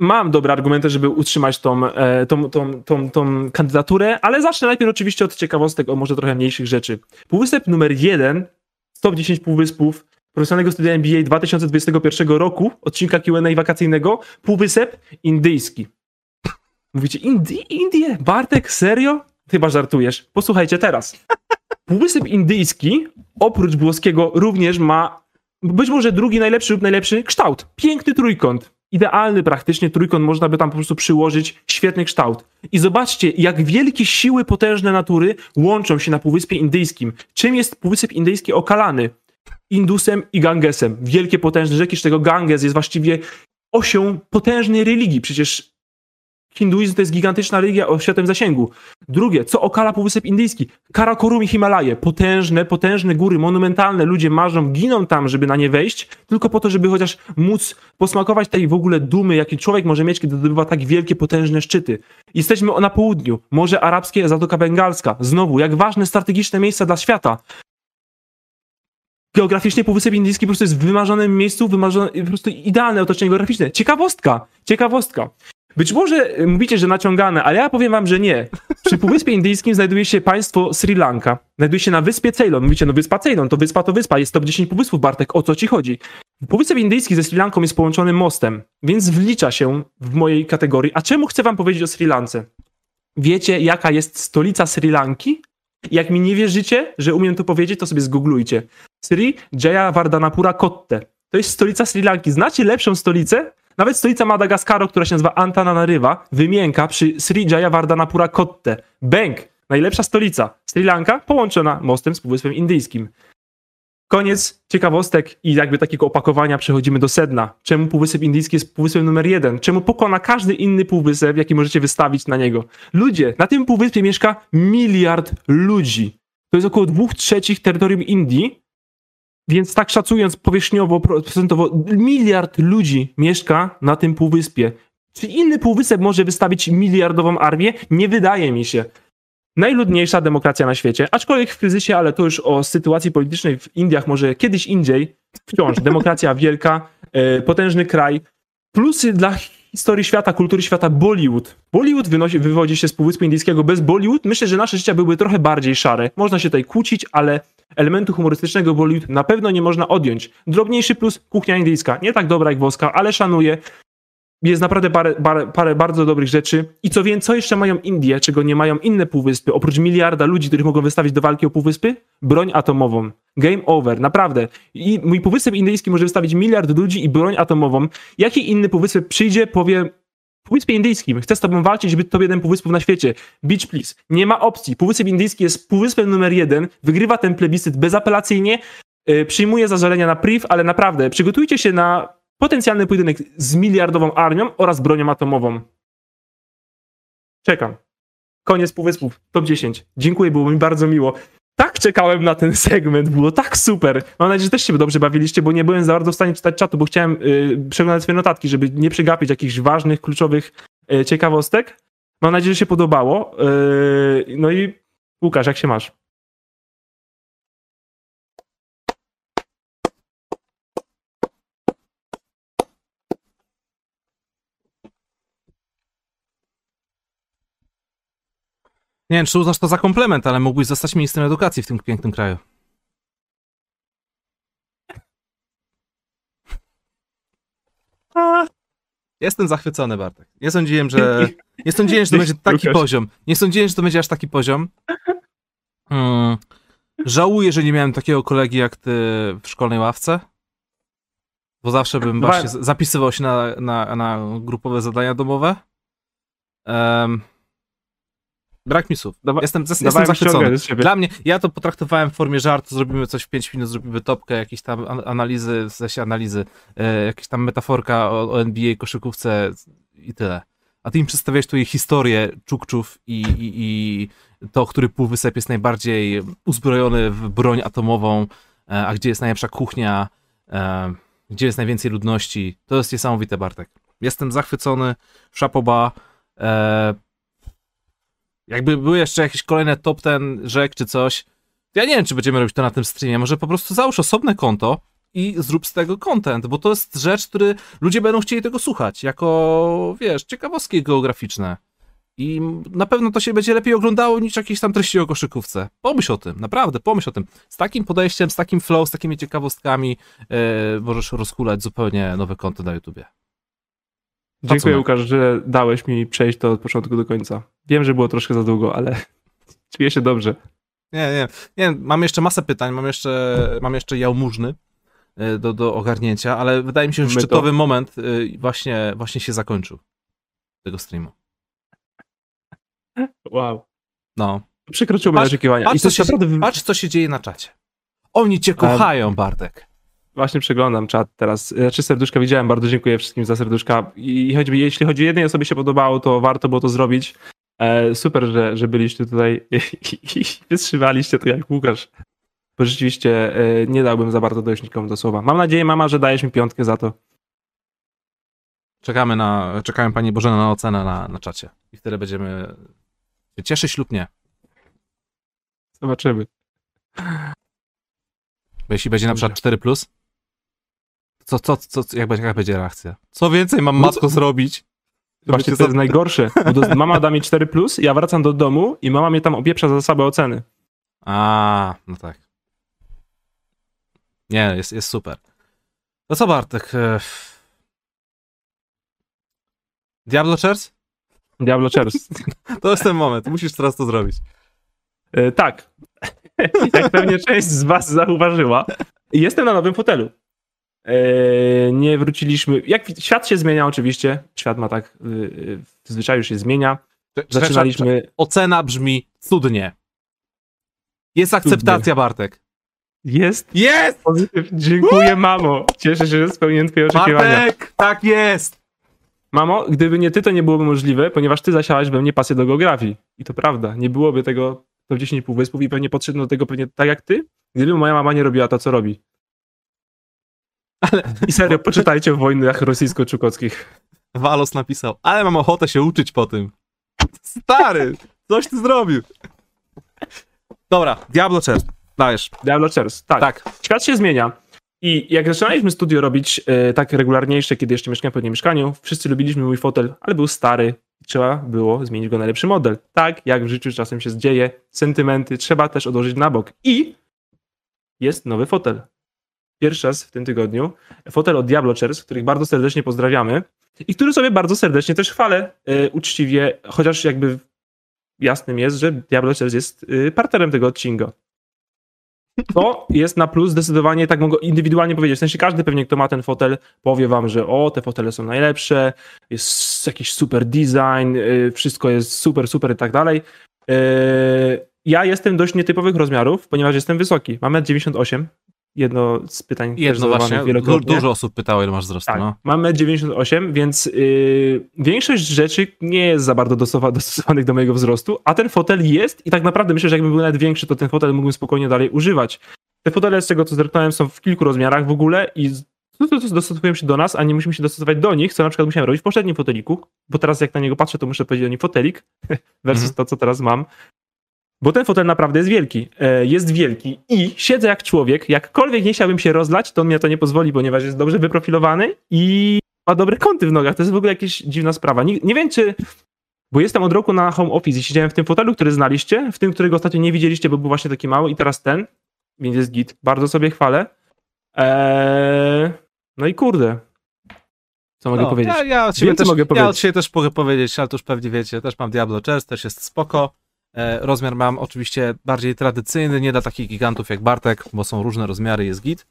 mam dobre argumenty, żeby utrzymać tą, e, tą, tą, tą, tą kandydaturę, ale zacznę najpierw oczywiście od ciekawostek, o może trochę mniejszych rzeczy. Półwysep numer jeden, top 10 półwyspów profesjonalnego studia MBA 2021 roku, odcinka Q&A wakacyjnego, półwysep indyjski. Mówicie, Indi Indie? Bartek, serio? Chyba żartujesz. Posłuchajcie teraz. Półwysep indyjski, oprócz włoskiego, również ma być może drugi najlepszy lub najlepszy kształt. Piękny trójkąt. Idealny praktycznie trójkąt, można by tam po prostu przyłożyć świetny kształt. I zobaczcie, jak wielkie siły potężne natury łączą się na Półwyspie Indyjskim. Czym jest Półwysep Indyjski okalany? Indusem i Gangesem. Wielkie, potężne rzeki, z tego Ganges jest właściwie osią potężnej religii. Przecież hinduizm to jest gigantyczna religia o światowym zasięgu. Drugie, co okala Półwysep Indyjski? Karakorum i Himalaje. Potężne, potężne góry, monumentalne. Ludzie marzą, giną tam, żeby na nie wejść, tylko po to, żeby chociaż móc posmakować tej w ogóle dumy, jaki człowiek może mieć, kiedy zdobywa tak wielkie, potężne szczyty. Jesteśmy na południu. Morze Arabskie, Zatoka Bengalska. Znowu, jak ważne strategiczne miejsca dla świata. Geograficznie Półwysep Indyjski po prostu jest w wymarzonym miejscu, wymarzone, po prostu idealne otoczenie geograficzne. Ciekawostka, ciekawostka. Być może y, mówicie, że naciągane, ale ja powiem wam, że nie. Przy Półwyspie Indyjskim znajduje się państwo Sri Lanka. Znajduje się na wyspie Ceylon. Mówicie, no wyspa Ceylon, to wyspa to wyspa, jest top 10 półwyspów, Bartek, o co ci chodzi? Półwysep Indyjski ze Sri Lanką jest połączony mostem, więc wlicza się w mojej kategorii. A czemu chcę wam powiedzieć o Sri Lance? Wiecie, jaka jest stolica Sri Lanki? Jak mi nie wierzycie, że umiem to powiedzieć, to sobie zgooglujcie. Sri Jayawardenapura Kotte. To jest stolica Sri Lanki. Znacie lepszą stolicę? Nawet stolica Madagaskaru, która się nazywa Antananariva, wymienka przy Sri Jayawardenapura Kotte. Bęk, najlepsza stolica. Sri Lanka połączona mostem z Półwyspem Indyjskim. Koniec ciekawostek i jakby takiego opakowania przechodzimy do sedna. Czemu Półwysep Indyjski jest półwyspem numer jeden? Czemu pokona każdy inny półwysep, jaki możecie wystawić na niego? Ludzie, na tym półwyspie mieszka miliard ludzi. To jest około dwóch trzecich terytorium Indii, więc tak szacując powierzchniowo, procentowo, miliard ludzi mieszka na tym półwyspie. Czy inny półwysep może wystawić miliardową armię? Nie wydaje mi się. Najludniejsza demokracja na świecie, aczkolwiek w kryzysie, ale to już o sytuacji politycznej w Indiach może kiedyś indziej. Wciąż demokracja wielka, e, potężny kraj. Plusy dla historii świata, kultury świata Bollywood. Bollywood wynosi, wywodzi się z Półwyspu Indyjskiego. Bez Bollywood myślę, że nasze życia byłyby trochę bardziej szare. Można się tutaj kłócić, ale elementu humorystycznego Bollywood na pewno nie można odjąć. Drobniejszy plus kuchnia indyjska. Nie tak dobra jak włoska, ale szanuję. Jest naprawdę parę, parę, parę bardzo dobrych rzeczy. I co więcej, co jeszcze mają Indie, czego nie mają inne półwyspy, oprócz miliarda ludzi, których mogą wystawić do walki o półwyspy? Broń atomową. Game over, naprawdę. I mój półwysep indyjski może wystawić miliard ludzi i broń atomową. Jaki inny półwysep przyjdzie, powie Półwyspie Indyjskim, chcę z tobą walczyć, żeby to jeden półwyspów na świecie. Beach please. Nie ma opcji. Półwysep Indyjski jest półwyspem numer jeden, wygrywa ten plebiscyt bezapelacyjnie, yy, przyjmuje zażalenia na priv, ale naprawdę przygotujcie się na potencjalny pojedynek z miliardową armią oraz bronią atomową. Czekam. Koniec półwyspów. Top 10. Dziękuję, było mi bardzo miło. Tak czekałem na ten segment, było tak super. Mam nadzieję, że też się dobrze bawiliście, bo nie byłem za bardzo w stanie czytać czatu, bo chciałem yy, przeglądać swoje notatki, żeby nie przegapić jakichś ważnych, kluczowych yy, ciekawostek. Mam nadzieję, że się podobało. Yy, no i Łukasz, jak się masz? Nie wiem, czy uznasz to za komplement, ale mógłbyś zostać ministrem edukacji w tym pięknym kraju. Jestem zachwycony, Bartek. Nie sądziłem, że. Nie sądziłem, że to będzie taki poziom. Nie sądziłem, że to będzie aż taki poziom. Hmm. Żałuję, że nie miałem takiego kolegi jak ty w szkolnej ławce. Bo zawsze bym właśnie zapisywał się na, na, na grupowe zadania domowe. Em, brak mi słów. Dawa- Jestem, jestem zachwycony. Dla mnie, ja to potraktowałem w formie żartu, zrobimy coś w 5 minut, zrobimy topkę, jakieś tam an- analizy, w sensie analizy, e, jakieś tam metaforka o, o NBA, koszykówce i tyle. A ty im przedstawiałeś tu jej historię czukczów i, i, i to, który półwysep jest najbardziej uzbrojony w broń atomową, e, a gdzie jest najlepsza kuchnia, e, gdzie jest najwięcej ludności. To jest niesamowite, Bartek. Jestem zachwycony, szapoba. E, jakby były jeszcze jakieś kolejne top ten rzek czy coś, ja nie wiem, czy będziemy robić to na tym streamie. Może po prostu załóż osobne konto i zrób z tego content, bo to jest rzecz, który ludzie będą chcieli tego słuchać, jako, wiesz, ciekawostki geograficzne. I na pewno to się będzie lepiej oglądało niż jakieś tam treści o koszykówce. Pomyśl o tym, naprawdę, pomyśl o tym. Z takim podejściem, z takim flow, z takimi ciekawostkami e, możesz rozhulać zupełnie nowe konto na YouTubie. Dziękuję. Łukasz, że dałeś mi przejść to od początku do końca. Wiem, że było troszkę za długo, ale czuję się dobrze. Nie, nie, nie, mam jeszcze masę pytań, mam jeszcze, mam jeszcze jałmużny e, do, do ogarnięcia, ale wydaje mi się, że My to- szczytowy moment e, właśnie, właśnie się zakończył tego streamu. Wow. No. Przekroczył moje Patrz- oczekiwania. I to co, się, naprawdę... patrz, co się dzieje na czacie. Oni cię kochają, Bartek. Właśnie przeglądam czat teraz. Znaczy serduszka widziałem, bardzo dziękuję wszystkim za serduszka. I choćby, jeśli chodzi o jednej osobie się podobało, to warto było to zrobić. E, super, że, że byliście tutaj i, i wytrzymaliście to jak Łukasz. Bo rzeczywiście e, nie dałbym za bardzo dojść nikomu do słowa. Mam nadzieję, mama, że dajesz mi piątkę za to. Czekamy na, czekamy Pani Bożena na ocenę na, na czacie. I wtedy będziemy się cieszyć lub nie. Zobaczymy. Bo jeśli będzie na przykład 4, plus, co, co, co, jak, będzie, jak będzie reakcja? Co więcej mam No matko zrobić? Właśnie to jest najgorsze. Bo mama da mi 4, plus, ja wracam do domu i mama mnie tam opieprza za słabe oceny. A, no tak. Nie, jest, jest super. No co Bartek? e, Diablo Chairs? Diablo Chairs. To jest ten moment, musisz teraz to zrobić. E, tak. Jak pewnie część z Was zauważyła, jestem na nowym fotelu. E, nie wróciliśmy. Jak wi- świat się zmienia, oczywiście. Świat ma tak, y, y, w zwyczaju się zmienia. Zaczynaliśmy. Ocena brzmi cudnie. Jest akceptacja, Bartek. Jest Jest! Dziękuję, mamo. Cieszę się, że spełniłem Twoje oczekiwania. Bartek! Tak jest! Mamo, gdyby nie Ty, to nie byłoby możliwe, ponieważ Ty zasiałaś we mnie pasję do geografii. I to prawda. Nie byłoby tego to 10 półwyspów i pewnie podszedł do tego pewnie tak jak Ty, gdyby moja mama nie robiła to, co robi. Ale I serio, poczytajcie o wojnach rosyjsko-czukockich. Walos napisał, ale mam ochotę się uczyć po tym. Stary, coś ty zrobił. Dobra, Diablo Chess, dajesz. Diablo Chairs, tak. Tak. Świat się zmienia. I jak zaczynaliśmy studio robić e, tak regularniejsze, kiedy jeszcze mieszkałem w pewnym mieszkaniu, wszyscy lubiliśmy mój fotel, ale był stary. Trzeba było zmienić go na lepszy model. Tak, jak w życiu czasem się dzieje, sentymenty trzeba też odłożyć na bok. I jest nowy fotel. Pierwszy raz w tym tygodniu. Fotel od Diablo Chairs, których bardzo serdecznie pozdrawiamy i który sobie bardzo serdecznie też chwalę e, uczciwie, chociaż jakby jasnym jest, że Diablo Chairs jest e, partnerem tego odcinka. To jest na plus zdecydowanie, tak mogę indywidualnie powiedzieć. W sensie każdy pewnie, kto ma ten fotel, powie wam, że o, te fotele są najlepsze, jest jakiś super design, y, wszystko jest super, super i tak dalej. Y, Ja jestem dość nietypowych rozmiarów, ponieważ jestem wysoki. Mam 1,98 Jedno z pytań Jedno właśnie, wielokrotnie. dużo osób pytało, ile masz wzrostu, Tak, no. mam 1,98, więc yy, większość rzeczy nie jest za bardzo dostosowa- dostosowanych do mojego wzrostu, a ten fotel jest i tak naprawdę myślę, że jakby był nawet większy, to ten fotel mógłbym spokojnie dalej używać. Te fotele, z tego co zerknąłem, są w kilku rozmiarach w ogóle i to dostosowują się do nas, a nie musimy się dostosować do nich, co na przykład musiałem robić w poprzednim foteliku, bo teraz jak na niego patrzę, to muszę powiedzieć o nim fotelik versus Mhm. to, co teraz mam. Bo ten fotel naprawdę jest wielki. E, Jest wielki i siedzę jak człowiek. Jakkolwiek nie chciałbym się rozlać, to on mnie to nie pozwoli, ponieważ jest dobrze wyprofilowany i ma dobre kąty w nogach. To jest w ogóle jakaś dziwna sprawa. Nie, nie wiem, czy. Bo jestem od roku na home office i siedziałem w tym fotelu, który znaliście, w tym, którego ostatnio nie widzieliście, bo był właśnie taki mały, i teraz ten, więc jest git. Bardzo sobie chwalę. Eee, no i kurde. Co mogę No, powiedzieć? Ja, ja, od siebie Wiem, też, mogę ja od powiedzieć. siebie też mogę powiedzieć, ale to już pewnie wiecie, też mam Diablo Chess, też jest spoko. E, rozmiar mam oczywiście bardziej tradycyjny, nie dla takich gigantów jak Bartek, bo są różne rozmiary, jest git.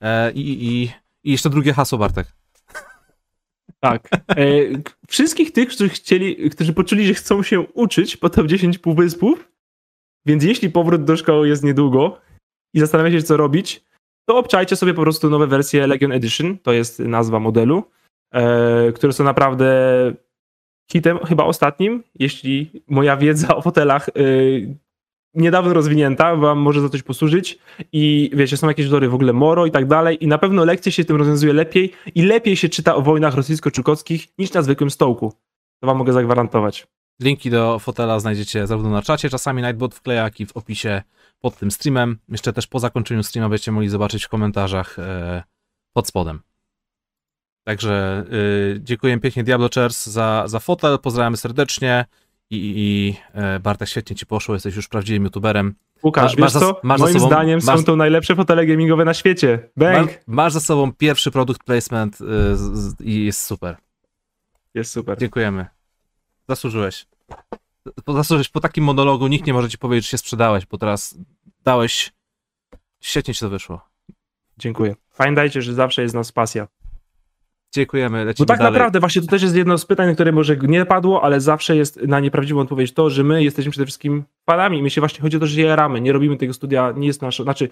E, i, i, I jeszcze drugie hasło, Bartek. Tak. E, wszystkich tych, którzy chcieli, którzy poczuli, że chcą się uczyć po top 10 półwyspów, więc jeśli powrót do szkoły jest niedługo i zastanawiacie się, co robić, to obczajcie sobie po prostu nowe wersje Legion Edition, to jest nazwa modelu, które są naprawdę hitem, chyba ostatnim, jeśli moja wiedza o fotelach e, niedawno rozwinięta wam może za coś posłużyć i wiecie, są jakieś wzory w ogóle Moro i tak dalej i na pewno lekcje się tym rozwiązuje lepiej i lepiej się czyta o wojnach rosyjsko-czukowskich niż na zwykłym stołku. To wam mogę zagwarantować. Linki do fotela znajdziecie zarówno na czacie, czasami Nightbot wkleja, jak i w opisie pod tym streamem. Jeszcze też po zakończeniu streama będziecie mogli zobaczyć w komentarzach e, pod spodem. Także y, dziękuję pięknie Diablo Chairs za, za fotel, pozdrawiamy serdecznie i, i, e, Bartek świetnie ci poszło, jesteś już prawdziwym youtuberem. Łukasz, Masz- wiesz co? masz Moim sobą- zdaniem masz- są to najlepsze fotele gamingowe na świecie. Bang! Masz, masz za sobą pierwszy produkt placement y, i jest super. Jest super. Dziękujemy. Zasłużyłeś. Po- Zasłużyłeś po takim monologu, nikt nie może ci powiedzieć, że się sprzedałeś, bo teraz dałeś. Świetnie ci to wyszło. Dziękuję. Pamiętajcie, że zawsze jest nas pasja. Dziękujemy, Bo lecimy tak dalej. naprawdę właśnie to też jest jedno z pytań, które może nie padło, ale zawsze jest na nieprawdziwą odpowiedź to, że my jesteśmy przede wszystkim fanami. My się właśnie chodzi o to, że je jaramy. Nie robimy tego studia, nie jest nasze, znaczy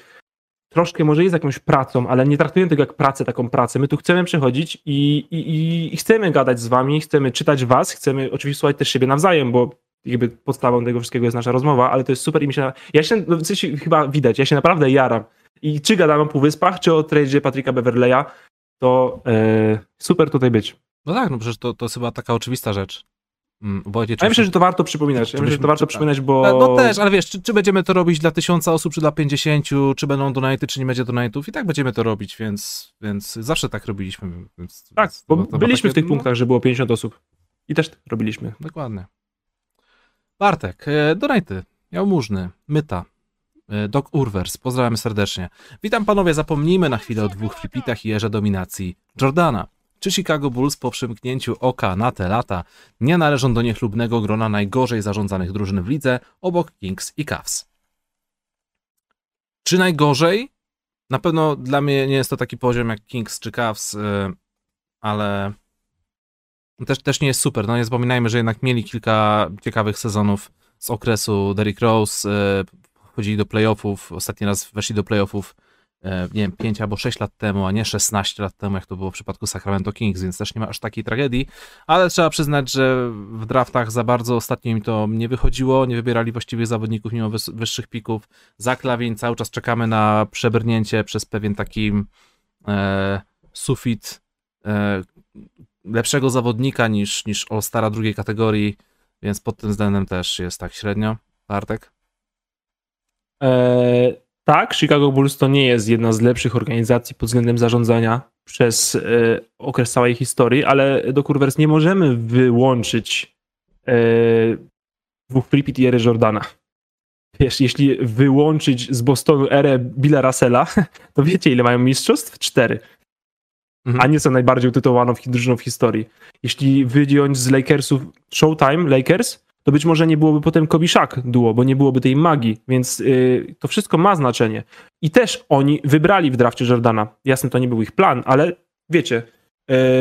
troszkę może jest jakąś pracą, ale nie traktujemy tego jak pracę, taką pracę. My tu chcemy przychodzić i, i, i- i chcemy gadać z wami, chcemy czytać was, chcemy oczywiście słuchać też siebie nawzajem, bo jakby podstawą tego wszystkiego jest nasza rozmowa, ale to jest super i mi się, ja się, no, w sensie chyba widać, ja się naprawdę jaram. I czy gadam o Półwyspach, czy o tradzie Patryka Beverleya, to e, super tutaj być. No tak, no przecież to, to jest chyba taka oczywista rzecz. Mm, A ja myślę, że to warto przypominać. Ja myślę, że to warto przypominać, bo... No, no też, ale wiesz, czy, czy będziemy to robić dla tysiąca osób, czy dla pięćdziesięciu, czy będą donaty, czy nie będzie donatów, i tak będziemy to robić, więc, więc zawsze tak robiliśmy. Więc, Tak, więc bo to- byliśmy takie- w tych punktach, że było 50 osób. I też robiliśmy. Dokładnie. Bartek, e, donaty, jałmużny, myta, Doc Urwers, pozdrawiam serdecznie. Witam panowie, zapomnijmy na chwilę o dwóch flipitach i erze dominacji Jordana. Czy Chicago Bulls po przymknięciu oka na te lata nie należą do niechlubnego grona najgorzej zarządzanych drużyn w lidze obok Kings i Cavs? Czy najgorzej? Na pewno dla mnie nie jest to taki poziom jak Kings czy Cavs, e, ale też, też nie jest super. No nie zapominajmy, że jednak mieli kilka ciekawych sezonów z okresu Derrick Rose, e, wchodzili do playoffów, ostatni raz weszli do playoffów e, nie wiem, 5 albo 6 lat temu, a nie 16 lat temu, jak to było w przypadku Sacramento Kings, więc też nie ma aż takiej tragedii, ale trzeba przyznać, że w draftach za bardzo ostatnio im to nie wychodziło, nie wybierali właściwych zawodników mimo wyższych pików. Za Klawin cały czas czekamy na przebrnięcie przez pewien taki e, sufit e, lepszego zawodnika niż, niż All-Stara drugiej kategorii, więc pod tym względem też jest tak średnio. Bartek? E, tak, Chicago Bulls to nie jest jedna z lepszych organizacji pod względem zarządzania przez e, okres całej historii, ale do Kurwers nie możemy wyłączyć e, dwóch Flipit i ery Jordana. Wiesz, jeśli wyłączyć z Bostonu erę Billa Russella, to wiecie ile mają mistrzostw? Cztery. Mhm. a nie są najbardziej utytułowaną drużyną w historii. Jeśli wyjąć z Lakersów Showtime, Lakers, to być może nie byłoby potem Kobe Shaq duo, bo nie byłoby tej magii, więc y, to wszystko ma znaczenie. I też oni wybrali w drafcie Jordana. Jasne, to nie był ich plan, ale wiecie,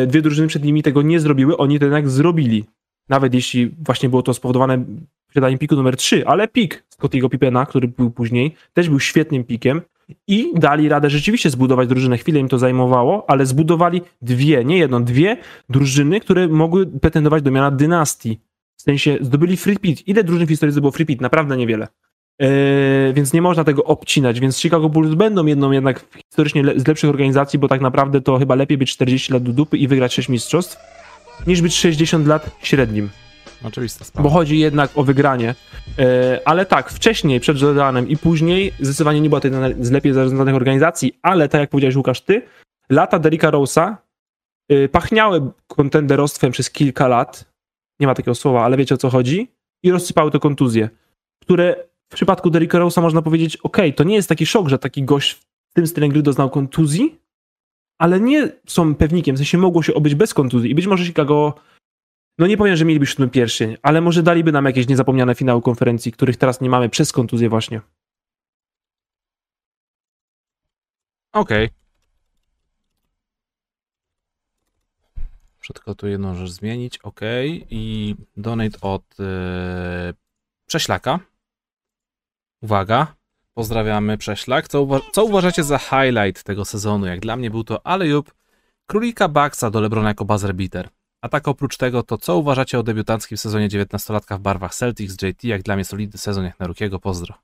y, dwie drużyny przed nimi tego nie zrobiły, oni to jednak zrobili. Nawet jeśli właśnie było to spowodowane posiadaniem piku numer 3, ale pik Scottiego Pippena, który był później, też był świetnym pikiem i dali radę rzeczywiście zbudować drużynę. Chwilę im to zajmowało, ale zbudowali dwie, nie jedną, dwie drużyny, które mogły pretendować do miana dynastii. W sensie zdobyli free pit. Ile drużyn w historii zdobyło free pit? Naprawdę niewiele. Eee, więc nie można tego obcinać. Więc Chicago Bulls będą jedną jednak historycznie le- z lepszych organizacji, bo tak naprawdę to chyba lepiej być 40 lat do dupy i wygrać 6 mistrzostw, niż być 60 lat średnim sprawa. bo chodzi jednak o wygranie. E, Ale tak, wcześniej, przed Jordanem i później, zdecydowanie nie była to jedna z lepiej zarządzanych organizacji, ale tak jak powiedziałeś Łukasz, ty, lata Derricka Rose'a y, pachniały kontenderostwem przez kilka lat, nie ma takiego słowa, ale wiecie o co chodzi, i rozsypały to kontuzje, które w przypadku Derricka Rose'a można powiedzieć, ok, to nie jest taki szok, że taki gość w tym stylem gry doznał kontuzji, ale nie są pewnikiem, w sensie mogło się obyć bez kontuzji i być może Chicago, no nie powiem, że mieliby siódmy pierścień, ale może daliby nam jakieś niezapomniane finały konferencji, których teraz nie mamy przez kontuzję właśnie. Okej. Muszę tylko tu jedną rzecz zmienić. OK. I donate od yy, Prześlaka. Uwaga. Pozdrawiamy Prześlak. Co, uwa- co uważacie za highlight tego sezonu? Jak dla mnie był to Alejub, Królika Baxa do Lebrona jako buzzer beater. A tak oprócz tego, to co uważacie o debiutanckim sezonie 19-latka w barwach Celtics JT? Jak dla mnie solidny sezon jak na Rukiego. Pozdro.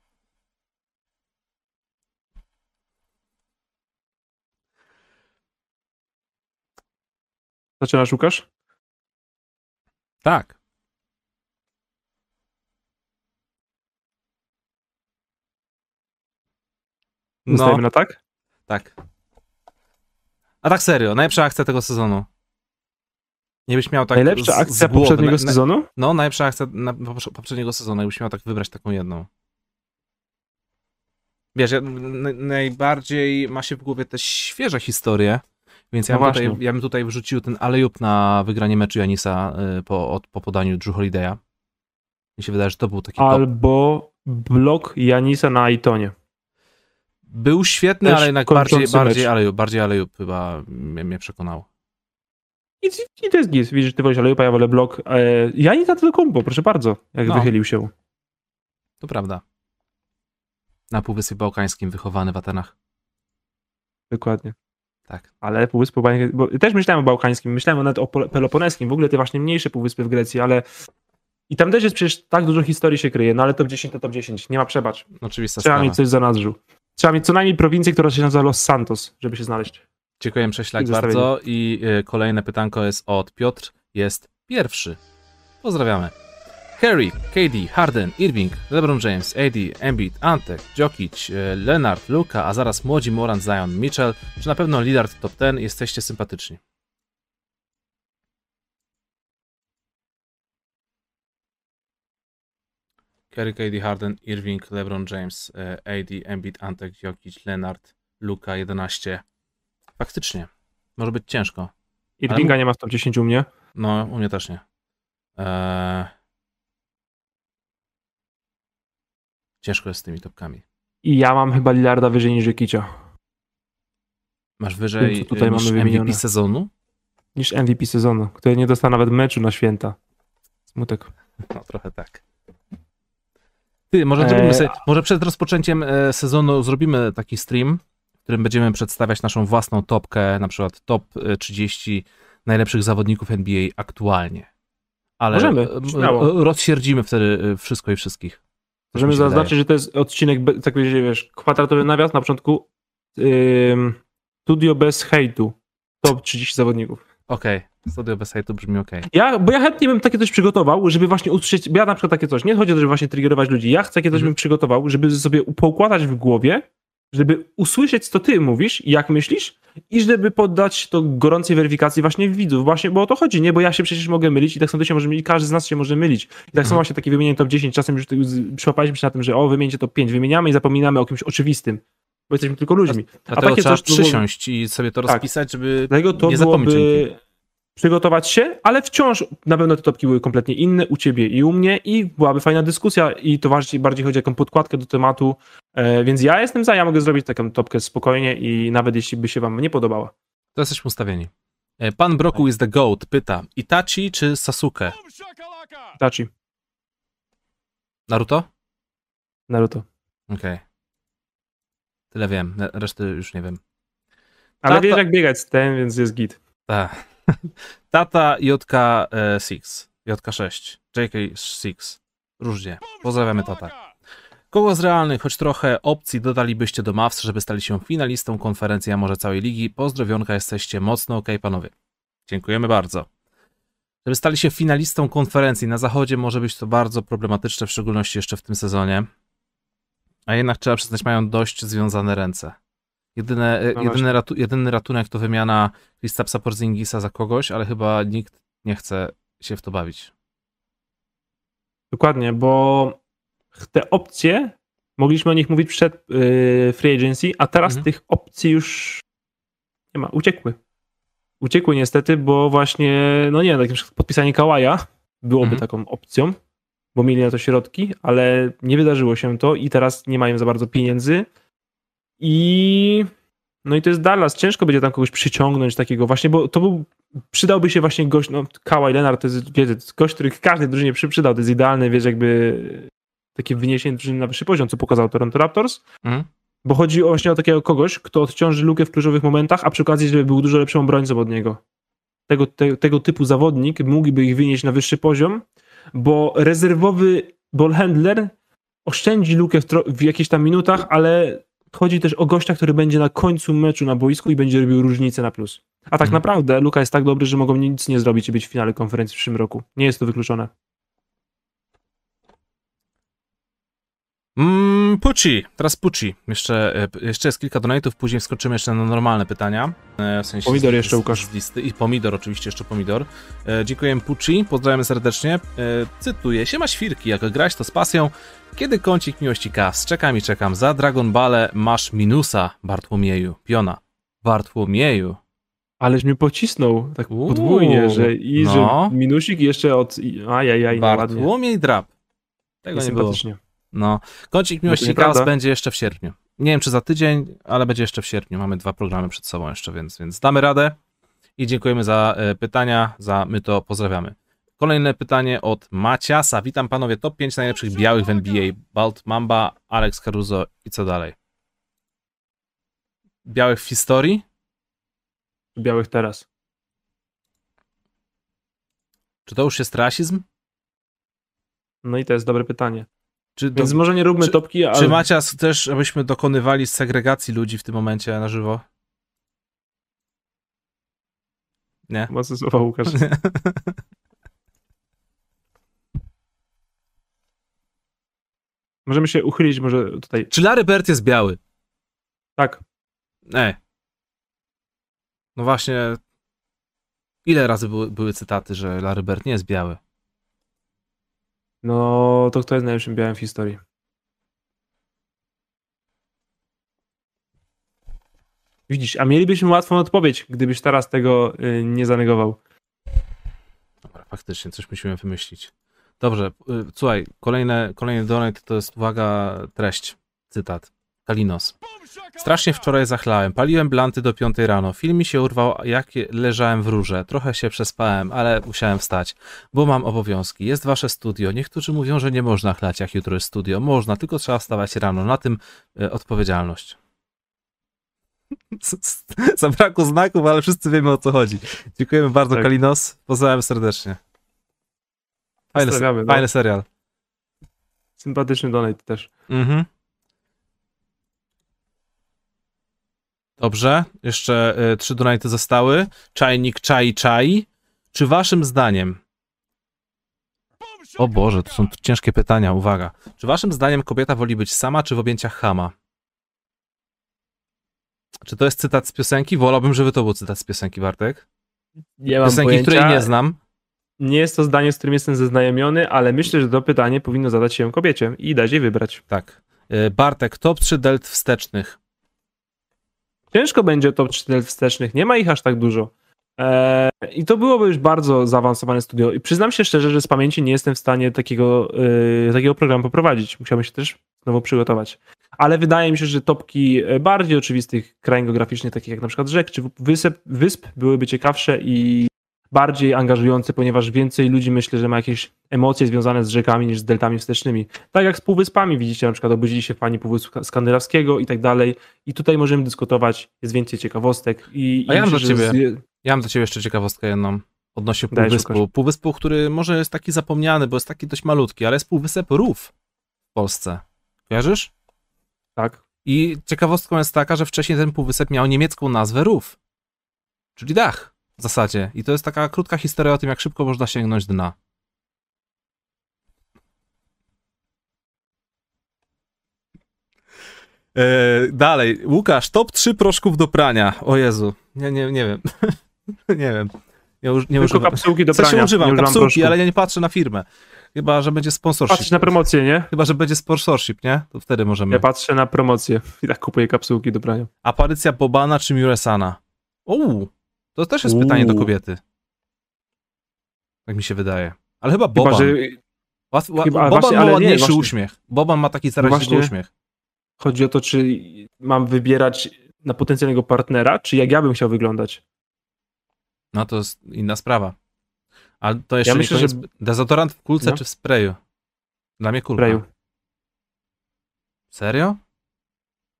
Zaczynasz, Łukasz? Tak. No, Zostajemy na tak? tak. A tak serio, najlepsza akcja tego sezonu. Nie byś miał tak Najlepsza z- z akcja głowy. poprzedniego Na- sezonu? No, najlepsza akcja na, poprze- poprzedniego sezonu, jakbyś miał tak wybrać taką jedną. Wiesz, ja, najbardziej ma się w głowie te świeże historie, więc ja, No bym tutaj, ja bym tutaj wrzucił ten alejub na wygranie meczu Janisa y, po, od, po podaniu Drew Holiday'a. Mi się wydaje, że to był taki top. Albo blok Janisa na Aitonie. Był świetny, Też ale jednak bardziej, bardziej, mecz. alejub, bardziej alejub chyba mnie, mnie przekonał. I, I to jest git. Widzisz, ty wolisz Alejupa, ja wolę blok. E, Janita to kombo, proszę bardzo, jak No. wychylił się. To prawda. Na Półwyspie Bałkańskim wychowany w Atenach. Dokładnie. Tak. Ale Półwysp Bałkańskie, bo też myślałem o bałkańskim, myślałem nawet o Peloponeskim, w ogóle te właśnie mniejsze półwyspy w Grecji, ale i tam też jest przecież tak dużo historii się kryje, no ale top 10 to top 10, nie ma przebacz. Oczywista Trzeba sprawa. mieć coś za nadrzu. Trzeba mieć co najmniej prowincję, która się nazywa Los Santos, żeby się znaleźć. Dziękuję Prześlak bardzo i y, kolejne pytanko jest od Piotr, jest pierwszy. Pozdrawiamy. Curry, KD, Harden, Irving, LeBron James, AD, Embiid, Antek, Jokic, y, Leonard, Luka, a zaraz młodzi Moran, Zion, Mitchell. Czy na pewno Lillard top 10 jesteście sympatyczni? Curry, KD, Harden, Irving, LeBron James, y, AD, Embiid, Antek, Jokic, Leonard, Luka 11. Faktycznie. Może być ciężko. Irvinga nie ma w top 10 u mnie. No, u mnie też nie. Eee... Ciężko jest z tymi topkami. I ja mam chyba Lillarda wyżej niż Jokicia. Masz wyżej tutaj e, niż mamy MVP wymienione. sezonu? Niż MVP sezonu, który nie dostał nawet meczu na święta. Smutek. No, trochę tak. Ty, może, Eee, sobie, może przed rozpoczęciem e, sezonu zrobimy taki stream, w którym będziemy przedstawiać naszą własną topkę, na przykład top e, 30 najlepszych zawodników NBA aktualnie. Ale Możemy, e, śmiało. e, rozsierdzimy wtedy e, wszystko i wszystkich. Możemy się wydaje. zaznaczyć, że to jest odcinek, tak wiesz, kwadratowy nawias na początku. Studio bez hejtu. Top 30 zawodników. Okej, studio bez hejtu brzmi okej. Ja, bo ja chętnie bym takie coś przygotował, żeby właśnie usłyszeć, ja na przykład takie coś, nie chodzi o to, żeby właśnie triggerować ludzi, ja chcę takie coś Mhm. bym przygotował, żeby sobie poukładać w głowie, żeby usłyszeć, co ty mówisz, jak myślisz i żeby poddać to gorącej weryfikacji właśnie widzów, właśnie, bo o to chodzi, nie, bo ja się przecież mogę mylić i tak samo ty się może mylić, każdy z nas się może mylić. I tak Mhm. samo właśnie takie wymienienie top 10, czasem już z- przyłapaliśmy się na tym, że o, wymieńcie top 5, wymieniamy i zapominamy o kimś oczywistym, bo jesteśmy tylko ludźmi. Dlatego takie trzeba coś to było- przysiąść i sobie to Tak. rozpisać, żeby Dlatego to nie zapomnieć byłoby nikim. Przygotować się, ale wciąż na pewno te topki były kompletnie inne u ciebie i u mnie i byłaby fajna dyskusja i to bardziej, bardziej chodzi o jaką podkładkę do tematu, e, więc ja jestem za, ja mogę zrobić taką topkę spokojnie i nawet jeśli by się wam nie podobała. To jesteśmy ustawieni. E, Pan Broku is the GOAT pyta, Itachi czy Sasuke? Tachi, Naruto? Naruto. Okej. Tyle wiem, re- reszty już nie wiem. Ale Tata- wiesz jak biegać z ten, więc jest git. Ta. Tata JK6, JK6, JK6. Różnie. Pozdrawiamy tata. Kogo z realnych, choć trochę opcji dodalibyście do Mavs, żeby stali się finalistą konferencji, a może całej ligi? Pozdrowionka, jesteście mocno okej, panowie. Dziękujemy bardzo. Żeby stali się finalistą konferencji na zachodzie może być to bardzo problematyczne, w szczególności jeszcze w tym sezonie. A jednak trzeba przyznać, mają dość związane ręce. Jedyne, No jedyny, ratu, jedyny ratunek to wymiana Kristapsa Porzingisa za kogoś, ale chyba nikt nie chce się w to bawić. Dokładnie, bo te opcje, mogliśmy o nich mówić przed yy, free agency, a teraz Mhm. tych opcji już Nie ma, uciekły. Uciekły niestety, bo właśnie, no nie, tak na przykład podpisanie Kałaja byłoby Mhm. taką opcją, bo mieli na to środki, ale nie wydarzyło się to i teraz nie mają za bardzo pieniędzy. I no i to jest Dallas. Ciężko będzie tam kogoś przyciągnąć takiego właśnie, bo to był, przydałby się właśnie gość, no Kawhi Leonard to jest, wiecie, gość, który każdej drużynie przy, przydał, to jest idealne, wiesz, jakby takie wyniesienie drużyny na wyższy poziom, co pokazał Toronto Raptors, Mhm. bo chodzi właśnie o takiego kogoś, kto odciąży lukę w kluczowych momentach, a przy okazji, żeby był dużo lepszym obrońcą od niego. Tego, te, tego typu zawodnik mógłby ich wynieść na wyższy poziom, bo rezerwowy ball handler oszczędzi lukę w, w jakichś tam minutach, ale chodzi też o gościa, który będzie na końcu meczu na boisku i będzie robił różnicę na plus. A tak Mhm. naprawdę Luka jest tak dobry, że mogą nic nie zrobić i być w finale konferencji w przyszłym roku. Nie jest to wykluczone. Mm, Pucci, teraz Pucci. Jeszcze, e, jeszcze jest kilka donate'ów, później wskoczymy jeszcze na normalne pytania. E, W sensie Pomidor z- jeszcze, z- Łukasz. Z listy. I pomidor, oczywiście jeszcze pomidor. E, Dziękuję Pucci, pozdrawiam serdecznie. E, Cytuję, siema świrki, jak grać to z pasją. Kiedy kącik miłości kas? Czekam i czekam. Za Dragon Ball masz minusa, Bartłomieju. Piona. Bartłomieju. Ależ mnie pocisnął tak Uuu, podwójnie, że i no. że minusik jeszcze od... Ajajaj, no ładnie. Bartłomiej Drap. Tego nie było. No, kącik miłości. Chaos będzie jeszcze w sierpniu. Nie wiem, czy za tydzień, ale będzie jeszcze w sierpniu. Mamy dwa programy przed sobą jeszcze, więc, więc damy radę. I dziękujemy za e, pytania, za my to pozdrawiamy. Kolejne pytanie od Maciasa. Witam panowie, top 5 najlepszych białych w NBA. Balt Mamba, Alex Caruso i co dalej? Białych w historii? Białych teraz. Czy to już jest rasizm? No i to jest dobre pytanie. Czy, do, Więc może nie róbmy czy- topki, ale... czy Macias chcesz, abyśmy dokonywali segregacji ludzi w tym momencie na żywo? Nie? Mocne słowa, Łukasz. Możemy się uchylić może tutaj. Czy Larry Bird jest biały? Tak. Ej. No właśnie. Ile razy były, były cytaty, że Larry Bird nie jest biały? No to kto jest najlepszym białym w historii? Widzisz, a mielibyśmy łatwą odpowiedź, gdybyś teraz tego y, nie zanegował. Dobra, faktycznie, coś musimy wymyślić. Dobrze, y, słuchaj, kolejne, kolejny donate to jest, uwaga, treść, cytat. Kalinos. Strasznie wczoraj zachlałem, paliłem blanty do piątej rano, film mi się urwał, jak leżałem w rurze, trochę się przespałem, ale musiałem wstać, bo mam obowiązki. Jest wasze studio, niektórzy mówią, że nie można chlać, jak jutro jest studio. Można, tylko trzeba wstawać rano, na tym y, odpowiedzialność. Zabrakło znaków, ale wszyscy wiemy o co chodzi. Dziękujemy bardzo, Tak. Kalinos, pozdrawiam serdecznie. Fajny, no. fajny serial. Sympatyczny donate też. Mhm. Dobrze, jeszcze y, trzy donaty zostały. Czajnik czai czai. Czy waszym zdaniem... O Boże, to są ciężkie pytania, uwaga. Czy waszym zdaniem kobieta woli być sama, czy w objęciach chama? Czy to jest cytat z piosenki? Wolałbym, żeby to był cytat z piosenki, Bartek. Nie mam Piosenki, pojęcia. której nie znam. Nie jest to zdanie, z którym jestem zaznajomiony, ale myślę, że to pytanie powinno zadać się kobiecie i dać jej wybrać. Tak. Y, Bartek, top 3 delt wstecznych. Ciężko będzie top 4 wstecznych, nie ma ich aż tak dużo. Eee, I to byłoby już bardzo zaawansowane studio. I przyznam się szczerze, że z pamięci nie jestem w stanie takiego, yy, takiego programu poprowadzić. Musiałbym się też znowu przygotować. Ale wydaje mi się, że topki e, bardziej oczywistych krain geograficznych, takich jak na przykład rzek czy wysep, wysp, byłyby ciekawsze i bardziej angażujące, ponieważ więcej ludzi myślę, że ma jakieś emocje związane z rzekami niż z deltami wstecznymi. Tak jak z półwyspami, widzicie, na przykład obudzili się fani półwyspu skandynawskiego i tak dalej. I tutaj możemy dyskutować, jest więcej ciekawostek. I, A ja mam myślę, że ciebie- Ja mam do ciebie jeszcze ciekawostkę jedną odnośnie półwyspu. Półwyspu, który może jest taki zapomniany, bo jest taki dość malutki, ale jest półwysep Rów w Polsce. Kojarzysz? Tak. I ciekawostką jest taka, że wcześniej ten półwysep miał niemiecką nazwę Rów, czyli dach w zasadzie. I to jest taka krótka historia o tym, jak szybko można sięgnąć dna. Eee, dalej, Łukasz, top 3 proszków do prania. O Jezu, nie, nie, nie wiem. nie wiem. Nie, uż, nie Tylko używam. kapsułki do W sensie prania. używam nie używam kapsułki, proszku. ale ja nie patrzę na firmę. Chyba, że będzie sponsorship. Patrzysz na promocję, nie? Chyba, że będzie sponsorship, nie? To wtedy możemy. Ja patrzę na promocję i tak kupuję kapsułki do prania. Aparycja Bobana czy Muresana? Uuu, to też jest pytanie do Uuu. kobiety. Tak mi się wydaje. Ale chyba Chyba, Boban. że Łat, ła, chyba- ale Boban właśnie- ma ale nie, ładniejszy właśnie- uśmiech. Boban ma taki zaraźliwy właśnie- uśmiech. chodzi o to, czy mam wybierać na potencjalnego partnera, czy jak ja bym chciał wyglądać. No to jest inna sprawa. Ale to jeszcze Ja nie myślę, koniec. że- Dezodorant w kulce No. czy w sprayu? Dla mnie kulka. Sprayu. Serio?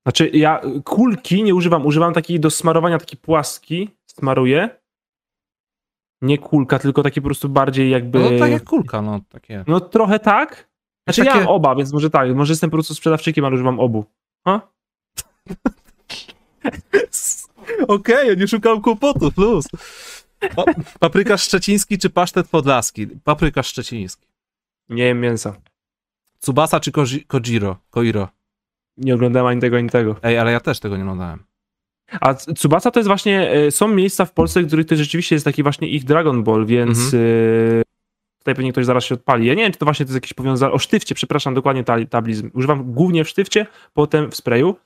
Znaczy, ja kulki nie używam, używam takiej do smarowania, taki płaski, smaruję. Nie kulka, tylko taki po prostu bardziej jakby... No tak jak kulka, no takie. No trochę tak. Znaczy Takie- ja mam oba, więc może tak, może jestem po prostu sprzedawczykiem, ale używam obu. A? Okej, ja nie szukałem kłopotów, luz. Pa paprykarz szczeciński czy pasztet podlaski? Paprykarz szczeciński. Nie jem mięsa. Tsubasa czy Koji- Kojiro? Koiro? Nie oglądałem ani tego, ani tego. Ej, ale ja też tego nie oglądałem. A Tsubasa to jest właśnie, e, są miejsca w Polsce, w których to rzeczywiście jest taki właśnie ich Dragon Ball, więc Mhm. e, tutaj pewnie ktoś zaraz się odpali. Ja nie wiem, czy to właśnie to jest jakieś powiązane, o sztywcie, przepraszam, dokładnie ta- tablizm. Używam głównie w sztywcie, potem w sprayu.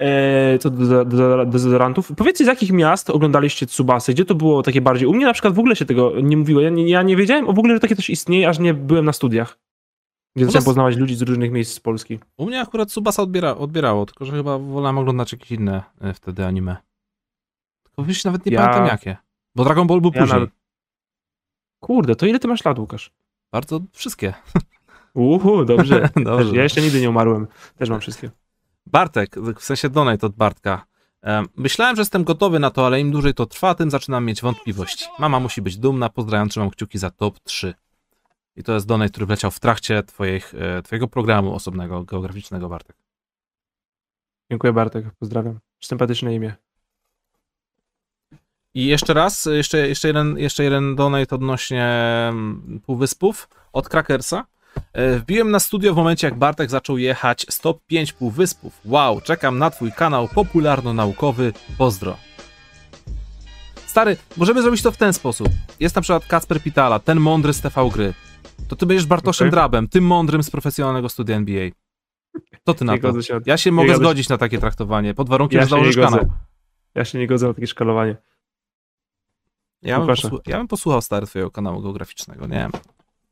E, co do, do, do dezodorantów. Powiedzcie, z jakich miast oglądaliście Tsubasy? Gdzie to było takie bardziej? U mnie na przykład w ogóle się tego nie mówiło. Ja nie, ja nie wiedziałem w ogóle, że takie coś istnieje, aż nie byłem na studiach. Zacząłem nas- poznawać ludzi z różnych miejsc z Polski. U mnie akurat Tsubasa odbiera, odbierało, tylko że chyba wolałem oglądać jakieś inne e, wtedy anime. Tylko wiesz, nawet nie Ja- pamiętam jakie. Bo Dragon Ball był Ja później. nawet- Kurde, to ile ty masz lat, Łukasz? Bardzo wszystkie. Uhu, dobrze. Dobrze. Ja jeszcze nigdy nie umarłem. Też mam wszystkie. Bartek, w sensie donate od Bartka. Myślałem, że jestem gotowy na to, ale im dłużej to trwa, tym zaczynam mieć wątpliwości. Mama musi być dumna, pozdrawiam, trzymam kciuki za top 3. I to jest donate, który wleciał w trakcie twoich, e, twojego programu osobnego, geograficznego, Bartek. Dziękuję Bartek, pozdrawiam. Sympatyczne imię. I jeszcze raz, jeszcze, jeszcze, jeden, jeszcze jeden donate odnośnie mm, Półwyspów od Krakersa. E, Wbiłem na studio w momencie, jak Bartek zaczął jechać stop 5 Półwyspów. Wow, czekam na twój kanał popularno-naukowy. Pozdro. Stary, możemy zrobić to w ten sposób. Jest na przykład Kacper Pitala, ten mądry z TV Gry. To ty będziesz Bartoszem Okej. Drabem, tym mądrym z profesjonalnego studia NBA. To ty na Nie to. się, Ja się mogę godzę zgodzić na takie traktowanie, pod warunkiem, Ja że założysz kanał. ja się nie godzę na takie szkalowanie. Ja bym, posłu- ja bym posłuchał stary twojego kanału geograficznego, nie wiem.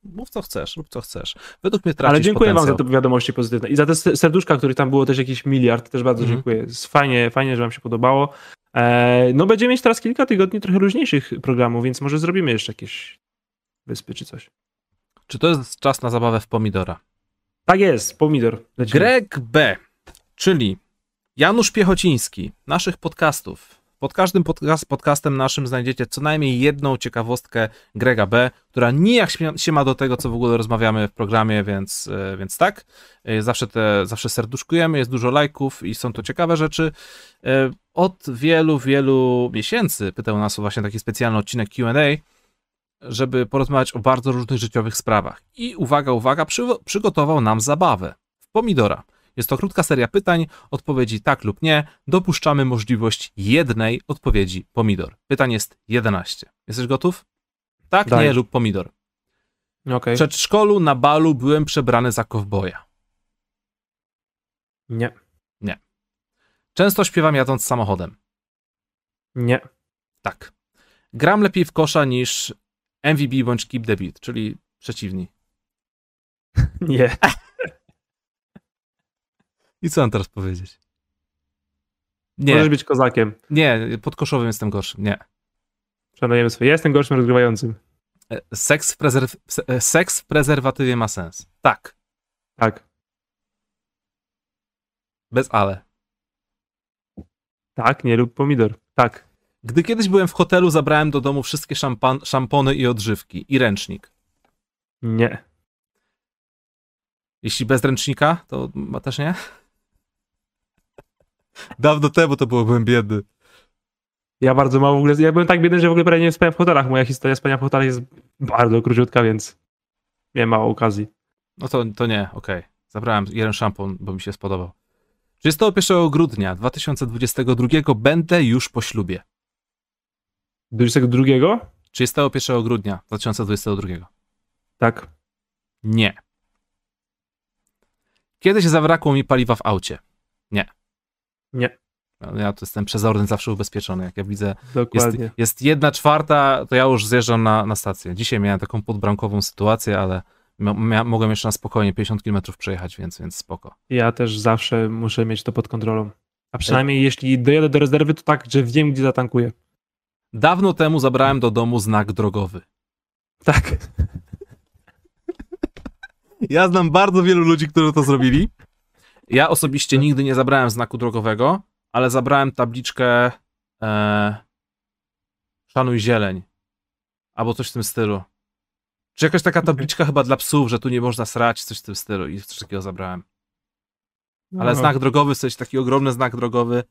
Mów co chcesz, rób co chcesz. Według mnie tracisz Ale dziękuję wam za potencjał. te wiadomości pozytywne. I za te se- serduszka, których tam było też jakiś miliard, też bardzo Mhm. dziękuję. Fajnie, fajnie, że wam się podobało. E, no będziemy mieć teraz kilka tygodni trochę luźniejszych programów, więc może zrobimy jeszcze jakieś wyspy czy coś. Czy to jest czas na zabawę w pomidora? Tak jest, pomidor. Lecimy. Greg B., czyli Janusz Piechociński, naszych podcastów. Pod każdym podcast, podcastem naszym znajdziecie co najmniej jedną ciekawostkę Grega B., która nijak się ma do tego, co w ogóle rozmawiamy w programie, więc, e, więc tak. E, Zawsze, te, zawsze serduszkujemy, jest dużo lajków i są to ciekawe rzeczy. E, Od wielu, wielu miesięcy pytał nas o właśnie taki specjalny odcinek Q&A, żeby porozmawiać o bardzo różnych życiowych sprawach. I uwaga, uwaga, przy, przygotował nam zabawę w pomidora. Jest to krótka seria pytań, odpowiedzi tak lub nie. Dopuszczamy możliwość jednej odpowiedzi pomidor. Pytań jest 11. Jesteś gotów? Tak, nie Dajesz. lub pomidor. Okej. W przedszkolu na balu byłem przebrany za kowboja. Nie. Często śpiewam jadąc samochodem. Nie. Tak. Gram lepiej w kosza niż MVB bądź Keep the Beat, czyli przeciwni. Nie. I co mam teraz powiedzieć? Nie, Możesz być kozakiem. nie, pod koszowym jestem gorszy. Nie. Szanujemy. Ja jestem gorszym rozgrywającym. E, Seks w, prezerw- e, seks w prezerwatywie ma sens. Tak. Tak. Bez ale. Tak, nie lub pomidor. Tak. Gdy kiedyś byłem w hotelu, zabrałem do domu wszystkie szampan- szampony i odżywki i ręcznik. Nie. Jeśli bez ręcznika, to ma też nie? Dawno temu to było, byłem biedny. Ja bardzo mało w ogóle. Ja byłem tak biedny, że w ogóle prawie nie spałem w hotelach. Moja historia spania w hotelach jest bardzo króciutka, więc miałem mało okazji. No to, to nie, okej. Zabrałem jeden szampon, bo mi się spodobał. 31 grudnia 2022 będę już po ślubie. 22? 31 grudnia 2022. Tak. Nie. Kiedyś zabrakło mi paliwa w aucie. Nie. No, Ja to jestem przezorny, zawsze ubezpieczony. Jak ja widzę, jest, Dokładnie. jest jedna czwarta, to ja już zjeżdżam na, na stację. Dzisiaj miałem taką podbramkową sytuację, ale mogłem jeszcze na spokojnie 50 km przejechać, więc, więc spoko. Ja też zawsze muszę mieć to pod kontrolą. A przynajmniej jeśli dojadę do rezerwy, to tak, że wiem, gdzie zatankuję. Dawno temu zabrałem do domu znak drogowy. Tak. Ja znam bardzo wielu ludzi, którzy to zrobili. Ja osobiście nigdy nie zabrałem znaku drogowego, ale zabrałem tabliczkę e, Szanuj zieleń. Albo coś w tym stylu. Czy jakaś taka tabliczka chyba dla psów, że tu nie można srać, coś w tym stylu i coś takiego zabrałem. Ale No, znak drogowy, coś taki ogromny znak drogowy.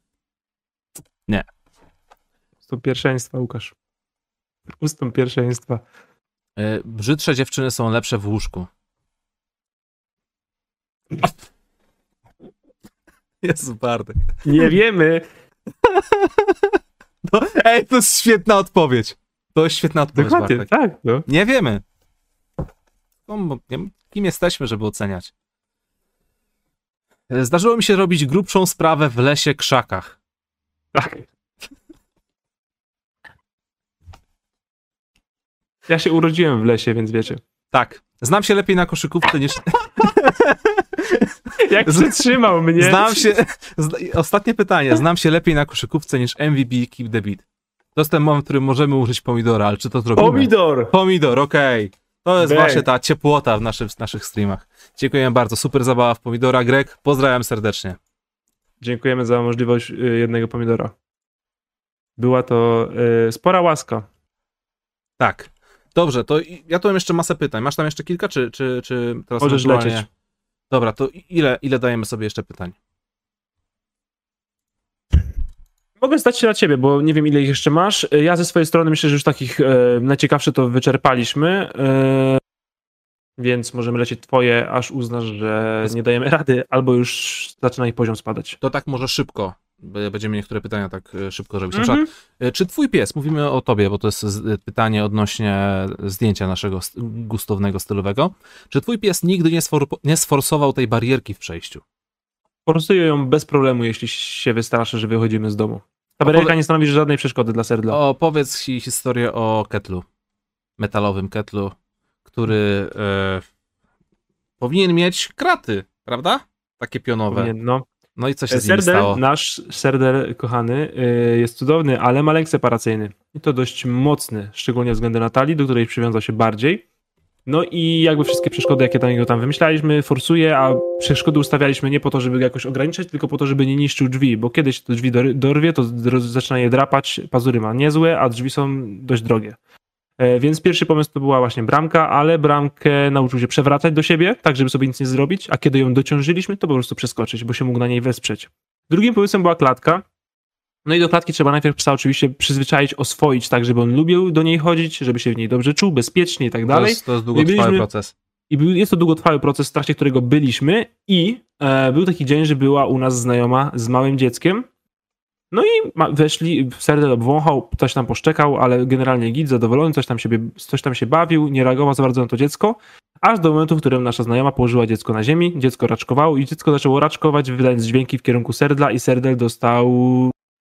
Ustąp pierwszeństwa, Łukasz. Ustąp pierwszeństwa. E, brzydsze dziewczyny są lepsze w łóżku. Jezu, Bartek. Nie wiemy. To, ej, to jest świetna odpowiedź. To jest świetna odpowiedź, Dokładnie, Bartek. tak. No. Nie wiemy. No, kim jesteśmy, żeby oceniać. E, Zdarzyło mi się robić grubszą sprawę w lesie krzakach. Tak. Ja się urodziłem w lesie, więc wiecie. Tak. Znam się lepiej na koszykówce niż. Jak przytrzymał mnie. Znam się. Ostatnie pytanie. Znam się lepiej na koszykówce niż MVP Keep the Beat. To jest ten moment, w którym możemy użyć pomidora, ale czy to zrobimy? Pomidor! Pomidor, okej. To jest Bang. właśnie ta ciepłota w, naszym, w naszych streamach. Dziękuję bardzo. Super zabawa w pomidora. Greg, pozdrawiam serdecznie. Dziękujemy za możliwość y, jednego pomidora. Była to y, spora łaska. Tak. Dobrze, to ja tu mam jeszcze masę pytań. Masz tam jeszcze kilka, czy, czy, czy teraz Możesz ewentualnie- lecieć. Dobra, to ile, ile dajemy sobie jeszcze pytań? Mogę stać się na ciebie, bo nie wiem ile ich jeszcze masz. Y, Ja ze swojej strony myślę, że już takich e, najciekawsze to wyczerpaliśmy. E, więc możemy lecieć twoje, aż uznasz, że nie dajemy rady, albo już zaczyna ich poziom spadać. To tak może szybko. Będziemy niektóre pytania tak e, szybko robić. E, czy twój pies, mówimy o tobie, bo to jest e, pytanie odnośnie zdjęcia naszego st- gustownego, stylowego. Czy twój pies nigdy nie, sfor nie sforsował tej barierki w przejściu? Forsuję ją bez problemu, jeśli się wystraszy, że wychodzimy z domu. Ta barierka nie stanowi żadnej przeszkody dla serdla. Opowiedz ci historię o ketlu, metalowym ketlu, który e, powinien mieć kraty, prawda? Takie pionowe. Nie, no. No i co się z nim stało? nasz serdel kochany, y, jest cudowny, ale ma lęk separacyjny. I to dość mocny, szczególnie względem Natalii, do której przywiązał się bardziej. No i jakby wszystkie przeszkody, jakie dla niego tam wymyślaliśmy, forsuje, a przeszkody ustawialiśmy nie po to, żeby go jakoś ograniczać, tylko po to, żeby nie niszczył drzwi, bo kiedyś te drzwi dor- dorwie, to zaczyna je drapać, pazury ma niezłe, a drzwi są dość drogie. E, Więc pierwszy pomysł to była właśnie bramka, ale bramkę nauczył się przewracać do siebie, tak żeby sobie nic nie zrobić, a kiedy ją dociążyliśmy, to po prostu przeskoczyć, bo się mógł na niej wesprzeć. Drugim pomysłem była klatka. No i do klatki trzeba najpierw psa oczywiście przyzwyczaić, oswoić tak, żeby on lubił do niej chodzić, żeby się w niej dobrze czuł, bezpiecznie i tak To dalej. jest, to jest długotrwały byliśmy- proces. I był, jest to długotrwały proces, w trakcie którego byliśmy i e, był taki dzień, że była u nas znajoma z małym dzieckiem. No i weszli, Serdel obwąchał, coś tam poszczekał, ale generalnie git, zadowolony, coś tam, siebie, coś tam się bawił, nie reagował za bardzo na to dziecko, aż do momentu, w którym nasza znajoma położyła dziecko na ziemi, dziecko raczkowało i dziecko zaczęło raczkować, wydając dźwięki w kierunku Serdla i Serdel dostał,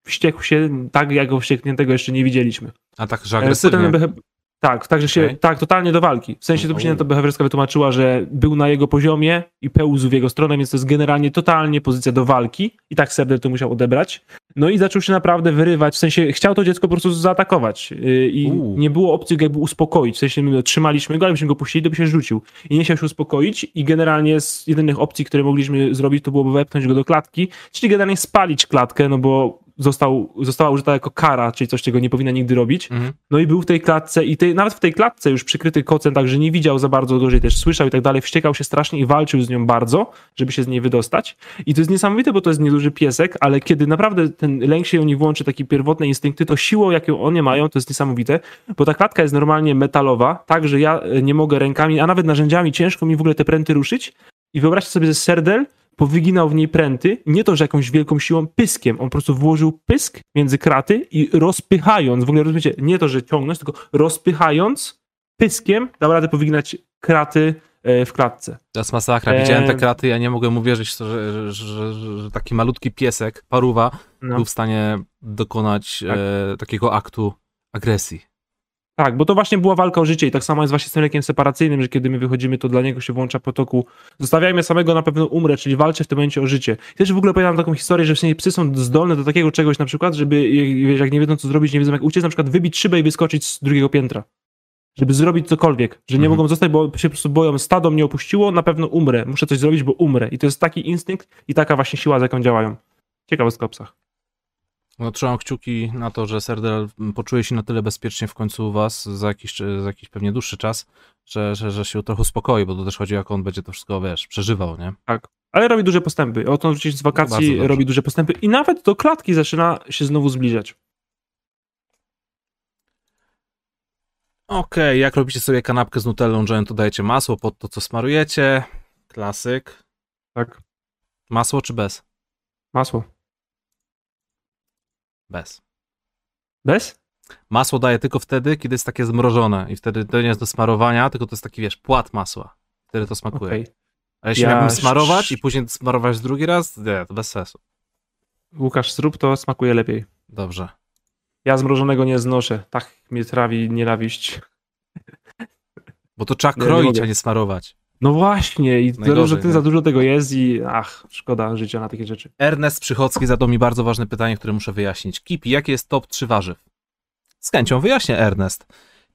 wściekł się tak, jak go wściekniętego jeszcze nie widzieliśmy. A tak, że E, agresywnie. potem Tak, także się, Okej. tak, totalnie do walki. W sensie to O. później to behawiorska wytłumaczyła, że był na jego poziomie i pełzł w jego stronę, więc to jest generalnie totalnie pozycja do walki i tak Serdel to musiał odebrać. No i zaczął się naprawdę wyrywać, w sensie chciał to dziecko po prostu zaatakować yy, i U. nie było opcji go jakby uspokoić, w sensie my trzymaliśmy go, ale byśmy go puścili, to by się rzucił i nie chciał się uspokoić i generalnie z jedynych opcji, które mogliśmy zrobić, to byłoby wepchnąć go do klatki, czyli generalnie spalić klatkę, no bo został, została użyta jako kara, czyli coś, czego nie powinna nigdy robić. Mhm. No i był w tej klatce i tej, nawet w tej klatce już przykryty kocem, także nie widział za bardzo, gorzej też słyszał i tak dalej, wściekał się strasznie i walczył z nią bardzo, żeby się z niej wydostać. I to jest niesamowite, bo to jest nieduży piesek, ale kiedy naprawdę ten lęk się u nich włączy, takie pierwotne instynkty, to siłą, jaką one mają, to jest niesamowite, bo ta klatka jest normalnie metalowa, tak, że ja e, nie mogę rękami, a nawet narzędziami ciężko mi w ogóle te pręty ruszyć. I wyobraźcie sobie, że serdel powyginał w niej pręty, nie to, że jakąś wielką siłą, pyskiem. On po prostu włożył pysk między kraty i rozpychając, w ogóle rozumiecie, nie to, że ciągnąć, tylko rozpychając pyskiem dał radę powyginać kraty e, w klatce. To jest masakra. Widziałem te kraty, ja nie mogłem uwierzyć, że, że, że, że taki malutki piesek, paruwa, No. był w stanie dokonać Tak. e, takiego aktu agresji. Tak, bo to właśnie była walka o życie i tak samo jest właśnie z tym lekiem separacyjnym, że kiedy my wychodzimy, to dla niego się włącza protokoł zostawiajmy samego, na pewno umrę, czyli walczę w tym momencie o życie. I też w ogóle pamiętam taką historię, że w sensie psy są zdolne do takiego czegoś na przykład, żeby wiesz, jak nie wiedzą co zrobić, nie wiedzą jak uciec, na przykład wybić szybę i wyskoczyć z drugiego piętra. Żeby zrobić cokolwiek, że nie Mhm. mogą zostać, bo się po prostu boją, stado mnie opuściło, na pewno umrę, muszę coś zrobić, bo umrę. I to jest taki instynkt i taka właśnie siła, z jaką działają. Ciekawostka o psach. No, trzymam kciuki na to, że Serdel poczuje się na tyle bezpiecznie w końcu u was za jakiś, za jakiś pewnie dłuższy czas, że, że, że się trochę uspokoi, bo to też chodzi jak on będzie to wszystko, wiesz, przeżywał, nie? Tak. Ale robi duże postępy. Odkąd wrócić z wakacji, dobrze. robi duże postępy i nawet do klatki zaczyna się znowu zbliżać. Okej, jak robicie sobie kanapkę z nutellą dżem, to dajecie masło pod to, co smarujecie. Klasyk. Tak. Masło czy bez? Masło. Bez. Bez? Masło daje tylko wtedy, kiedy jest takie zmrożone i wtedy to nie jest do smarowania, tylko to jest taki, wiesz, płat masła. Wtedy to smakuje. A jeśli Ja miałbym smarować i później smarować drugi raz, nie, to bez sensu. Łukasz, zrób to, smakuje lepiej. Dobrze. Ja zmrożonego nie znoszę. Tak mnie trawi nienawiść. Bo to trzeba Nie, nie kroić, mogę. a nie smarować. No właśnie, i Najgorzej, że ty nie? za dużo tego jest i ach, szkoda życia na takie rzeczy. Ernest Przychodzki zadał mi bardzo ważne pytanie, które muszę wyjaśnić. Kipi, jakie jest top 3 warzyw? Z chęcią wyjaśnię, Ernest.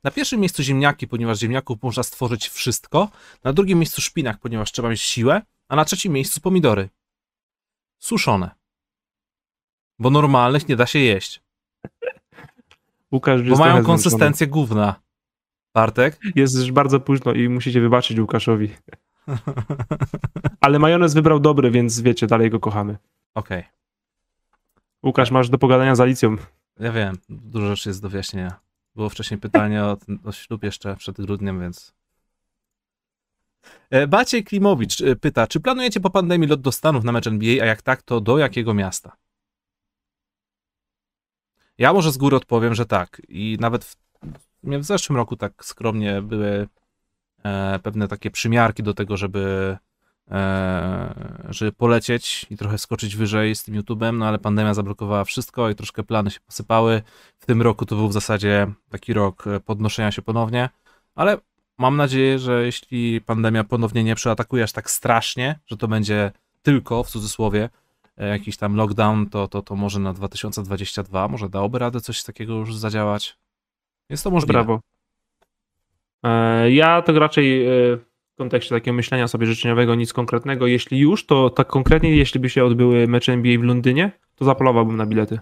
Na pierwszym miejscu ziemniaki, ponieważ ziemniaków można stworzyć wszystko. Na drugim miejscu szpinak, ponieważ trzeba mieć siłę. A na trzecim miejscu pomidory. Suszone. Bo normalnych nie da się jeść. Łukasz Bo mają konsystencję gówna. Bartek? Jest już bardzo późno i musicie wybaczyć Łukaszowi. Ale majonez wybrał dobry, więc wiecie, dalej go kochamy. Okej. Łukasz, masz do pogadania z Alicją. Ja wiem, dużo rzeczy jest do wyjaśnienia. Było wcześniej pytanie o, o ślub jeszcze przed grudniem, więc. E, Baciej Klimowicz e, pyta, czy planujecie po pandemii lot do Stanów na mecz NBA, a jak tak, to do jakiego miasta? Ja może z góry odpowiem, że tak. I nawet w, w zeszłym roku tak skromnie były e, pewne takie przymiarki do tego, żeby, e, żeby polecieć i trochę skoczyć wyżej z tym YouTube'em, no ale pandemia zablokowała wszystko i troszkę plany się posypały. W tym roku to był w zasadzie taki rok e, podnoszenia się ponownie, ale mam nadzieję, że jeśli pandemia ponownie nie przeatakuje aż tak strasznie, że to będzie tylko w cudzysłowie jakiś tam lockdown, to, to, to może na 2022 może dałoby radę coś takiego już zadziałać. Jest to możliwe. Brawo. E, Ja to raczej e, w kontekście takiego myślenia sobie życzeniowego nic konkretnego. Jeśli już, to tak konkretnie, jeśli by się odbyły mecze NBA w Londynie, to zapolowałbym na bilety.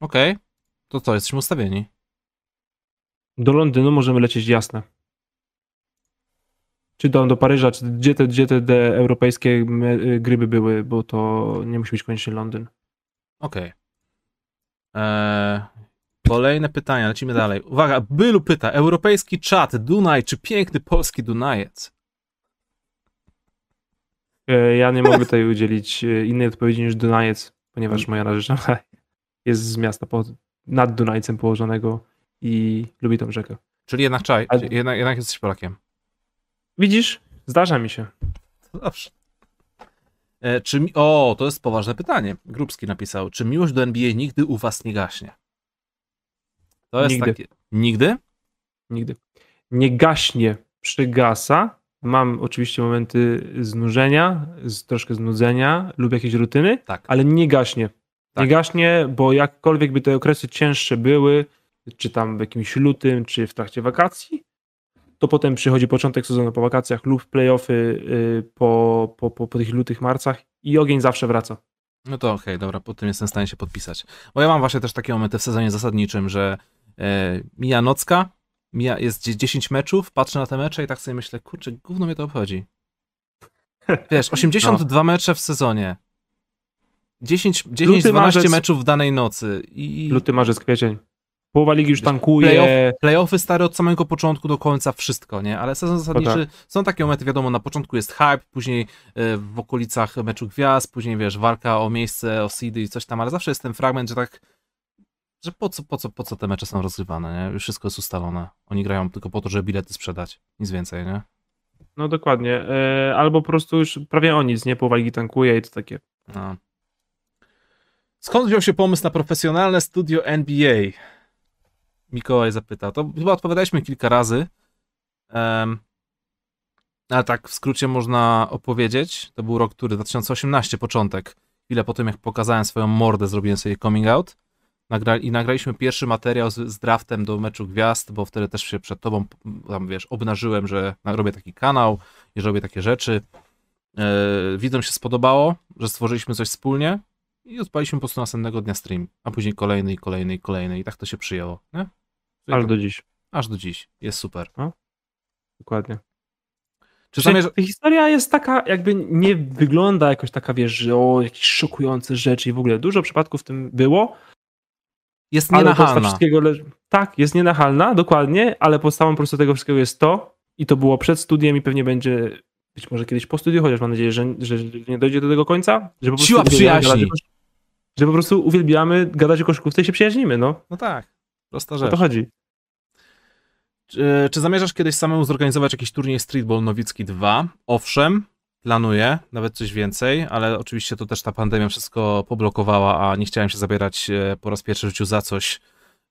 Okej, to co, jesteśmy ustawieni. Do Londynu możemy lecieć jasne. Czy do, do Paryża, czy gdzie te, gdzie te, te europejskie y, gry by były, bo to nie musi być koniecznie Londyn. Okej. Eee, Kolejne pytania, lecimy dalej. Uwaga, Bylu pyta, europejski czat, Dunaj czy piękny polski Dunajec? E, Ja nie mogę tutaj udzielić e, innej odpowiedzi niż Dunajec, ponieważ moja narzeczona jest z miasta pod, nad Dunajcem położonego i lubi tą rzekę. Czyli jednak czaj, Ale- jednak, jednak jesteś Polakiem. Widzisz? Zdarza mi się. Dobrze. E, czy mi... O, to jest poważne pytanie. Grubski napisał, czy miłość do NBA nigdy u was nie gaśnie? To jest Nigdy. takie... Nigdy? Nigdy. Nie gaśnie, przygasa. Mam oczywiście momenty znużenia, z, troszkę znudzenia lub jakieś rutyny, Tak. ale nie gaśnie. Tak. Nie gaśnie, bo jakkolwiek by te okresy cięższe były, czy tam w jakimś lutym, czy w trakcie wakacji, to potem przychodzi początek sezonu po wakacjach lub playoffy y, po, po, po, po tych lutych marcach i ogień zawsze wraca. No to okej, dobra, po tym jestem w stanie się podpisać. Bo ja mam właśnie też takie momenty w sezonie zasadniczym, że mija nocka, mija, jest dzie- 10 meczów, patrzę na te mecze i tak sobie myślę, kurczę, gówno mnie to obchodzi. Wiesz, 82 mecze w sezonie. 10, 10 Luty, 12 marzec. meczów w danej nocy. I Luty, marzec, kwiecień. Połowa ligi już tankuje. Playoff, playoffy stare od samego początku do końca, wszystko, nie? Ale sezon zasadniczy, tak. są takie momenty, wiadomo, na początku jest hype, później e, w okolicach meczu gwiazd, później, wiesz, walka o miejsce, o seedy i coś tam, ale zawsze jest ten fragment, że tak, że po co, po co, po co te mecze są rozgrywane, nie? Już wszystko jest ustalone. Oni grają tylko po to, żeby bilety sprzedać, nic więcej, nie? No dokładnie. E, albo po prostu już prawie o nic, nie? Połowa ligi tankuje i to takie. No. Skąd wziął się pomysł na profesjonalne studio NBA? Mikołaj zapytał. To chyba odpowiadaliśmy kilka razy. Um, ale tak w skrócie można opowiedzieć. To był rok, który 2018, początek. Chwilę po tym, jak pokazałem swoją mordę, zrobiłem sobie coming out. Nagra I nagraliśmy pierwszy materiał z, z, draftem do meczu gwiazd, bo wtedy też się przed tobą, tam wiesz, obnażyłem, że robię taki kanał i robię takie rzeczy. Yy, widzom się spodobało, że stworzyliśmy coś wspólnie i odpaliśmy po prostu następnego dnia stream, a później kolejny i kolejny i kolejny i tak to się przyjęło, nie? Aż do dziś. Aż do dziś. Jest super. No? Dokładnie. Czy zamierza... Ta historia jest taka, jakby nie wygląda jakoś taka, wiesz, że o, jakieś szokujące rzeczy i w ogóle dużo przypadków w tym było. Jest nienachalna. Wszystkiego le... Tak, jest nienachalna, dokładnie, ale podstawą po prostu tego wszystkiego jest to i to było przed studiem i pewnie będzie być może kiedyś po studiu, chociaż mam nadzieję, że, że nie dojdzie do tego końca. Że po Siła przyjaźni. że po prostu uwielbiamy gadać o koszykówce i się przyjaźnimy, no. No tak, prosta rzecz. O to chodzi. Czy, czy zamierzasz kiedyś samemu zorganizować jakiś turniej Streetball Nowicki 2? Owszem, planuję, nawet coś więcej, ale oczywiście to też ta pandemia wszystko poblokowała, a nie chciałem się zabierać e, po raz pierwszy w życiu za coś,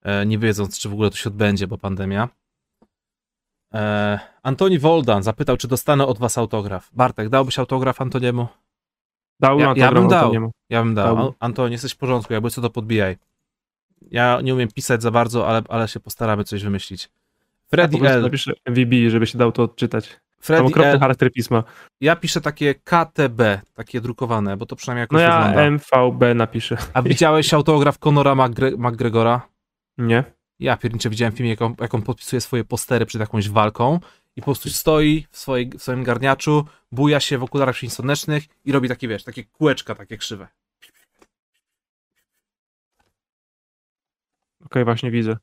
e, nie wiedząc, czy w ogóle to się odbędzie, bo pandemia. E, Antoni Woldan zapytał, czy dostanę od was autograf. Bartek, dałbyś autograf Antoniemu? Dałbym ja, autograf ja bym dał. Antoniemu. Ja bym dał. Antoni, jesteś w porządku, jakby co to podbijaj. Ja nie umiem pisać za bardzo, ale, ale się postaramy coś wymyślić. Freddy ja L. napiszę MVB, żeby się dał to odczytać. Freddy Tam okropny L. charakter pisma. Ja piszę takie KTB, takie drukowane, bo to przynajmniej jakoś No ja wygląda. MVB napiszę. A widziałeś autograf Conora McGre McGregora? Nie. Ja pierniczę widziałem w filmie, jak on, jak on podpisuje swoje postery przed jakąś walką i po prostu stoi w, swojej, w swoim garniaczu, buja się w okularach przeciwsłonecznych i robi takie, wiesz, takie kółeczka takie krzywe. Okej, okay, właśnie widzę.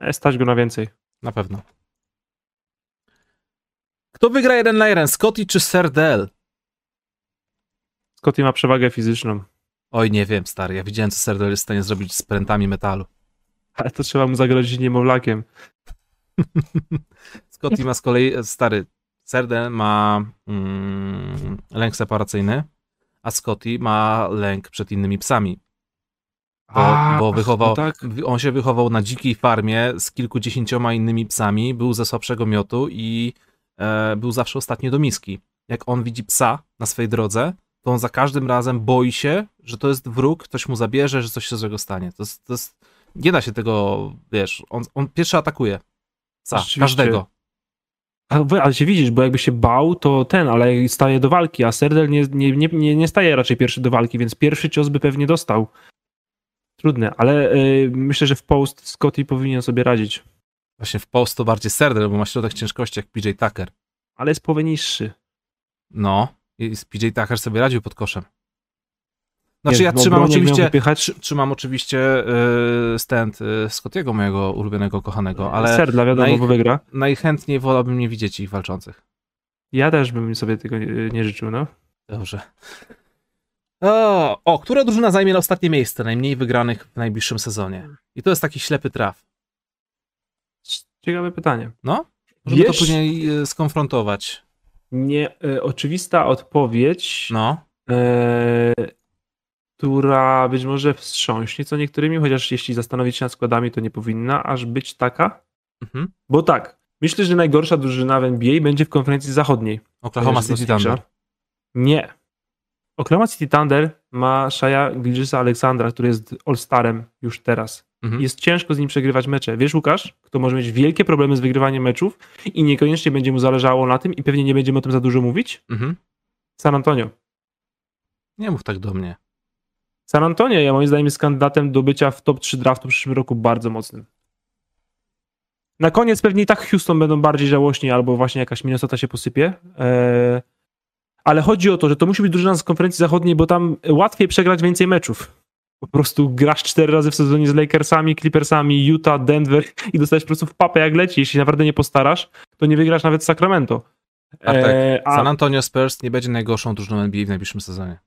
E, stać go na więcej. Na pewno. Kto wygra jeden na jeden, Scotty czy Serdel? Scotty ma przewagę fizyczną. Oj, nie wiem, stary. Ja widziałem, co Serdel jest w stanie zrobić z prętami metalu. Ale to trzeba mu zagrozić niemowlakiem. Scotty ma z kolei, stary, Serdel ma mm, lęk separacyjny, a Scotty ma lęk przed innymi psami. Bo, a, bo wychował, no tak. on się wychował na dzikiej farmie z kilkudziesięcioma innymi psami, był ze słabszego miotu i e, był zawsze ostatni do miski. Jak on widzi psa na swojej drodze, to on za każdym razem boi się, że to jest wróg, ktoś mu zabierze, że coś się złego stanie. To jest, to jest nie da się tego, wiesz, on, on pierwszy atakuje. Psa, każdego. Ale się widzisz, bo jakby się bał, to ten, ale staje do walki, a Serdel nie, nie, nie, nie staje raczej pierwszy do walki, więc pierwszy cios by pewnie dostał. Trudne, ale yy, myślę, że w post Scotty powinien sobie radzić. Właśnie w post to bardziej Serdel, bo ma środek ciężkości jak PJ Tucker. Ale jest połowę niższy. No, i PJ Tucker sobie radził pod koszem. Znaczy ja trzymam oczywiście, trzymam oczywiście yy, stand yy, Scottiego, mojego ulubionego, kochanego, ale... Serdla, wiadomo, naj, bo wygra. Najchętniej wolałbym nie widzieć ich walczących. Ja też bym sobie tego nie, nie życzył, no. Dobrze. O, o, która drużyna zajmie ostatnie miejsce, najmniej wygranych w najbliższym sezonie? I to jest taki ślepy traf. Ciekawe pytanie. No, żeby Wiesz, to później e, skonfrontować. Nie, y, oczywista odpowiedź. No. Y, która być może wstrząśnie co niektórymi, chociaż jeśli zastanowić się nad składami, to nie powinna aż być taka. Mhm. Bo tak, myślę, że najgorsza drużyna w NBA będzie w konferencji zachodniej. Oklahoma City Thunder. Nie. Oklahoma City Thunder ma Shaya Gilgisa Aleksandra, który jest All-Starem już teraz. Mhm. Jest ciężko z nim przegrywać mecze. Wiesz, Łukasz, kto może mieć wielkie problemy z wygrywaniem meczów i niekoniecznie będzie mu zależało na tym i pewnie nie będziemy o tym za dużo mówić? Mhm. San Antonio. Nie mów tak do mnie. San Antonio, ja moim zdaniem, jest kandydatem do bycia w top 3 draftu w przyszłym roku bardzo mocnym. Na koniec pewnie i tak Houston będą bardziej żałośni, albo właśnie jakaś Minnesota się posypie. Eee, ale chodzi o to, że to musi być drużyna z konferencji zachodniej, bo tam łatwiej przegrać więcej meczów. Po prostu grasz cztery razy w sezonie z Lakersami, Clippersami, Utah, Denver i dostajesz po prostu w papę jak leci. Jeśli naprawdę nie postarasz, to nie wygrasz nawet Sacramento. Eee, a... San Antonio Spurs nie będzie najgorszą drużyną NBA w najbliższym sezonie.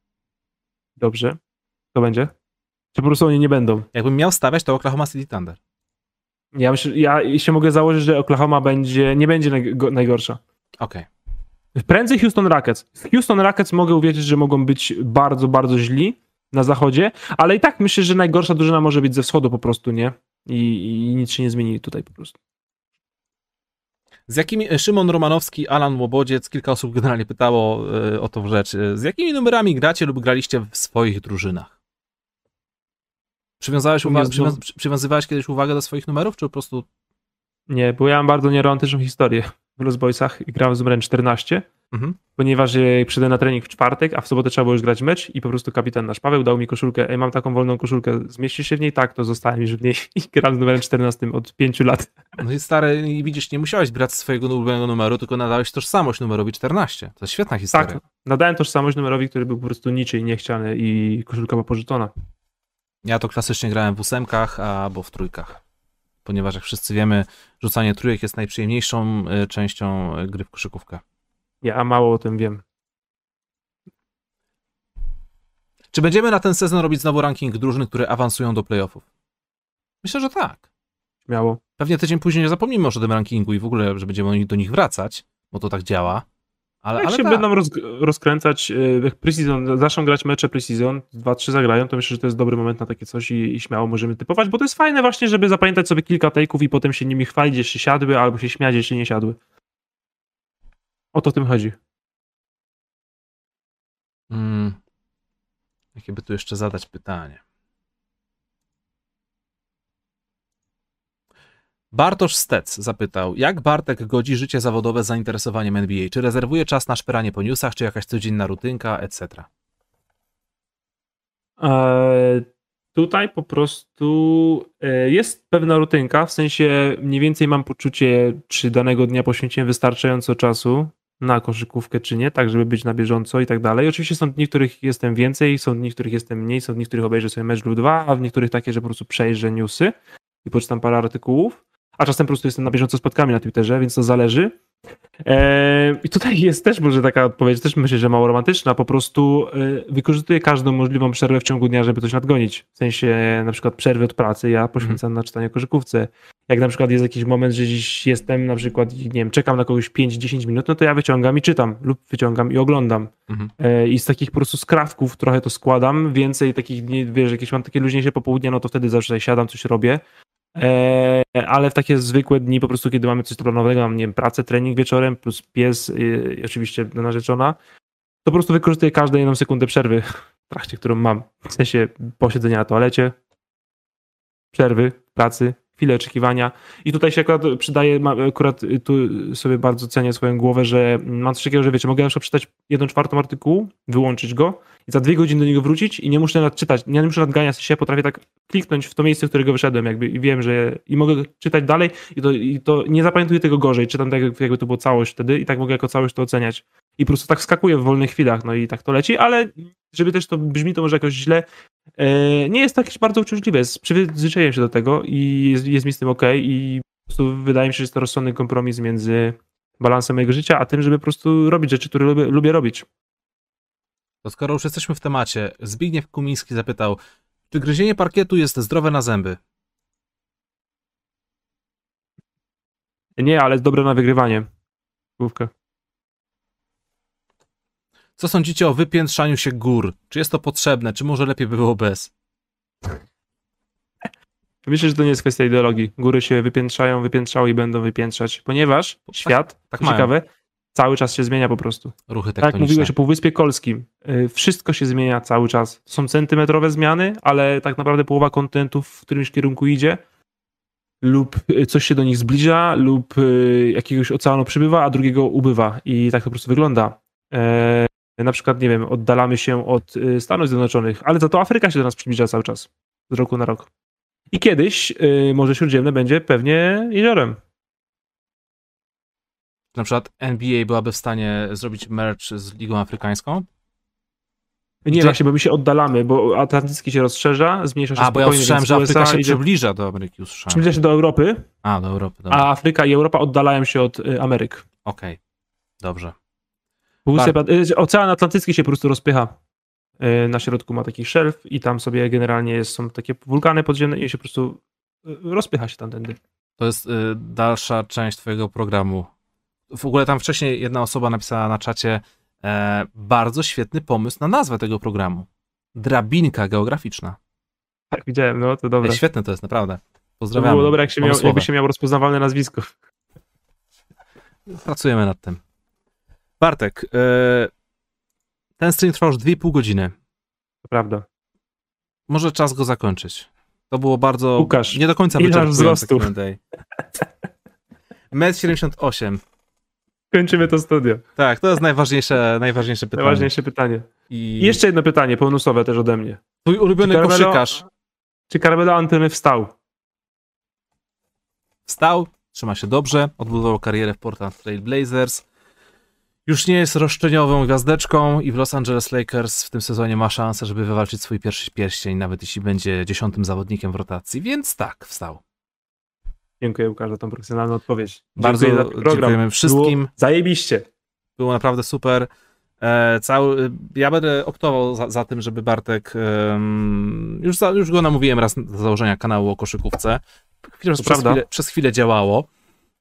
Dobrze. To będzie? Czy po prostu oni nie będą? Jakbym miał stawiać, to Oklahoma City Thunder. Ja myślę, ja się mogę założyć, że Oklahoma będzie, nie będzie najgo- najgorsza. Okej. Prędzej Houston Rockets. W Houston Rockets mogę uwierzyć, że mogą być bardzo, bardzo źli na zachodzie, ale i tak myślę, że najgorsza drużyna może być ze wschodu po prostu, nie? I, i nic się nie zmieni tutaj po prostu. Z jakimi, e, Szymon Romanowski, Alan Łobodziec, kilka osób generalnie pytało e, o tą rzecz. E, Z jakimi numerami gracie lub graliście w swoich drużynach? Przywiązałeś U mnie uwa- z dwoma- przywią- przy- przywiązywałeś kiedyś uwagę do swoich numerów, czy po prostu... Nie, bo ja mam bardzo nieromantyczną historię w Los Boysach i grałem z numerem 14, Mhm. ponieważ e, przyszedłem na trening w czwartek, a w sobotę trzeba było już grać mecz i po prostu kapitan nasz Paweł dał mi koszulkę, ej, mam taką wolną koszulkę, zmieścisz się w niej? Tak, to zostałem już w niej i gram z numerem 14 od 5 lat. No i stary, widzisz, nie musiałeś brać swojego ulubionego numeru, tylko nadałeś tożsamość numerowi 14. To jest świetna historia. Tak, nadałem tożsamość numerowi, który był po prostu niczyj niechciany i koszulka była pożyczona. Ja to klasycznie grałem w ósemkach albo w trójkach. Ponieważ jak wszyscy wiemy, rzucanie trójek jest najprzyjemniejszą e, częścią e, gry w koszykówkę. Ja mało o tym wiem. Czy będziemy na ten sezon robić znowu ranking drużyn, które awansują do playoffów? Myślę, że tak. Śmiało. Pewnie tydzień później nie zapomnimy już o tym rankingu i w ogóle, że będziemy do nich wracać, bo to tak działa. Ale, Jak ale się tak. będą roz, rozkręcać, e, jak preseason, zaczną grać mecze preseason, dwa, trzy zagrają, to myślę, że to jest dobry moment na takie coś i, i śmiało możemy typować, bo to jest fajne właśnie, żeby zapamiętać sobie kilka take'ów i potem się nimi chwalić, jeśli siadły, albo się śmiać, jeśli nie siadły. O to tym chodzi. Mm. Jakie by tu jeszcze zadać pytanie? Bartosz Stec zapytał, jak Bartek godzi życie zawodowe z zainteresowaniem NBA? Czy rezerwuje czas na szperanie po newsach, czy jakaś codzienna rutynka, etc.? E, tutaj po prostu e, jest pewna rutynka, w sensie mniej więcej mam poczucie, czy danego dnia poświęciłem wystarczająco czasu na koszykówkę, czy nie, tak żeby być na bieżąco i tak dalej. Oczywiście są dni, których jestem więcej, są dni, których jestem mniej, są dni, których obejrzę sobie mecz lub dwa, a w niektórych takie, że po prostu przejrzę newsy i poczytam parę artykułów, a czasem po prostu jestem na bieżąco z spotkami na Twitterze, więc to zależy. Eee, I tutaj jest też może taka odpowiedź, też myślę, że mało romantyczna, po prostu e, wykorzystuję każdą możliwą przerwę w ciągu dnia, żeby coś nadgonić. W sensie na przykład przerwy od pracy ja poświęcam na czytanie koszykówce. Jak na przykład jest jakiś moment, że dziś jestem na przykład, nie wiem, czekam na kogoś 5-10 minut, no to ja wyciągam i czytam lub wyciągam i oglądam. Mhm. E, I z takich po prostu skrawków trochę to składam. Więcej takich dni, wiesz, jakieś mam takie luźniejsze popołudnie, no to wtedy zawsze siadam, coś robię. E, ale w takie zwykłe dni, po prostu kiedy mamy coś planowanego, mam, nie wiem, pracę, trening wieczorem, plus pies, y, oczywiście narzeczona, to po prostu wykorzystuję każdą jedną sekundę przerwy w trakcie, którą mam. W sensie posiedzenia na toalecie, przerwy, pracy, chwilę oczekiwania. I tutaj się akurat przydaje, akurat tu sobie bardzo cenię swoją głowę, że mam coś takiego, że wiecie, mogę na przykład przeczytać jedną czwartą artykułu, wyłączyć go i za dwie godziny do niego wrócić i nie muszę nadczytać, nie muszę nadganiać się, potrafię tak kliknąć w to miejsce, w którego wyszedłem jakby i wiem, że i mogę czytać dalej i to, i to nie zapamiętuję tego gorzej, czytam tak jak- jakby to było całość wtedy i tak mogę jako całość to oceniać. I po prostu tak wskakuję w wolnych chwilach, no i tak to leci, ale żeby też to brzmi to może jakoś źle, e, nie jest to jakieś bardzo uciążliwe, przyzwyczaiłem się do tego i jest, jest mi z tym ok i po prostu wydaje mi się, że jest to rozsądny kompromis między balansem mojego życia, a tym, żeby po prostu robić rzeczy, które lubię, lubię robić. To skoro już jesteśmy w temacie, Zbigniew Kumiński zapytał, czy gryzienie parkietu jest zdrowe na zęby? Nie, ale jest dobre na wygrywanie. Główkę. Co sądzicie o wypiętrzaniu się gór? Czy jest to potrzebne, czy może lepiej by było bez? Myślę, że to nie jest kwestia ideologii. Góry się wypiętrzają, wypiętrzały i będą wypiętrzać, ponieważ świat, tak tak mają. ciekawe, cały czas się zmienia po prostu. Ruchy Tak tektoniczne. mówiłeś o Półwyspie Kolskim, y, wszystko się zmienia cały czas. Są centymetrowe zmiany, ale tak naprawdę połowa kontentów w którymś kierunku idzie lub y, coś się do nich zbliża, lub y, jakiegoś oceanu przybywa, a drugiego ubywa. I tak to po prostu wygląda. Na przykład, nie wiem, oddalamy się od y, Stanów Zjednoczonych, ale za to Afryka się do nas przybliża cały czas, z roku na rok. I kiedyś y, Morze Śródziemne będzie pewnie jeziorem. Na przykład NBA byłaby w stanie zrobić merch z Ligą Afrykańską? Nie, Gdzie- właśnie, bo my się oddalamy, bo Atlantycki się rozszerza, zmniejsza się A, bo ja usłyszałem, że Afryka się idzie- przybliża do Ameryki. Usłyszałem. Przybliża się do Europy, A, do Europy, dobra. a Afryka i Europa oddalają się od y, Ameryk. Okej, dobrze. Półwysep, y, Ocean Atlantycki się po prostu rozpycha. Y, Na środku ma taki szelf i tam sobie generalnie są takie wulkany podziemne i się po prostu y, rozpycha się tamtędy. To jest dalsza część twojego programu. W ogóle tam wcześniej jedna osoba napisała na czacie e, bardzo świetny pomysł na nazwę tego programu. Drabinka geograficzna. Tak, widziałem, no to dobra. Ej, świetne to jest, naprawdę. To Pozdrawiamy. było dobre, jak się miał, jakby się miał rozpoznawalne nazwisko. Pracujemy nad tym. Bartek, e, ten stream trwał już 2,5 godziny. To prawda. Może czas go zakończyć. To było bardzo. Łukasz, nie do końca wyczerpujące wzrostu? Q&A. Metr 78. Kończymy to studio. Tak, to jest najważniejsze, najważniejsze pytanie. Najważniejsze pytanie. I I jeszcze jedno pytanie, bonusowe też ode mnie. twój ulubiony Czy Carmelo- koszykarz Czy Carmelo Antony wstał? wstał, trzyma się dobrze, odbudował karierę w Portland Trail Blazers. Już nie jest roszczeniową gwiazdeczką i w Los Angeles Lakers w tym sezonie ma szansę, żeby wywalczyć swój pierwszy pierścień, nawet jeśli będzie dziesiątym zawodnikiem w rotacji, więc tak, wstał. Dziękuję Łukasz za tą profesjonalną odpowiedź. Bardzo Dziękuję dziękujemy wszystkim. Było zajebiście. Było naprawdę super. E, cały, ja będę optował za, za tym, żeby Bartek. em, już, za, już go namówiłem raz do założenia kanału o koszykówce. Chwilę, przez, chwilę, przez chwilę działało.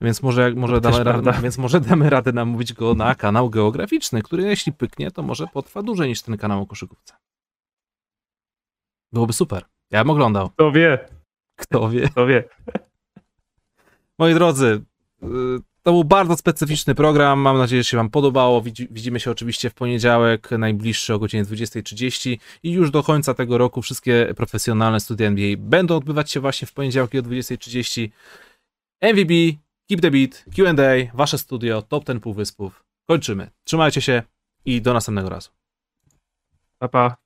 Więc może, może, damy radę, więc może damy radę namówić go na kanał geograficzny, który jeśli pyknie, to może potrwa dłużej niż ten kanał o koszykówce. Byłoby super. Ja bym oglądał. Kto wie, Kto wie. kto wie. Moi drodzy, y, to był bardzo specyficzny program. Mam nadzieję, że się Wam podobało. Widzi- Widzimy się oczywiście w poniedziałek, najbliższy o godzinie 20.30 i już do końca tego roku wszystkie profesjonalne studia NBA będą odbywać się właśnie w poniedziałki o 20.30. MVB, Keep the Beat, Q&A, Wasze studio, Top 10 Półwyspów. Kończymy. Trzymajcie się i do następnego razu. Pa, pa.